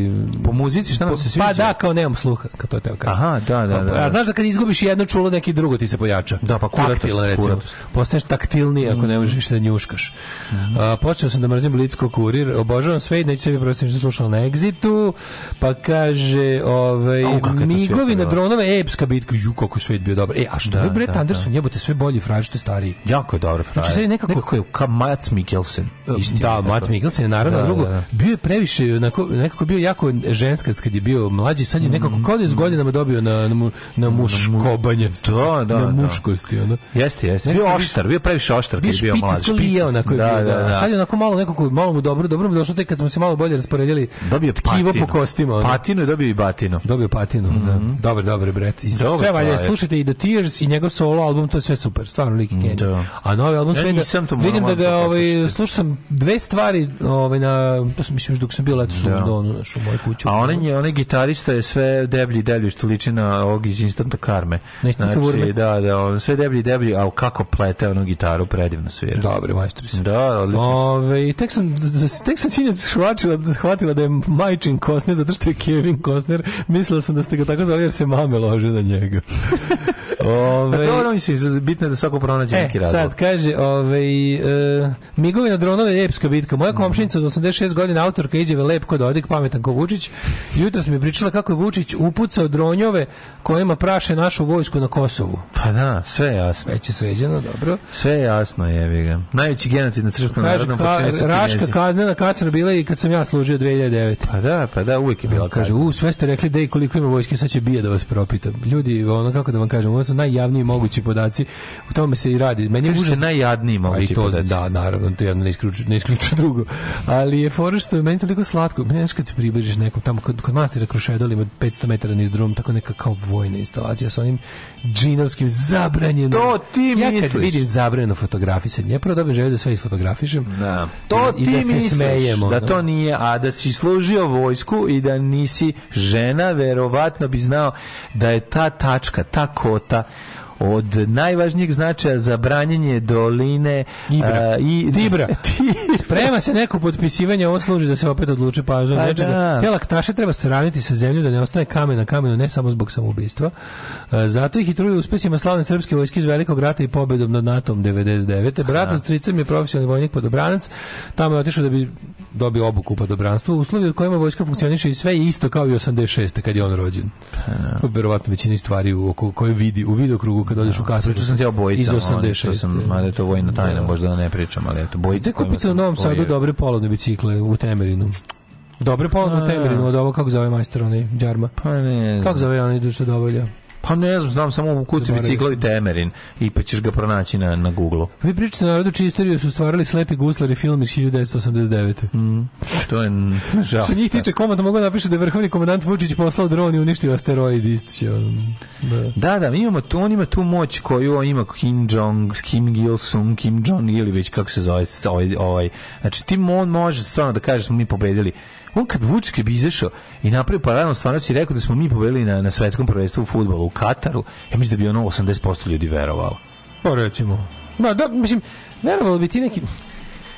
Po muzici šta nam se sviđa? Pa da, kao nemam sluha. Kao to je Aha, da, da, da. A da. znaš da kad izgubiš jedno čulo, neki drugo ti se pojača. Da, pa kuratost. recimo. Postaneš taktilniji ako ne možeš mm. više da njuškaš. Mm A, počeo sam da mrzim Blitzko kurir. Obožavam sve i neću sebi prostiti što slušao na Exitu. Pa ka Kaže, ovaj migovi na dronove e, epska bitka ju kako svet bio dobar. E, a što da, je bre da, Anderson da. jebote sve bolji frajer što stariji. Jako je dobar znači, frajer. Znači nekako, nekako je kao Mats Mikkelsen. E, Istina, da, tako. Mats Mikkelsen je naravno da, drugo. Da, da. Bio je previše onako, nekako bio jako ženska kad je bio mlađi, sad je mm. nekako kao da je s godinama dobio na na, na muškobanje. Da, da, na da. muškosti, ono. Jeste, jeste. Bio oštar, bio previše oštar kad je bio mlađi. Bio onako da, bio, da, da. Sad je onako malo nekako malo mu dobro, dobro mu došlo tek kad smo se malo bolje rasporedili. Dobio tkivo po kostima, ono patinu i dobio i batinu. Dobio patinu, mm -hmm. da. Mhm. Dobar, dobar bret. I sve valje, slušajte i The Tears i njegov solo album, to je sve super, stvarno Liki Kenny. Da. A novi album, sve da, vidim da ga, ovaj, slušam dve stvari, ovaj, na, to sam mislim, dok sam bio leto da. do ono, u moju kuću. A onaj, onaj gitarista je sve deblji i deblji, što liči na ovog iz Instanta Karme. Znači, da, da, on sve deblji i deblji, ali kako plete onu gitaru, predivno svira. Dobre, majstori su. Da, odlično. Ove, tek sam, tek sam sinac hvatila, hvatila da je majčin kosne, zato što je Kevin Costner, mislila sam da ste ga tako zvali jer se mame lože na njega. Ove, dobro, dakle, mislim, bitno je da svako pronađe e, neki razlog. Sad, kaže, ove, e, migovi na dronove je epska bitka. Moja komšinica od 86 godina autorka izjave lep kod Dodik, pametan ko Vučić. Jutros mi pričala kako je Vučić upucao dronjove kojima praše našu vojsku na Kosovu. Pa da, sve je jasno. Već je sređeno, dobro. Sve je jasno, je ga. Najveći genocid na srpskom narodnom počinje su Raška kinezi. kaznena kasna bila i kad sam ja služio 2009. Pa da, pa da, uvijek je bila. Kaže, u, sve ste rekli da i koliko ima vojske, sad će bije da vas propitam. Ljudi, ono kako da vam kažem, ono su najjavniji mogući podaci. U tome se i radi. Meni je užasno najjadniji mogući to, podaci. Da, naravno, to jedno ne isključuje, ne isključuje drugo. Ali je fora što je meni toliko slatko. Meni kad se približiš nekom tamo kod, kod mastera Krušedol ima 500 metara niz drum, tako neka kao vojna instalacija sa onim džinovskim zabranjeno. To ti ja misliš. Ja kad vidim zabranjeno fotografisanje, ja prvo dobim želju da sve isfotografišem. Da. To da- i, ti i da misliš se smejemo, da to nije, a da si služio vojsku i da nisi žena, verovatno bi znao da je ta tačka, ta kota, od najvažnijeg značaja za branjenje doline Ibra. A, i Dibra. Sprema se neko potpisivanje, ovo služi da se opet odluči pažnja. Pa, nečega. da. Te laktaše treba sravniti sa zemljom da ne ostane kamen na kamenu, ne samo zbog samoubistva. E, zato ih i truju uspesima slavne srpske vojske iz Velikog rata i pobedom nad NATO-om 99. Brat od stricem je profesionalni vojnik podobranac. Tamo je otišao da bi dobio obuku pa padobranstvu, uslovi u kojima vojska funkcioniše i sve je isto kao i 86. kad je on rođen. Pa, pa, verovatno većini stvari u oko koje vidi u vidokrugu kad odeš u da, kasu. Pričao sam ti o bojicama. Iz 86. Oni, sam, mada je to vojna tajna, da. možda da ne pričam, ali eto, bojice Gde kupite u Novom Sadu dobre polovne bicikle u Temerinu? Dobre polovne u Temerinu, da. od ovo kako zove majstor onaj, Đarma? Pa ne. Kako zove onaj što dobavlja? Pa ne znam, znam samo u kuci biciklovi Temerin i pa ćeš ga pronaći na, na Google-u. Vi pričate narodu čiju istoriju su stvarali slepi guslari film iz 1989. Mm, to je žal. Što njih tiče komanda mogu napišu da je vrhovni komandant Vučić poslao dron i uništio asteroid ističe. Da. da, da, mi imamo tu, on ima tu moć koju ima Kim Jong, Kim Il Sung, Kim Jong ili već kako se zove ovaj, ovaj. Znači, ti on može stvarno da kaže da smo mi pobedili on kad Vučić kad bi izašao i napravio paralelno stvarno si rekao da smo mi pobedili na, na svetskom prvenstvu u fudbalu u Kataru, ja mislim da bi ono 80% ljudi verovalo. Pa recimo. Ma da, mislim, verovalo bi ti neki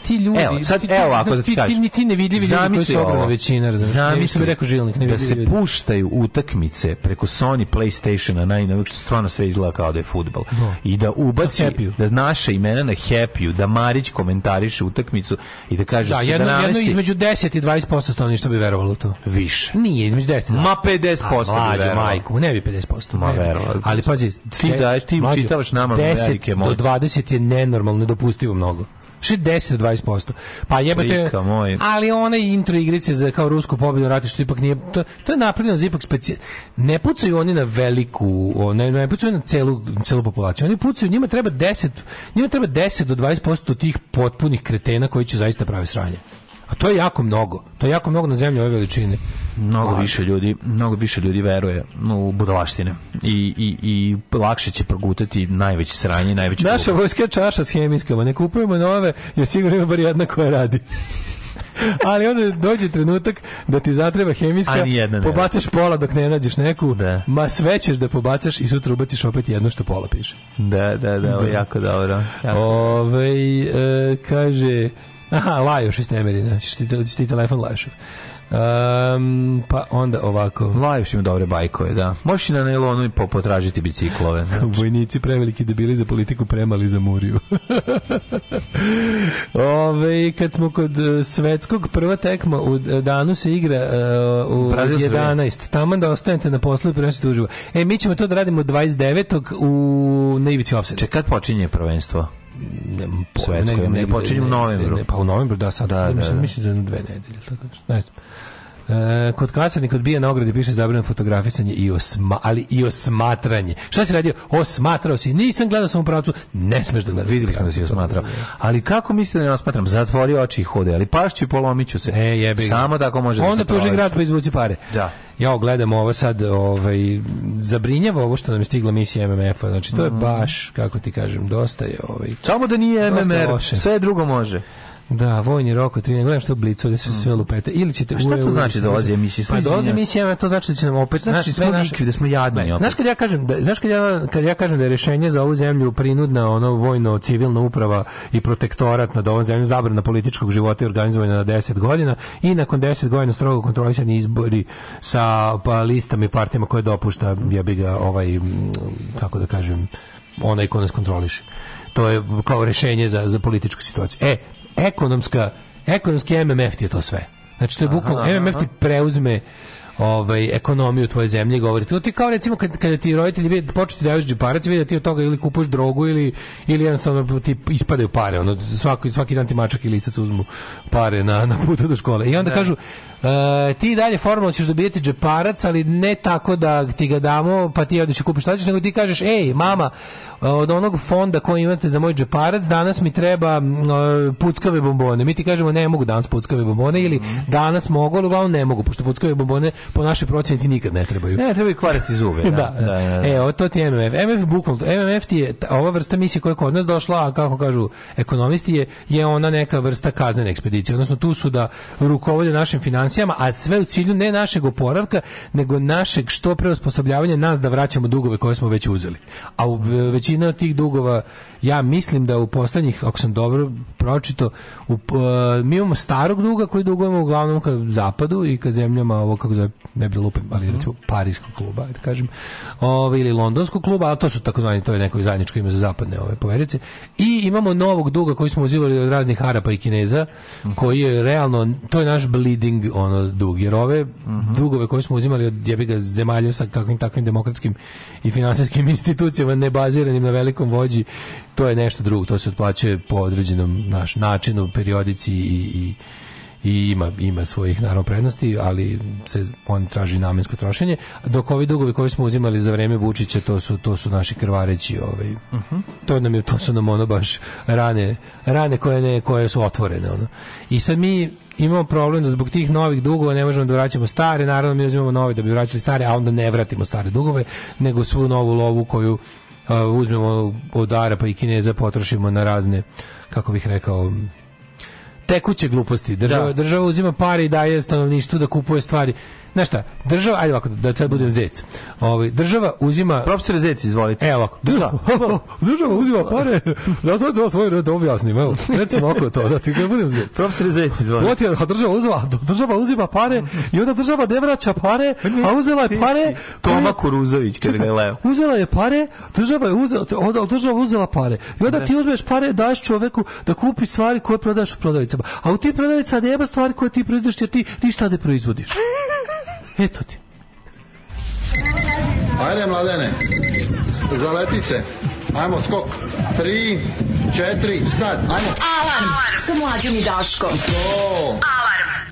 ti ljudi, evo, sad, ti, evo ako da ti, kažem, ti, ti nevidljivi ljudi koji su ogromna većina, razumiješ, ne da rekao žilnik, Da se puštaju utakmice preko Sony PlayStationa najnovijeg, što stvarno sve izgleda kao da je futbal, no. i da ubaci, da naše imena na Happy-u, da Marić komentariše utakmicu i da kaže da, da jedno, da jedno između 10 i 20% što bi verovalo u to. Više. Nije, između 10 i 20%. Ma 50% A, mlađe, bi verovalo. majku, ne bi 50%. Ma verovalo. Ali pazi, ti, daj, ti mlađe, čitavaš nama 10 do 20 je nenormalno, nedopustivo mnogo. 60-20%. Pa jebate, ali one intro igrice za kao rusku pobedu rati što ipak nije, to, to je napravljeno za ipak specijal... Ne pucaju oni na veliku, ne, ne pucaju na celu, celu populaciju. Oni pucaju, njima treba 10, njima treba 10 do 20% tih potpunih kretena koji će zaista pravi sranje. A to je jako mnogo. To je jako mnogo na zemlji ove veličine. Mnogo Lažno. više ljudi, mnogo više ljudi veruje u budalaštine i, i, i lakše će progutati najveće sranje, najveće. Naša vojska čaša s hemijskama, ne kupujemo nove, jer sigurno ima bar jedna koja radi. ali onda dođe trenutak da ti zatreba hemijska, pobacaš pola dok ne nađeš neku, da. ma sve ćeš da pobacaš i sutra ubaciš opet jedno što pola piše. Da, da, da, da. jako dobro. Jako. Ove, ovaj, e, kaže, Aha, Lajoš iz Temerina, ti telefon Lajošev. Um, pa onda ovako. Lajoš ima dobre bajkove, da. Možeš na nailonu i potražiti biciklove. Znači. Vojnici preveliki debili za politiku, premali za muriju. Ove, kad smo kod e, svetskog, prva tekma u danu se igra uh, u Brazil 11. Tamo da ostanete na poslu i prenosite uživo. E, mi ćemo to da radimo 29. u Naivici Offset. Čekaj, kad počinje prvenstvo? ne, ne, ne, ne, u novembru. Ne, pa u novembru, da, sad, da, da, da. mislim za dve nedelje, tako nešto. Ne znam. E, kod kasarnika odbija na ogradi piše zabranjeno fotografisanje i osma, ali i osmatranje. Šta si radio? Osmatrao si. Nisam gledao sam u pravcu. Ne smeš da gledaš. Videli smo da si osmatrao. Ali kako mislite da ne osmatram? Zatvori oči i hode, ali pašću i polomiću se. E, jebi. Samo tako može Onda da se Onda tuži grad pa izvuci pare. Da ja gledam ovo sad, ovaj, zabrinjava ovo što nam je stigla misija MMF-a. Znači, to je mhm. baš, kako ti kažem, dosta je... Ovaj, Samo da nije MMR, sve drugo može. Da, vojni rok od 13. Gledam što blicu, da se sve mm. lupete. Ili ćete Šta znači da pa, to znači da dolazi emisija? Pa dolazi emisija, to znači da će opet znači sve naše... da smo jadni da. opet. Znaš kad ja kažem, da- znaš kad ja, kad ja kažem da je rešenje za ovu zemlju prinudna ono vojno-civilna uprava i protektorat nad ovom zemljom, zabrana političkog života i organizovanja na 10 godina i nakon 10 godina strogo kontrolisani izbori sa pa, listama i partijama koje dopušta, ja bi ga ovaj, kako da kažem, onaj ko nas kontroliše to je kao rešenje za, za političku situaciju. E, ekonomska, ekonomski MMF ti je to sve. Znači, to je bukvalno, da, da, MMF ti preuzme ovaj ekonomiju tvoje zemlje govori. To ti kao recimo kad kad ti roditelji vide počnu da daju džeparac, vide da ti od toga ili kupuješ drogu ili ili jednostavno ti ispadaju pare. Ono svaki svaki dan ti mačak i lisac uzmu pare na na putu do škole. I onda ne. Da. kažu uh, ti dalje formalno ćeš dobijeti džeparac, ali ne tako da ti ga damo, pa ti odeš kupiš šta ćeš, nego ti kažeš ej, mama, od onog fonda koji imate za moj džeparac, danas mi treba uh, puckave bombone. Mi ti kažemo ne mogu danas puckave bombone ili danas mogu, ali ne mogu, pošto puckave bombone po našoj procjeni ti nikad ne trebaju. Ne, trebaju kvarati zube. Da. Da, da, da, da, da, E, ovo to ti je MMF. MMF, bukvalno, MMF ti je ova vrsta misije koja je kod nas došla, kako kažu ekonomisti, je, je ona neka vrsta kaznene ekspedicije. Odnosno, tu su da rukovode našim financijama, a sve u cilju ne našeg oporavka, nego našeg što preosposobljavanja nas da vraćamo dugove koje smo već uzeli. A u većina tih dugova, ja mislim da u poslednjih, ako sam dobro pročito, u, uh, mi imamo starog duga koji dugujemo uglavnom ka zapadu i ka zemljama ovo kako zove ne bi da lupim, ali mhm. recimo parijskog kluba, da kažem, ovaj ili londonskog kluba, ali to su takozvani to je neko zajedničko ime za zapadne ove poverice. I imamo novog duga koji smo uzimali od raznih Arapa i Kineza, mhm. koji je realno to je naš bleeding ono dug, jer ove mhm. dugove koje smo uzimali od jebiga zemalja sa kakvim takvim demokratskim i finansijskim institucijama ne baziranim na velikom vođi, to je nešto drugo, to se otplaćuje po određenom naš načinu, periodici i, i i ima, ima svojih naravno prednosti, ali se on traži namensko trošenje, dok ovi dugovi koji smo uzimali za vreme Vučića, to su, to su naši krvareći, ovaj. Uh mhm. -huh. To nam je to su nam ono baš rane, rane koje ne, koje su otvorene ono. I sad mi imamo problem da zbog tih novih dugova ne možemo da vraćamo stare, naravno mi uzimamo nove da bi vraćali stare, a onda ne vratimo stare dugove, nego svu novu lovu koju uh, uzmemo od Arapa i Kineza potrošimo na razne, kako bih rekao, tekuće gluposti. Država, da. država uzima pare i daje stanovništvu da kupuje stvari znaš država, ajde ovako, da sad budem zec. Ovaj, država uzima... Profesor Zec, izvolite. Evo ovako. Država, država uzima pare, da sad to svoje red objasnim, evo, recimo oko to, da ti ga da budem zec. Profesor Zec, izvolite. To država uzima, država uzima pare i onda država ne vraća pare, a uzela je pare... Toma Kuruzović, kada ga je leo. Uzela je pare, država je uzela, onda država uzela pare. I onda ti uzmeš pare, daš čoveku da kupi stvari koje prodaš u prodavicama. A u ti prodavica nema stvari koje ti proizvodiš, jer ti ništa ne proizvodiš. Eto ti. Ajde, mladene. Zaleti se. Ajmo, skok. Tri, četiri, sad. Ajmo. Alarm sa mlađom i Daškom. Alarm.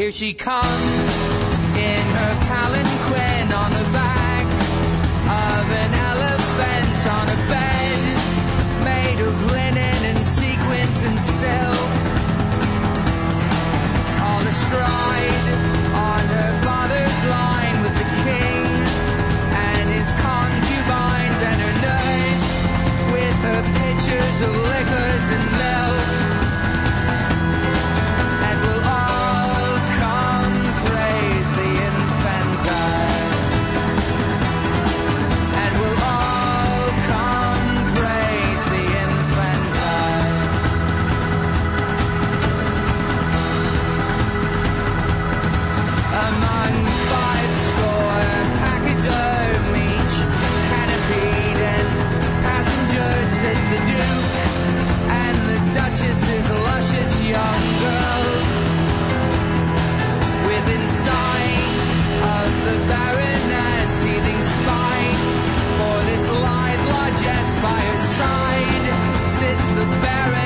Here she comes in her palanquin on the back of an elephant on a bed made of linen and sequins and silk. On a stride on her father's line with the king and his concubines and her nurse with her pitchers of liquors and milk. by his side sits the baron.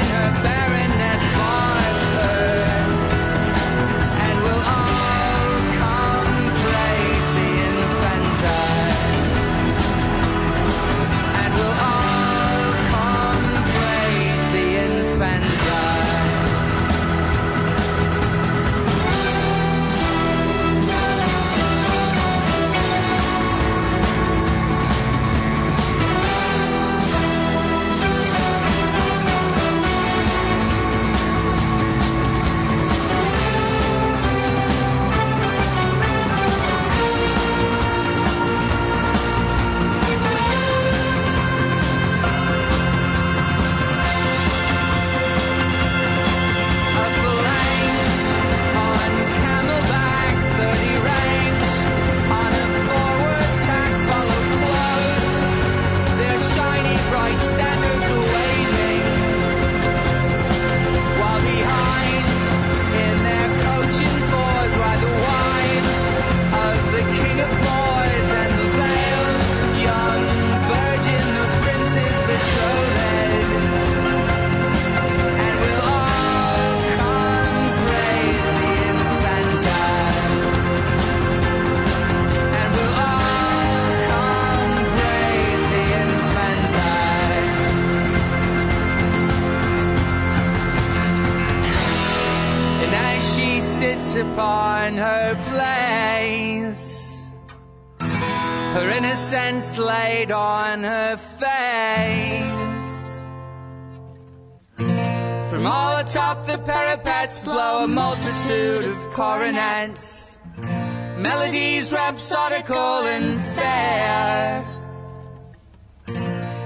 radical and fair.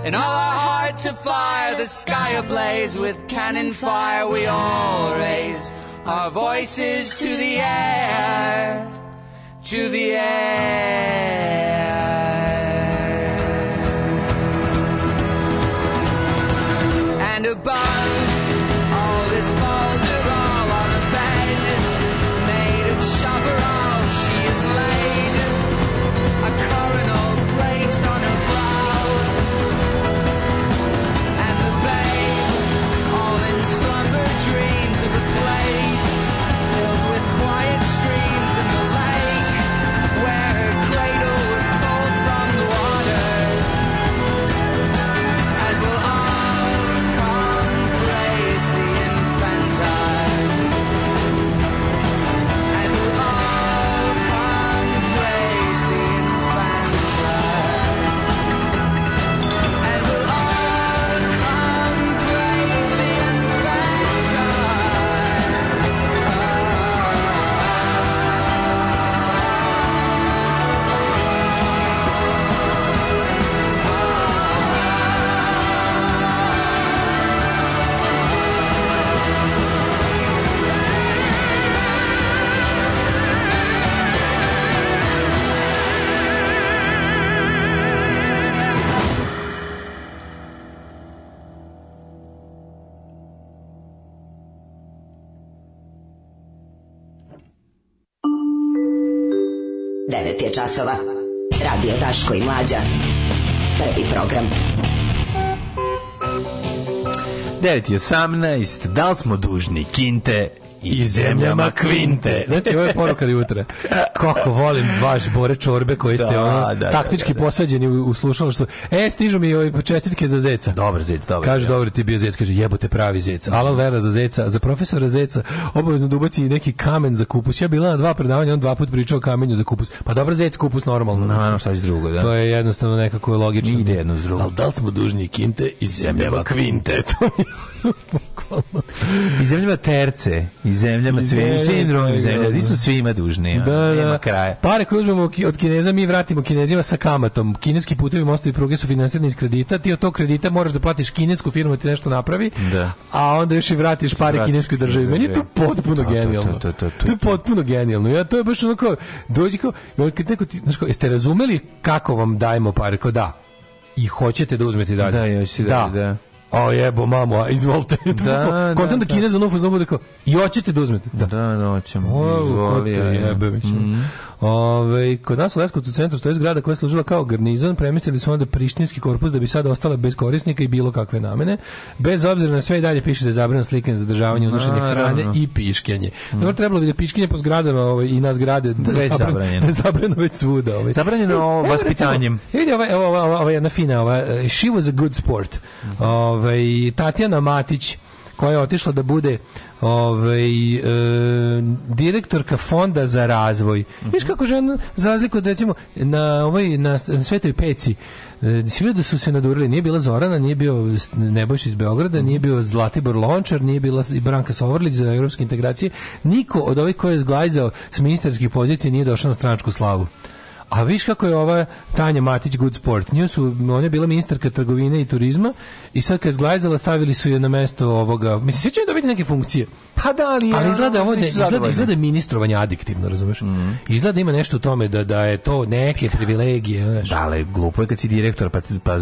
In all our hearts of fire, the sky ablaze with cannon fire, we all raise our voices to the air, to the air. 9 je časova. Radio Daško i Mlađa. Prvi program. 9.18, da li smo dužni kinte i zemljama kvinte. Znači, ovo je poruka jutra. Kako volim vaš bore čorbe koji ste da, ono, da, da taktički da, da, posađeni u, u slušalaštvu. E, stižu mi ovi čestitke za zeca. Dobar zec, dobar. Kaže, ja. Da. dobro ti bio zec, kaže, jebote pravi zec. Alo vera za zeca, za profesora zeca, obavezno da ubaci neki kamen za kupus. Ja bila na dva predavanja, on dva put pričao o kamenju za kupus. Pa dobro zec, kupus normalno. No, no, znači. šta je drugo, da. To je jednostavno nekako logično. Ide jedno s drugo. Al da li smo dužni kinte i zemljama kvinte? To je bukvalno. I zemljama terce I zemljama sve i svim drugim zemljama. Mi smo svima dužni. Da, ja. Da. Nema kraja. Pare koje uzmemo od Kineza, mi vratimo Kinezima sa kamatom. Kineski putevi, mostovi, pruge su finansirani iz kredita. Ti od tog kredita moraš da platiš kinesku firmu da ti nešto napravi, da. a onda još i vratiš pare Vrati, kineskoj državi. Meni je to da, da, potpuno to, genijalno. To, to, to, je potpuno genijalno. Ja, to je baš onako, dođi kao, kad neko ti, znaš, kao, jeste razumeli kako vam dajemo pare? Kao da, i hoćete da uzmete dalje. Da, još i dalje, da. da a jebo mamo, a izvolite. Da, da Kontam da, da kinez ono fuzon bude kao, i hoćete da uzmete? Da, da noćemo, da, o, izvoli. Je. Jebe, mm Ove, kod nas u Leskovcu centru što je zgrada koja je služila kao garnizon, premestili su onda prištinski korpus da bi sada ostala bez korisnika i bilo kakve namene. Bez obzira na sve i dalje piše da je zabranjeno slikanje, zadržavanje, unošenje hrane i piškanje. Mm. Dobro, trebalo bi da piškanje po zgradama ovaj, i na zgrade da, da je zabranjeno. Da zabranjeno već svuda. Ovaj. Zabranjeno e, vaspitanjem. Vidi, ova, ova, ova, ova, jedna fina, ova, e, she was a good sport. Mm ovaj, Tatjana Matić, koja je otišla da bude ovaj, e, direktorka fonda za razvoj. Mm -hmm. Viš kako žena, za razliku od recimo na, ovaj, na Svetoj Peci, e, svi da su se nadurili, nije bila Zorana, nije bio Nebojš iz Beograda, nije bio Zlatibor Lončar, nije bila i Branka Sovrlić za evropske integracije. Niko od ovih koji je zglajzao s ministarskih pozicija nije došao na stranačku slavu. A viš kako je ova Tanja Matić Good Sport. Nju ona je bila ministarka trgovine i turizma i sad kad je zglajzala stavili su je na mesto ovoga. Mislim, svi će dobiti neke funkcije. Pa da, ali... Ali izgleda, ovo, ne, da da izgleda, izgleda ministrovanje adiktivno, razumeš? Mm -hmm. Izgleda ima nešto u tome da, da je to neke privilegije. Znaš. Da, ali glupo je kad si direktor, pa, pa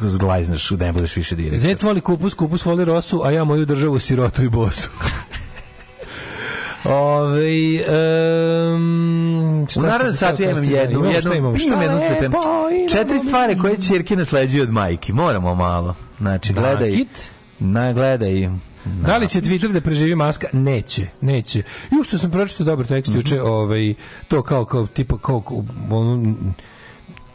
zglajznaš da ne budeš više direktor. Zec voli kupus, kupus voli rosu, a ja moju državu sirotu i bosu. Ove, ovaj, e, U naravnom satu ja imam jednu, jednu, imam, imam jednu cepem. Četiri stvari koje ćerke nasleđuju od majki, moramo malo. Znači, da, gledaj. Na, gledaj. No. Da li će Twitter da preživi maska? Neće, neće. I što sam pročitao dobar tekst mm -hmm. juče, ovaj to kao kao tipa kao ono,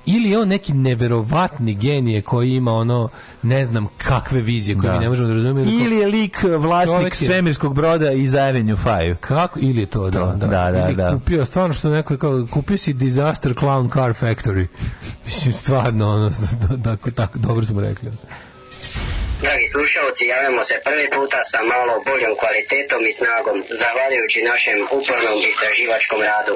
ili je on neki neverovatni genije koji ima ono ne znam kakve vizije koje da. mi ne možemo da razumemo ili je lik eh, vlasnik je... svemirskog broda iz Avenue 5 kako ili je to da da, da, da da. kupio stvarno što neko kao kupio si Disaster Clown Car Factory mislim stvarno ono da, tako tako dobro smo rekli Dragi slušalci, javljamo se prvi puta sa malo boljom kvalitetom i snagom, zahvaljujući našem upornom istraživačkom radu.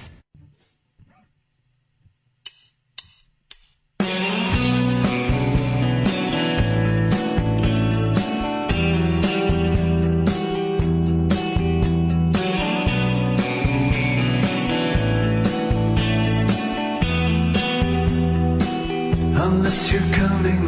you're coming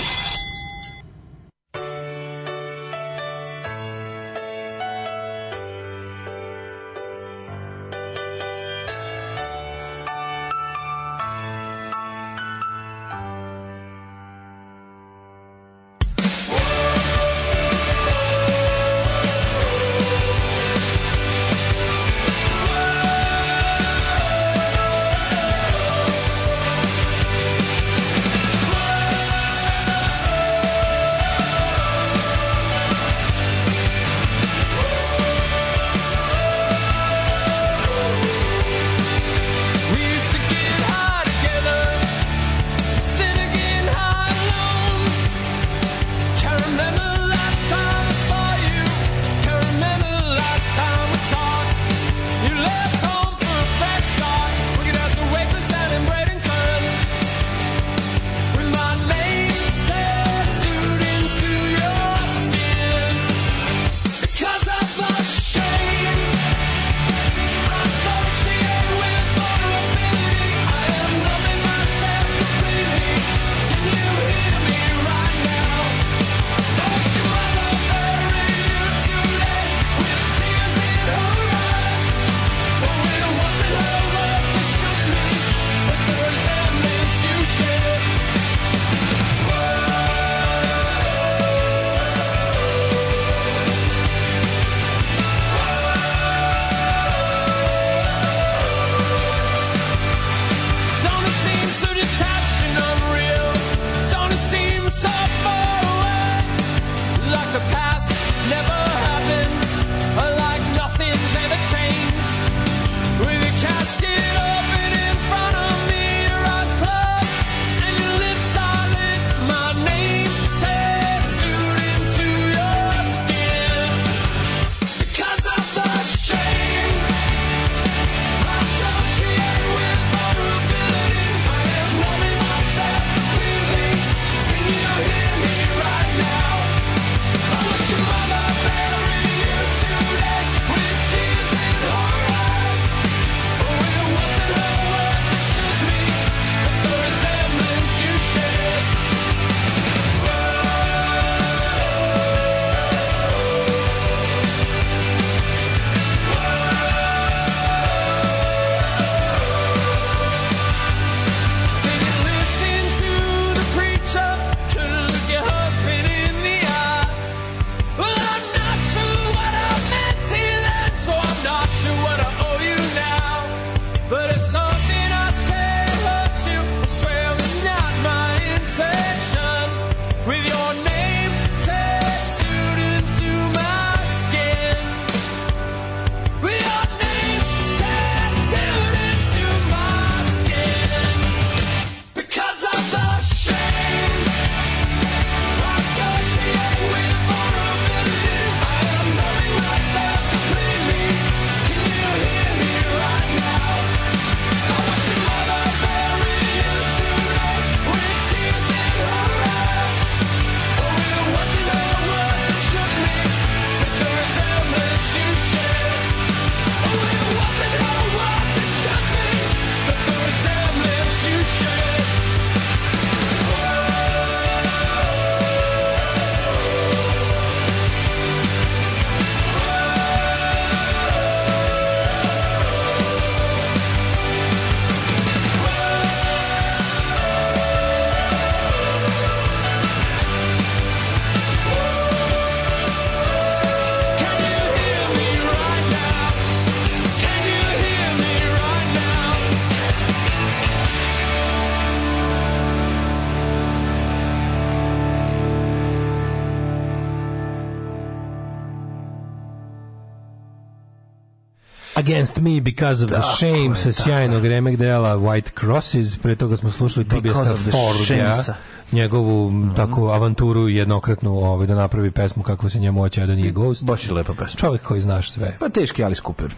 Against Me because of the tako Shame sa sjajnog remek dela White Crosses, pre toga smo slušali Tobiasa Forda, njegovu mm -hmm. takvu avanturu jednokratnu ovaj, da napravi pesmu kako se njemu oće, da nije Ghost. Baš je lepa pesma. Čovjek koji znaš sve. Pa teški, ali skuper.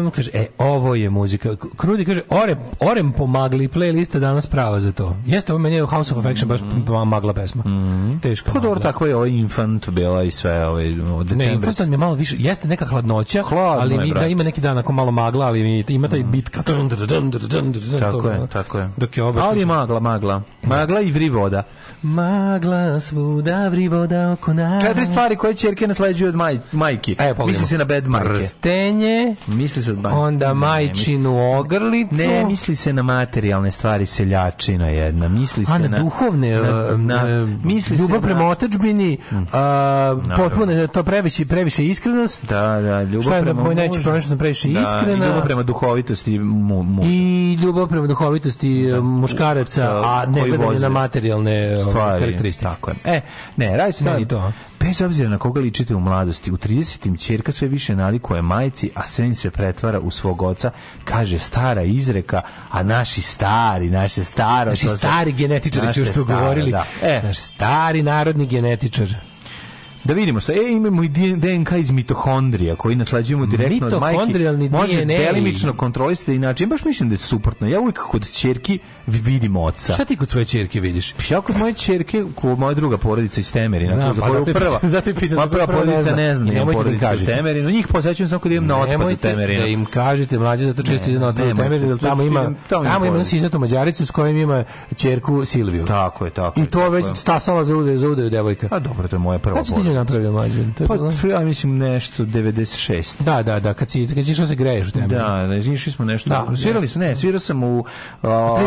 Um, kaže, e, ovo je muzika. Krudi kaže, ore, orem pomagli, playlista danas prava za to. Jeste, ovo meni je House of Affection baš mhm. magla pesma. Mm teška. Pa dobro, tako je ovaj infant bila i sve ovaj decembris. Ne, infant je malo više, jeste neka hladnoća, Hladno ali mi, da ima neki dan ako malo magla, ali ima taj mm. bitka. Tako je, tako je. Dok je ali magla, magla. Magla i vri voda. Magla svuda vri voda oko nas. Četiri stvari koje ćerke nasleđuju od maj, majki. Evo, Misli se na bed majke. Prstenje. Misli se od majke. Onda ne, majčinu ne, ogrlicu. Ne, misli se na materijalne stvari seljačina jedna. Misli se a, na, na... duhovne. Na, eh, na, misli ljubav se prema otadžbini. Eh, mm. Potpuno, to previše, previše iskrenost. Da, da, ljubav Šta je prema moj najveći problem što sam previše da, iskrena. ljubav prema duhovitosti mu, muža. I ljubav prema duhovitosti eh, da, muškaraca, a ne gledanje na materijalne ovaj, stvari, karakteristike. Tako je. E, ne, radi se meni to. Bez obzira na koga ličite u mladosti, u 30. čerka sve više nalikuje majci, a sen se pretvara u svog oca, kaže stara izreka, a naši stari, naše staro... Naši stari genetičari su još to govorili. Da. E. Naš stari narodni genetičar. Da vidimo sa, E, imamo i DNK iz mitohondrija koji naslađujemo direktno od majke. Može delimično kontrolisati inače. Baš mislim da je suprotno. Ja uvijek kod čerki vidim oca. Šta ti kod svoje čerke vidiš? Pa ja kod moje čerke, kod moja druga porodica iz Temerina. Znam, za pa koju zato prva. Zato je pitan. Moja prva porodica ne zna. Nemojte porodica da im kažete. Temerinu. Njih posećujem samo kod idem na otpad u Temerinu. da im kažete, mlađe, zato često idem na otpad u Temerinu. Tamo ima, tamo ima sisatu mađaricu s kojim ima čerku Silviju. Tako je, tako je. I to već stasala za udaju devojka. A dobro, to je moja prva porodica je napravio mlađe? pa, ja mislim nešto 96. Da, da, da, kad si, kad si išao da se greješ u temu. Da, da, išli smo nešto. Da, svirali smo, ne, svirao sam u uh,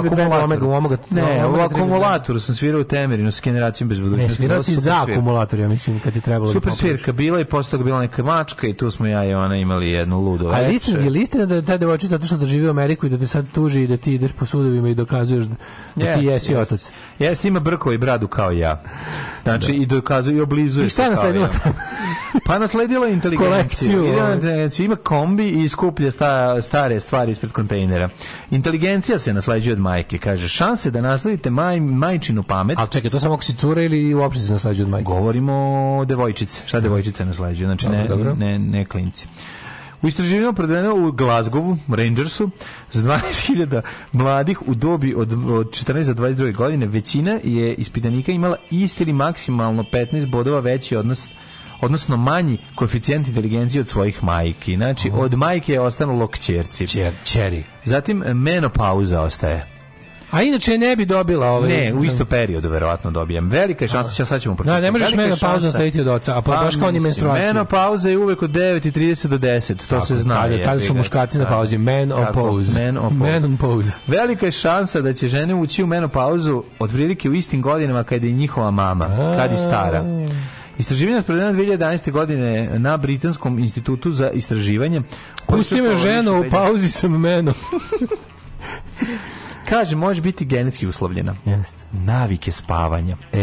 akumulatoru. ne, u akumulatoru sam svirao u Temerinu s generacijom bez budućnosti. Ne, svirao si za akumulator, ja mislim, kad je trebalo. Da super svirka bila i posto bila neka mačka i tu smo ja i ona imali jednu ludu. A istina, je li istina da je ta devojčica zato što doživi da Ameriku i da te sad tuži i da ti ideš po sudovima i dokazuješ da ti jesi otac? Jeste, ima i bradu kao ja. Znači, i dokazuju i oblizuju. I šta nasledila Pa nasledila inteligenciju. Kolekciju. Znači, ima kombi i skuplja sta, stare stvari ispred kontejnera. Inteligencija se nasleđuje od majke. Kaže, šanse da nasledite maj, majčinu pamet... al čekaj, to samo si cura ili uopšte se nasleđuje od majke? Govorimo o devojčice. Šta devojčice nasleđuje? Znači, ne, dobro. ne, ne klinci. U istraživanju predvedeno u Glasgowu, Rangersu, za 12.000 mladih u dobi od, od 14 do 22 godine, većina je ispitanika imala isti ili maksimalno 15 bodova veći odnos odnosno manji koeficijent inteligencije od svojih majki. Znači, od majke je ostanulo kćerci. Čer, čeri. Zatim, menopauza ostaje. A inače ne bi dobila ove. Ovaj- ne, u isto periodu verovatno dobijem. Velika je šansa, sad ćemo pročitati. Da, ne možeš mene pauzu staviti od oca, a pa, pa baš kao ni menstruacija. Mena pauza je uvek od 9:30 do 10, to Tako, se zna. Da, tad su muškarci na pauzi, men on pause. Men on pause. Man pause. Velika je šansa da će žene ući u menopauzu otprilike u istim godinama kada je njihova mama, kad je stara. Istraživanje provedeno 2011. godine na Britanskom institutu za istraživanje. Pusti me ženo, u pauzi sam menom. Kaže, može biti genetski uslovljena. Jeste. Navike spavanja. E,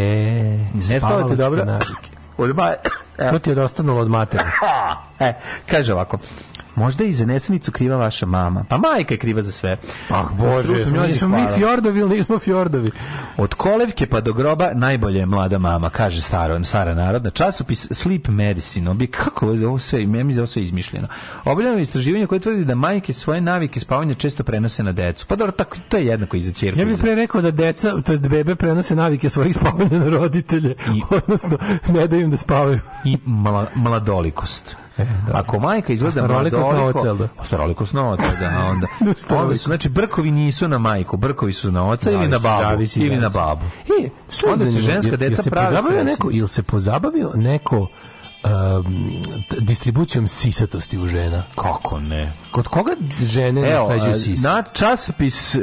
ne spavate dobro? Navike. Odba... To ti je ostalo od matere. e, kaže ovako, Možda je i za nesanicu kriva vaša mama. Pa majka je kriva za sve. Ah, bože, smo mi fjordovi ili nismo fjordovi? Od kolevke pa do groba najbolje je mlada mama, kaže staro, stara narodna. Časopis Sleep Medicine. Obi, kako je ovo sve, memi za da ovo sve izmišljeno. Obljeno je istraživanje koje tvrdi da majke svoje navike spavanja često prenose na decu. Pa dobro, tako, to je jednako i za čerku. Ja bih pre rekao da deca, to je bebe prenose navike svojih spavanja na roditelje, I, odnosno ne da im da spavaju. I mla, mladolikost. E, da. Ako majka izvoza mladoliko... Staroliko na ocel, da. A da, onda, da, onda su, znači, brkovi nisu na majku, brkovi su na oca ili na babu. Zavisi, ili na babu. E, onda se ženska deca pravi... Neko, ili se pozabavio neko um, distribucijom sisatosti u žena. Kako ne? Kod koga žene Evo, nasleđuju sis? Na časopis eh,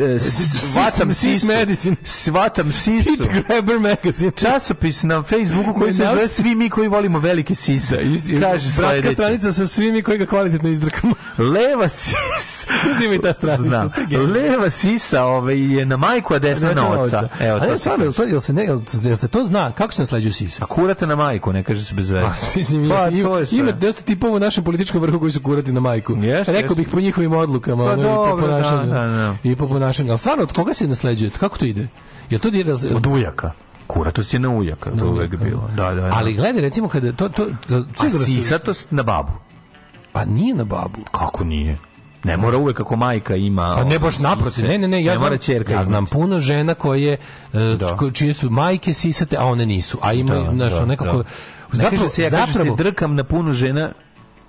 Svatam sis, sis Medicine. Svatam sisu. Pit Grabber magazine. Časopis na Facebooku koji se zove svi mi koji volimo velike sise. Da, Kaže Bratska stranica sa svimi koji ga kvalitetno izdrkamo. Leva sis. Ima i ta stranica. Leva sisa ovaj, je na majku, a desna na oca. Evo, a to ne, stvarno, jel se, ne, jel se to zna? Kako se nasleđuju sisa? A kurate na majku, ne kaže se bez veze. Pa, mislim, pa, ima, ima dosta tipova u našem političkom vrhu koji su kurati na majku. Yes, Rekao yes. bih po njihovim odlukama pa, ono, dobro, i po da, ponašanju. Da, da, da. I po ponašanju. Al stvarno, od koga se nasleđuje? Kako to ide? Jel to ide? Od ujaka kura, to si na ujaka, na to uvek da. bilo. Da, da, da. Ali gledaj, recimo, kada to... to, to, to A sisa to na babu. Pa nije na babu. Kako nije? Ne mora uvek kako majka ima. Pa ne baš ovaj, naprotiv. Ne, ne, ne, ja ne znam, ćerka. Ja znam puno žena koje e, da. čije su majke sisate, a one nisu. A ima da, našo nekako da. da. Zapravo, se, ja zapravo, se drkam na puno žena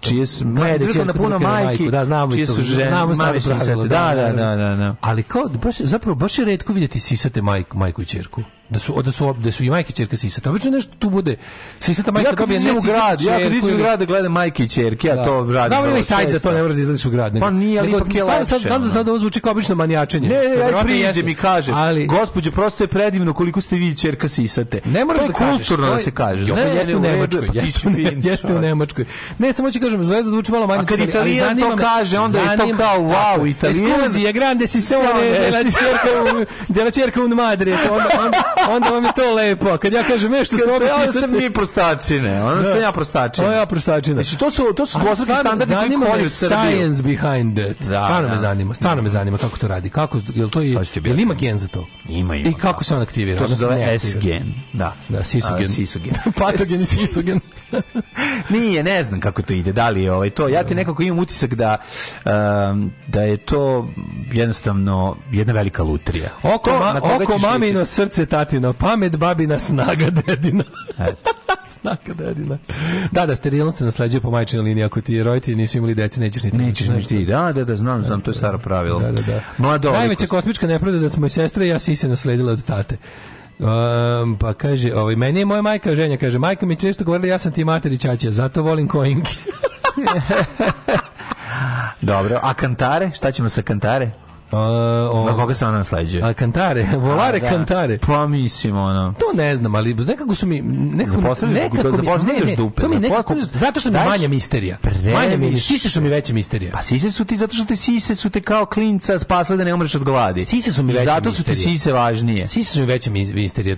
čije su majke, na puno majki, da, znamo čije su žene, znamo staro pravilo, da da, da, da, da, da, da. Ali kao, baš, zapravo, baš je retko videti sisate majku, majku i ćerku da su da su da su i majke i ćerke sisata. Obično nešto tu bude. Sisata majka ja dobije ne u grad, ja kad idem u grad da gledam majke i ćerke, a ja da. to radim. Da, ali sajt za to ne moraš da izlaziš u grad. Nego. Pa nije, ali ipak je lepše. Sad znam da sad ovo zvuči kao obično manijačenje. Ne, ne, ne, priđe mi kaže. Ali, gospođo, prosto je predivno koliko ste vi ćerka sisate. Ne mora da kažeš, kulturno da se kaže. Ne, jeste u Nemačkoj, pa jeste u Nemačkoj. Ne, samo ću kažem, zvezda zvuči malo manje. A Kad Italijan to kaže, onda je to kao wow, Italijan. Scusi, grande si se, dela ćerka, la ćerka un madre. Onda onda vam je to lepo. Kad ja kažem, nešto što smo obišli... Ja sam mi prostačine, onda sam ja prostačine. ja prostačine. Znači, to su, to su dvostruki standardi koji da kolju science behind it. Da, stvarno da. me zanima, stvarno me zanima kako to radi. Kako, jel to je, jel ima gen za to? Ima, ima. I kako se on aktivira? To se zove S-gen, da. Da, sisogen. Sisogen. Patogen i sisogen. Nije, ne znam kako to ide, da li je ovaj to. Ja ti da. nekako imam utisak da, um, da je to jednostavno jedna velika lutrija. Oko, oko mamino srce taj Latino, pamet babina, snaga dedina. snaga dedina. Da, da, sterilno se nasleđuje po majčinoj liniji. Ako ti roditelji nisu imali dece, nećeš ni ti. Nećeš ni ti, da, da, da, znam, znam, to je staro pravilo. Da, da, da. Mlado Najveća kosmička nepravda da smo i sestra i ja si se nasledila od tate. Um, pa kaže, ovaj, meni je moja majka ženja, kaže, majka mi često govorila ja sam ti mater i zato volim koinke. Dobro, a kantare? Šta ćemo sa kantare? Uh, o, Na koga se ona nasleđuje? A kantare, volare a, da. kantare. Pa mislim ono. To ne znam, ali nekako su mi nekako zapostavljaš, nekako mi, zapostavljaš ne, ne, dupe. To mi nekako, zato što mi manja misterija. Previše. Manja mi, sise su mi veće misterije. Pa sise su ti zato što te sise su te kao klinca spasle da ne umreš od gladi. Sise su mi veće. Zato su ti sise važnije. Sise su mi veće misterije.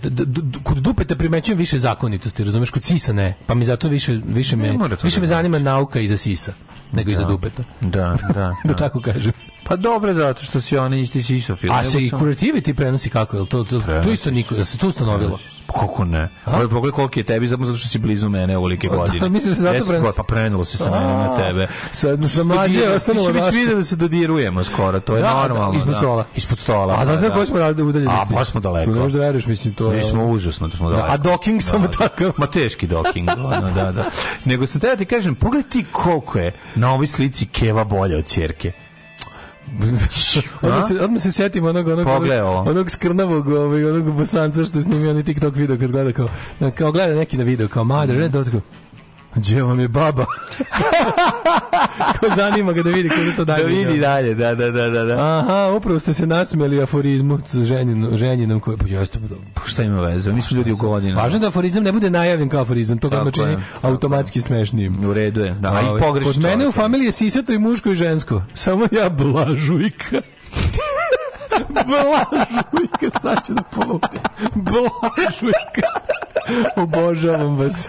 Kod dupe te primećujem više zakonitosti, razumeš, kod sisa ne. Pa mi zato više više me više da me zanima znači. nauka iza sisa nego da. iza dupeta. Da, da, da. da tako kažem. Pa dobro, zato što si ona isti si sisofil. A se i kurativiti prenosi kako, je to, to, to, isto niko, da se to ustanovilo. Kako ne? Ovo ovaj, pogledaj koliko je tebi, zato što si blizu mene ovolike da, godine. Da, mislim se zato prenulo. Pa prenulo se sa mene na tebe. Sad sa mlađe je ostalo vaše. Ti vidio da se dodirujemo skoro, to je da, da normalno. Da, ispod stola. Ispod stola. A pa znate kako da. smo radili udaljeni? A pa smo daleko. Tu ne možeš da veruješ, mislim to. Mi smo užasno da smo daleko. A docking samo tako. Ma teški docking, da, da, da. Nego sam te ti kažem, pogledaj ti koliko je na ovoj slici Keva bolja od ćerke odmah, se, odmah se sjetim onog, onog, onog, onog skrnavog, ovaj, onog bosanca što snimio onaj TikTok video kad gleda kao, kao gleda neki na video, kao, mother, mm. red, Gdje vam je baba? Ko zanima ga da vidi kako to dalje. Da vidi dalje, da, da, da, da. Aha, upravo ste se nasmeli aforizmu ženjenom, ženinom koje pa jeste šta ima veze? Mi smo ljudi u godini. Važno da aforizam ne bude najavljen kao aforizam, to ga čini automatski smešnijim. U redu je. Da, a i pogrešno. Kod mene u familiji je sisato i muško i žensko. Samo ja blažujka. Blažujka, sad ću da pomoći. Blažujka. Obožavam vas.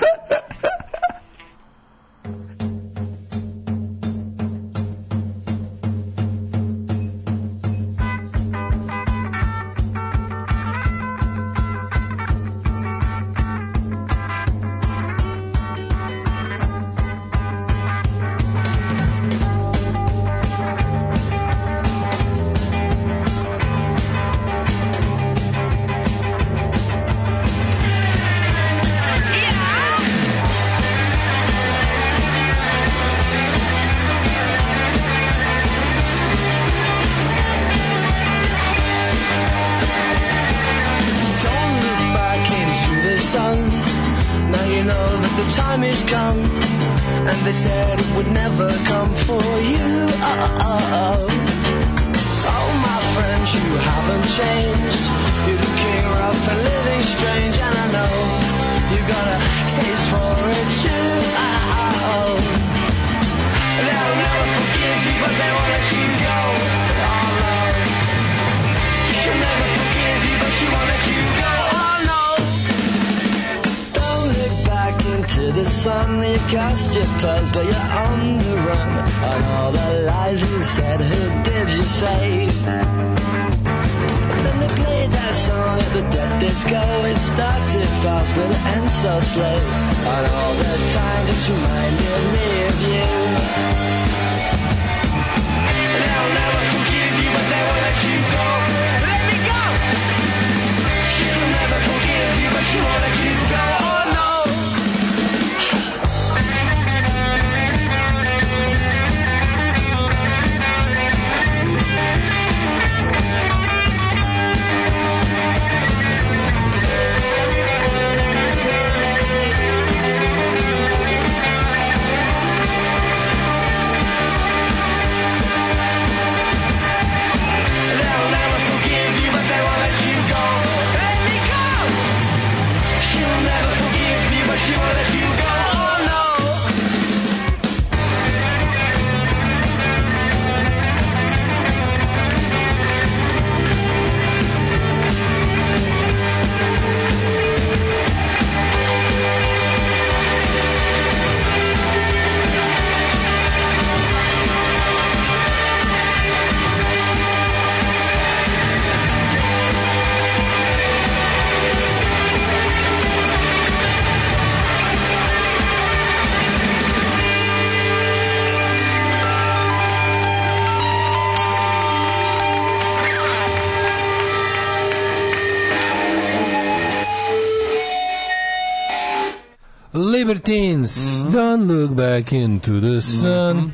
Libertines, mm -hmm. don't look back into the sun. Mm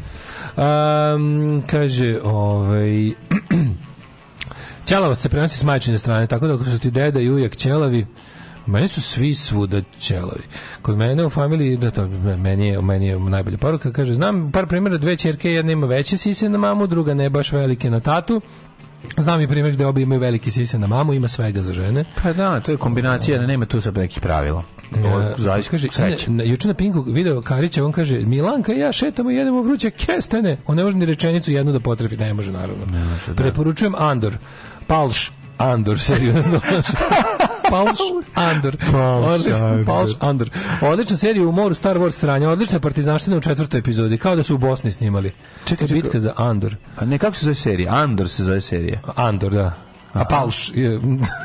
-hmm. um, kaže, ovaj... Ćelava se prenosi s majčine strane, tako da ako su ti deda i ujak ćelavi, meni su svi svuda ćelavi. Kod mene u familiji, da to, meni je, meni je najbolja poruka, kaže, znam par primjera, dve čerke, jedna ima veće sise na mamu, druga ne baš velike na tatu, Znam i primjer gde obi imaju velike sise na mamu, ima svega za žene. Pa da, to je kombinacija, da nema tu sad nekih pravila. To zavisi kaže sreće. juče na Pinku video Karića, on kaže Milanka i ja šetamo i jedemo vruće kestene. On ne može ni rečenicu jednu da potrefi, ne može naravno. Ne može, da. Preporučujem Andor. Palš Andor, seriozno. Pauls Andor. Pauls Andor. Odlična serija u moru Star Wars sranja, odlična partizanština u četvrtoj epizodi, kao da su u Bosni snimali. Čekaj, bitka za Andor. A ne, kako se zove serija? Andor se zove serija. Andor, da. A pauš.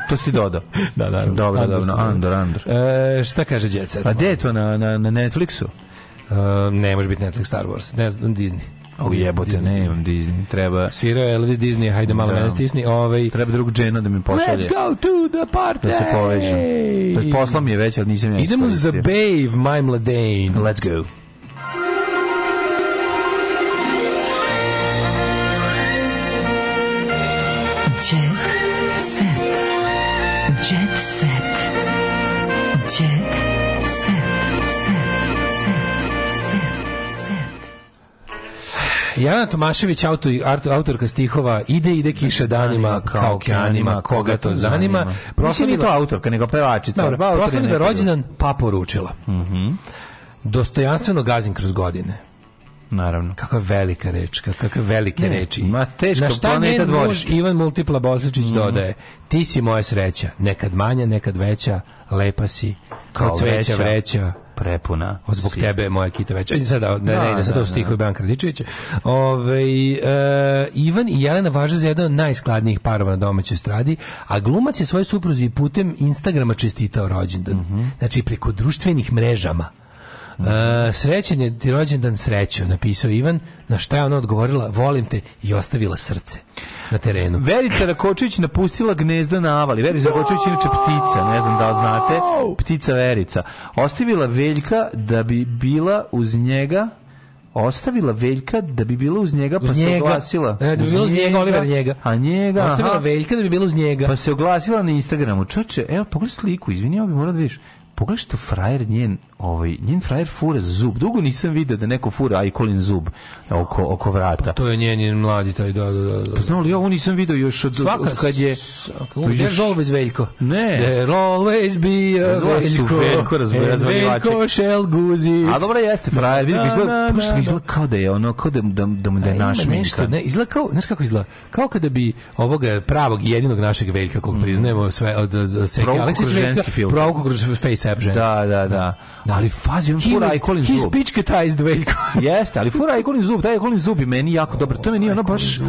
to si dodao. Da, da, da. Dobro, Andor, dobro. Andor, Andor. E, šta kaže djeca? Pa gde je to na, na, na Netflixu? E, ne može biti Netflix Star Wars. Ne znam, Disney. O jebote, ne imam Disney. Treba... Svirao je Elvis Disney, hajde malo da. mene stisni. Ovaj... Treba drug džena da mi pošalje. Let's go to the party! Da se povežem. Poslao mi je već, ali nisam ja Idemo za babe, my mladane. Let's go. Jelena Tomašević, autor, autorka stihova Ide, ide kiša danima, kao okeanima, koga to zanima. Mislim nije to autorka, nego pevačica. Dobro, proslavila rođendan, pa poručila. Mhm. Dostojanstveno gazim kroz godine. Naravno. Kakva velika reč, kakve velike ne, reči. Ma teško, Na šta planeta dvorište. Ivan Multipla Bosličić mm -hmm. dodaje, ti si moja sreća, nekad manja, nekad veća, lepa si, kao, kao cveća vreća, vreća prepuna. O, zbog si. tebe moja kita veća. Ajde sad, ne, da, ne, ne, sad da, to su stihovi da. Branka Radičevića. Ove, e, Ivan i Jelena važe za jedan od najskladnijih parova na domaćoj stradi, a glumac je svoje supruzi putem Instagrama čestitao rođendan. Mm -hmm. Znači, preko društvenih mrežama. E, srećen je ti rođendan srećo, napisao Ivan, na šta je ona odgovorila, volim te i ostavila srce na terenu. Verica Rakočević napustila gnezdo na avali. Verica Rakočević inače ptica, ne znam da li znate, ptica Verica. Ostavila Veljka da bi bila uz njega ostavila Veljka da bi bila uz njega pa uz njega. se oglasila. E, da bi bila uz njega, Oliver njega. A njega, aha. Ostavila Veljka da bi bila uz njega. Pa se oglasila na Instagramu. Čoče, evo, pogledaj sliku, izvini, ovo bi morao da vidiš. Pogledaj što frajer njen ovaj njen frajer fura zub. Dugo nisam video da neko fura Ajkolin zub oko oko vrata. Pa to je njen, njen mladi taj da da da. da. Pa znao li ja on nisam video još od, Svaka, od kad je There's always Veljko. Ne. There'll always be a Veljko. Veljko razvaljivač. Veljko shell guzi. A dobro jeste frajer, vidi kako izgleda, baš izgleda kao da je ono kao da da da, da je naš nešto, ne, izgleda kao, znaš kako izgleda? Kao kada bi ovoga pravog jedinog našeg Veljka kog mhm. priznajemo sve od Seki Aleksić, Veljka, Face App Da, da, da. da. Da, ali fazi on fura Ajkolin zub. His pičke taj Veljko. Jeste, ali fura Ajkolin zub, taj Ajkolin zub je meni jako dobro. To meni ono baš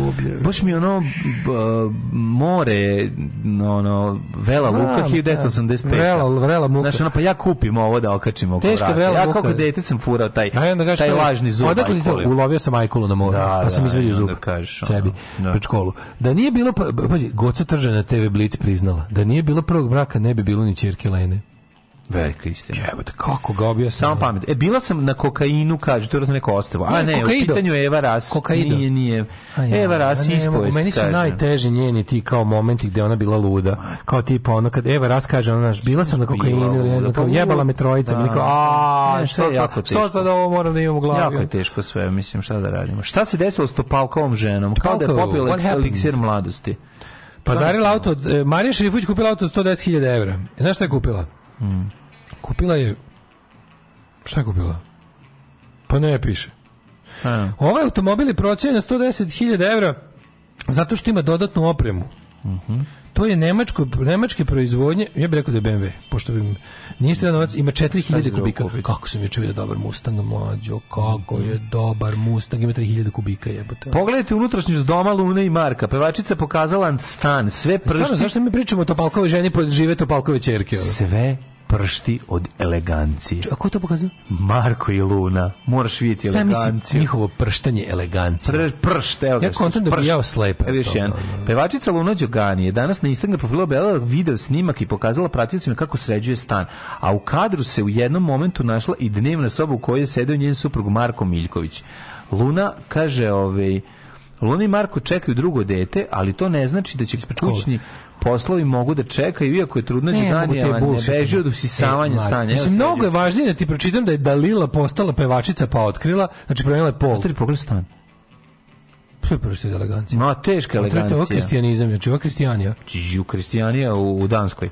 baš mi ono more no no Vela Luka 1985. Vela Vela Luka. Znaš, ono, pa ja kupim ovo da okačim oko Teška Vela Ja kako dete sam furao taj taj lažni zub. Odakle ulovio sam Ajkolu na moru, da, pa sam da, izvadio zub. Sebi da. pred školu. Da nije bilo pa, pazi, Goca Tržana TV Blitz priznala da nije bilo prvog braka ne bi bilo ni ćerke Lene. Velika istina. Evo te, kako ga obio Samo pamet. E, bila sam na kokainu, kaže, to je neko ostavu. A ne, kokaido. u pitanju je Eva Ras. Kokaido. Nije, nije. ja, Eva Ras ispovest. Meni su kažem. najteži njeni ti kao momenti gde ona bila luda. Kao tipa ona kad Eva Ras kaže, ona, znaš, bila sam na kokainu, ili ne znam, kao, pa jebala me trojica. Da. Kao, a, ne, što, je jako teško. što sad ovo moram da imam u glavi? Jako je teško sve, mislim, šta da radimo. Šta se desilo s topalkovom ženom? Kao da je popila eliksir mladosti. Pazarila auto, e, Marija Šerifuć kupila auto od 110.000 evra. Znaš šta je kupila? Mm. Kupila je... Šta je kupila? Pa ne piše. A. Ovaj automobil je procijenjen na 110.000 evra zato što ima dodatnu opremu. Mm -hmm to je nemačko, nemačke proizvodnje, ja bih rekao da je BMW, pošto bi, nije što novac, ima 4000 kubika. Kako sam juče vidio dobar Mustang, mlađo, kako je dobar Mustang, ima 3000 kubika, jebote. Pogledajte unutrašnjost doma Lune i Marka, pevačica pokazala stan, sve pršti. Stvarno, zašto mi pričamo o Topalkovoj ženi, pa žive Topalkove čerke? Sve pršti od elegancije. A ko to pokazuje? Marko i Luna. Moraš vidjeti eleganciju. Sam njihovo prštanje elegancije. Pr, pršt, evo Ja kontam da bi jao slepa. Evo još jedan. Pevačica Luna Đogani je danas na Instagram profilu objavila video snimak i pokazala pratiocima kako sređuje stan. A u kadru se u jednom momentu našla i dnevna soba u kojoj je sedeo njen suprug Marko Miljković. Luna kaže, ovaj, Luna i Marko čekaju drugo dete, ali to ne znači da će kućni poslovi mogu da čekaju, iako je trudna žudanija, ne, beži od usisavanja e, stanja. Mislim, mnogo je važnije da ti pročitam da je Dalila postala pevačica pa otkrila, znači promijenila je pol. tri ti pogled stan. To je elegancija. Ma, teška elegancija. Ovo je kristijanizam, znači ovo je kristijanija. Čiju kristijanija u, u Danskoj.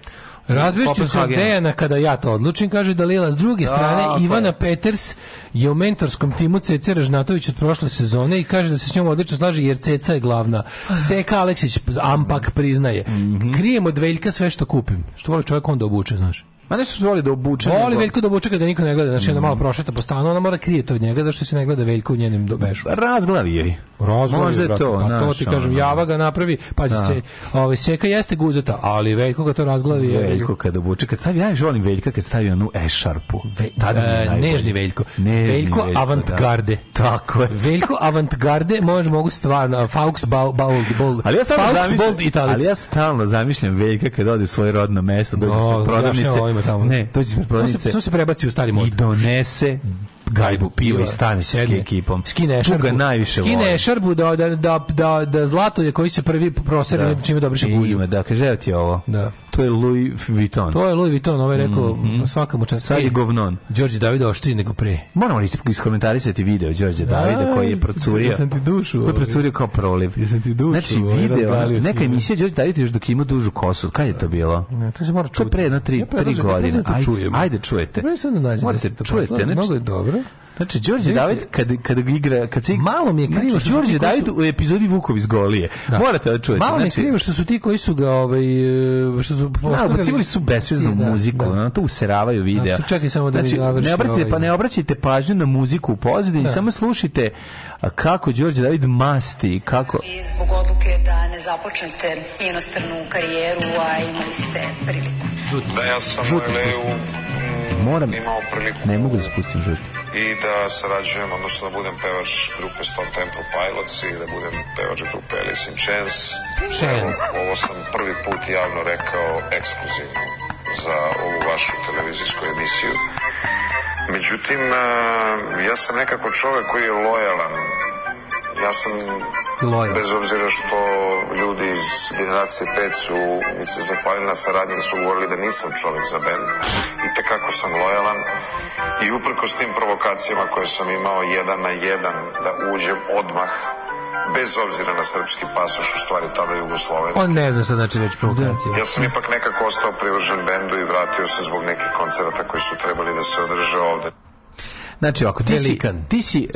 Razvešću se od Dejana kada ja to odlučim, kaže Dalila. S druge strane, da, Ivana je. Peters je u mentorskom timu Ceca Ražnatović od prošle sezone i kaže da se s njom odlično slaže jer Ceca je glavna. Seka Aleksić, ampak priznaje. Mhm. Krijem od Veljka sve što kupim. Što voli čovjek onda obuče, znaš. Ma nešto su voli da obuče. Voli nego... Veljko da obuče kada niko ne gleda, znači mm. ona malo prošeta po stanu, ona mora krijeti od njega zašto se ne gleda Veljko u njenim dobešu. Razglavi je. Razglavi Možda je to, pa to ti kažem, java ga napravi, pa pazi da. se, ovaj seka jeste guzeta, ali Veljko ga to razglavi je. Veljko kada obuče, kad stavi, ja volim Veljka kad stavi onu ešarpu. Ve, e, nežni Veljko. Nežni veljko, veljko avantgarde. Da. Tako je. Veljko avantgarde, može mogu stvarno Faux Bold Bold. Ali ja stalno zamišljam, ali ja stalno zamišljam Veljka kad ode u svoje rodno mesto, dođe no, da, da, prodavnice nema tamo. Ne. Dođe ispred prodavnice. Samo se, se prebaci u stari mod. I donese gajbu piva i stane s ekipom. Skine šarbu. najviše Skine šarbu da, da, da, da, zlato je koji se prvi prosere, da. da. čime dobriše gulju. Ima, da, kaže, evo ti ovo. Da to je Louis Vuitton. To je Louis Vuitton, ovaj rekao mm -hmm. svakamu čast. Sad je govnon. Đorđe Davida oštri nego pre. Moramo li iskomentarisati video Đorđe Davida koji je procurio. Ja sam ti dušu. Koji je ovaj. procurio kao proliv. Ja sam ti dušu. Znači ovaj, video, neka emisija Đorđe Davida još dok ima dužu kosu. Kad je to bilo? Ne, to se mora čuti. To je pre jedno 3 3 pa da godine. Ajde, ajde čujete. Da Morate čujete, znači. Mnogo je dobro. Znači, Đorđe David, kad, kad igra... Kad se... Malo mi je znači, krivo znači, Đorđe David su... u epizodi Vukov iz Golije. Da. Morate da čujete. Malo mi je znači- krivo što su ti koji su ga... Ovaj, e, što su pa, da, bacivali su besveznu da, da, muziku. Da. Na to useravaju video. Da, čekaj samo da znači, ne obratite, ovaj... Pa ne obraćajte pažnju na muziku u pozadini. Da. Samo slušajte kako Đorđe David masti. Kako... I zbog odluke da ne započnete inostranu karijeru, a imali ste priliku. Žuti. Da, ja sam žuti, ne, u, mm, moram, ne mogu da spustim žuti i da sarađujem, odnosno da budem pevač grupe Stone Temple Pilots i da budem pevač grupe Alice in Chains. Chains. Evo, ovo sam prvi put javno rekao ekskluzivno za ovu vašu televizijsku emisiju. Međutim, ja sam nekako čovek koji je lojalan Ja sam, Loja. bez obzira što ljudi iz generacije 5 su mi se zahvalili na saradnji da su govorili da nisam čovjek za band i tekako sam lojalan i uprko s tim provokacijama koje sam imao jedan na jedan da uđem odmah bez obzira na srpski pasoš u stvari tada jugoslovenski. On pa ne zna šta znači reći provokacija. Da. Ja sam ipak nekako ostao privržen bendu i vratio se zbog nekih koncerta koji su trebali da se održe ovde. Znači, ako ti si, ti si,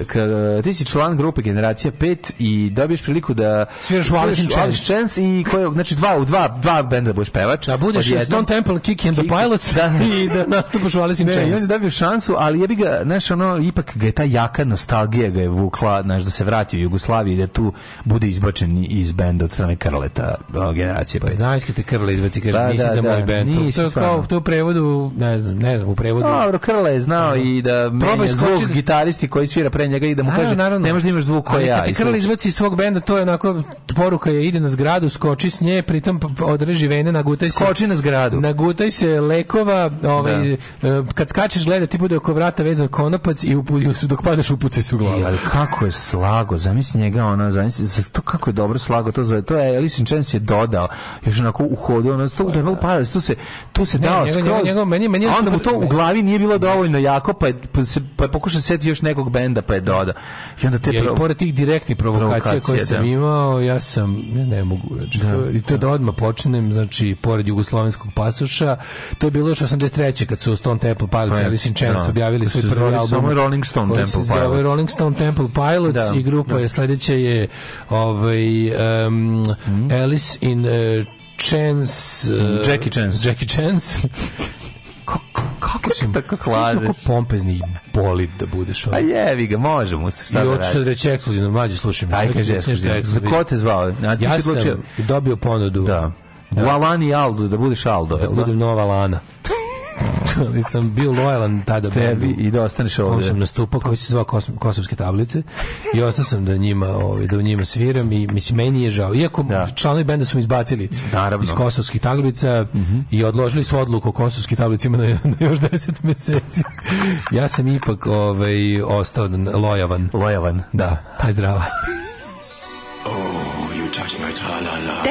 ti si član grupe Generacija 5 i dobiješ priliku da sviraš Alice Chance i koje, znači dva u dva dva benda budeš pevač, a da budeš Stone Temple Kick and the Pilots da. i da nastupaš u Alice in Chains. Ne, on je šansu, ali je bi ga, znaš, ono ipak ga je ta jaka nostalgija ga je vukla, znaš, da se vrati u Jugoslaviju da tu bude izbačen iz benda od strane Krleta generacije. Pa znaš kad te Krle izbaci, kaže, da, nisi da, za da, moj bend. To, to, kao, to u prevodu, ne znam, ne znam, u prevodu. Dobro, Krle je znao i da... Probaj zvuk da... gitaristi koji svira pre njega i da mu kaže naravno. ne možeš da imaš zvuk koji ja. Kad Krl izvaci iz svog benda, to je onako poruka je ide na zgradu, skoči s nje, pritom odreži vene, nagutaj se. Skoči na zgradu. Nagutaj se lekova, ovaj da. E, kad skačeš gleda ti bude oko vrata vezan konopac i upu, dok padaš upucaj se u glavu. I, e, ali kako je slago, zamisli njega ona, zamisli to kako je dobro slago, to za to je Alice in Chains je dodao još onako u hodu, ona to da to, tu se to se dao njegov, skroz. Njegov, njegov, meni, meni onda mu to u glavi nije bilo dovoljno jako, pa je, pa se pa je pokušao seti još nekog benda pa je doda. I onda te ja, pro... i pored tih direktnih provokacija koje sam da. imao, ja sam ne, ne mogu reći. Znači, da, to, I to da. da odmah počnem, znači pored jugoslovenskog pasuša, to je bilo još 83. kad su Stone Temple Pilots, Alice in Chains objavili svoj prvi album. Samo Rolling Stone Temple Pilots. Rolling Stone Temple Pilots da, i grupa da. je sledeća je ovaj um, mm. Alice in uh, Chance, uh, Jackie Chance, Jackie Chance, kako, kako sam tako slažeš? Kako pompezni i da budeš pa ovaj. A jevi ga, možemo se, šta I da radi? I hoću reći ekskluzivno, mlađe slušaj me. Aj, kaže ekskluzivno. Za ko te zvao? A ti ja si sam dobio ponudu. Da. da. U Aldo, da budeš Aldo. Da, da? budem nova Lana. ali sam bio lojalan tada tebi i da ostaneš ovde. On sam nastupao koji se zvao Kosm, Kosovske tablice i ostao sam da njima, ovaj, da u njima sviram i mislim, meni je žao. Iako da. članovi benda su mi izbacili Naravno. iz Kosovskih tablica mm -hmm. i odložili su odluku o Kosovskih tablicima na, na još 10 meseci. ja sam ipak ovaj, ostao lojavan. Lojavan. Da, taj zdrava. Oh, you touch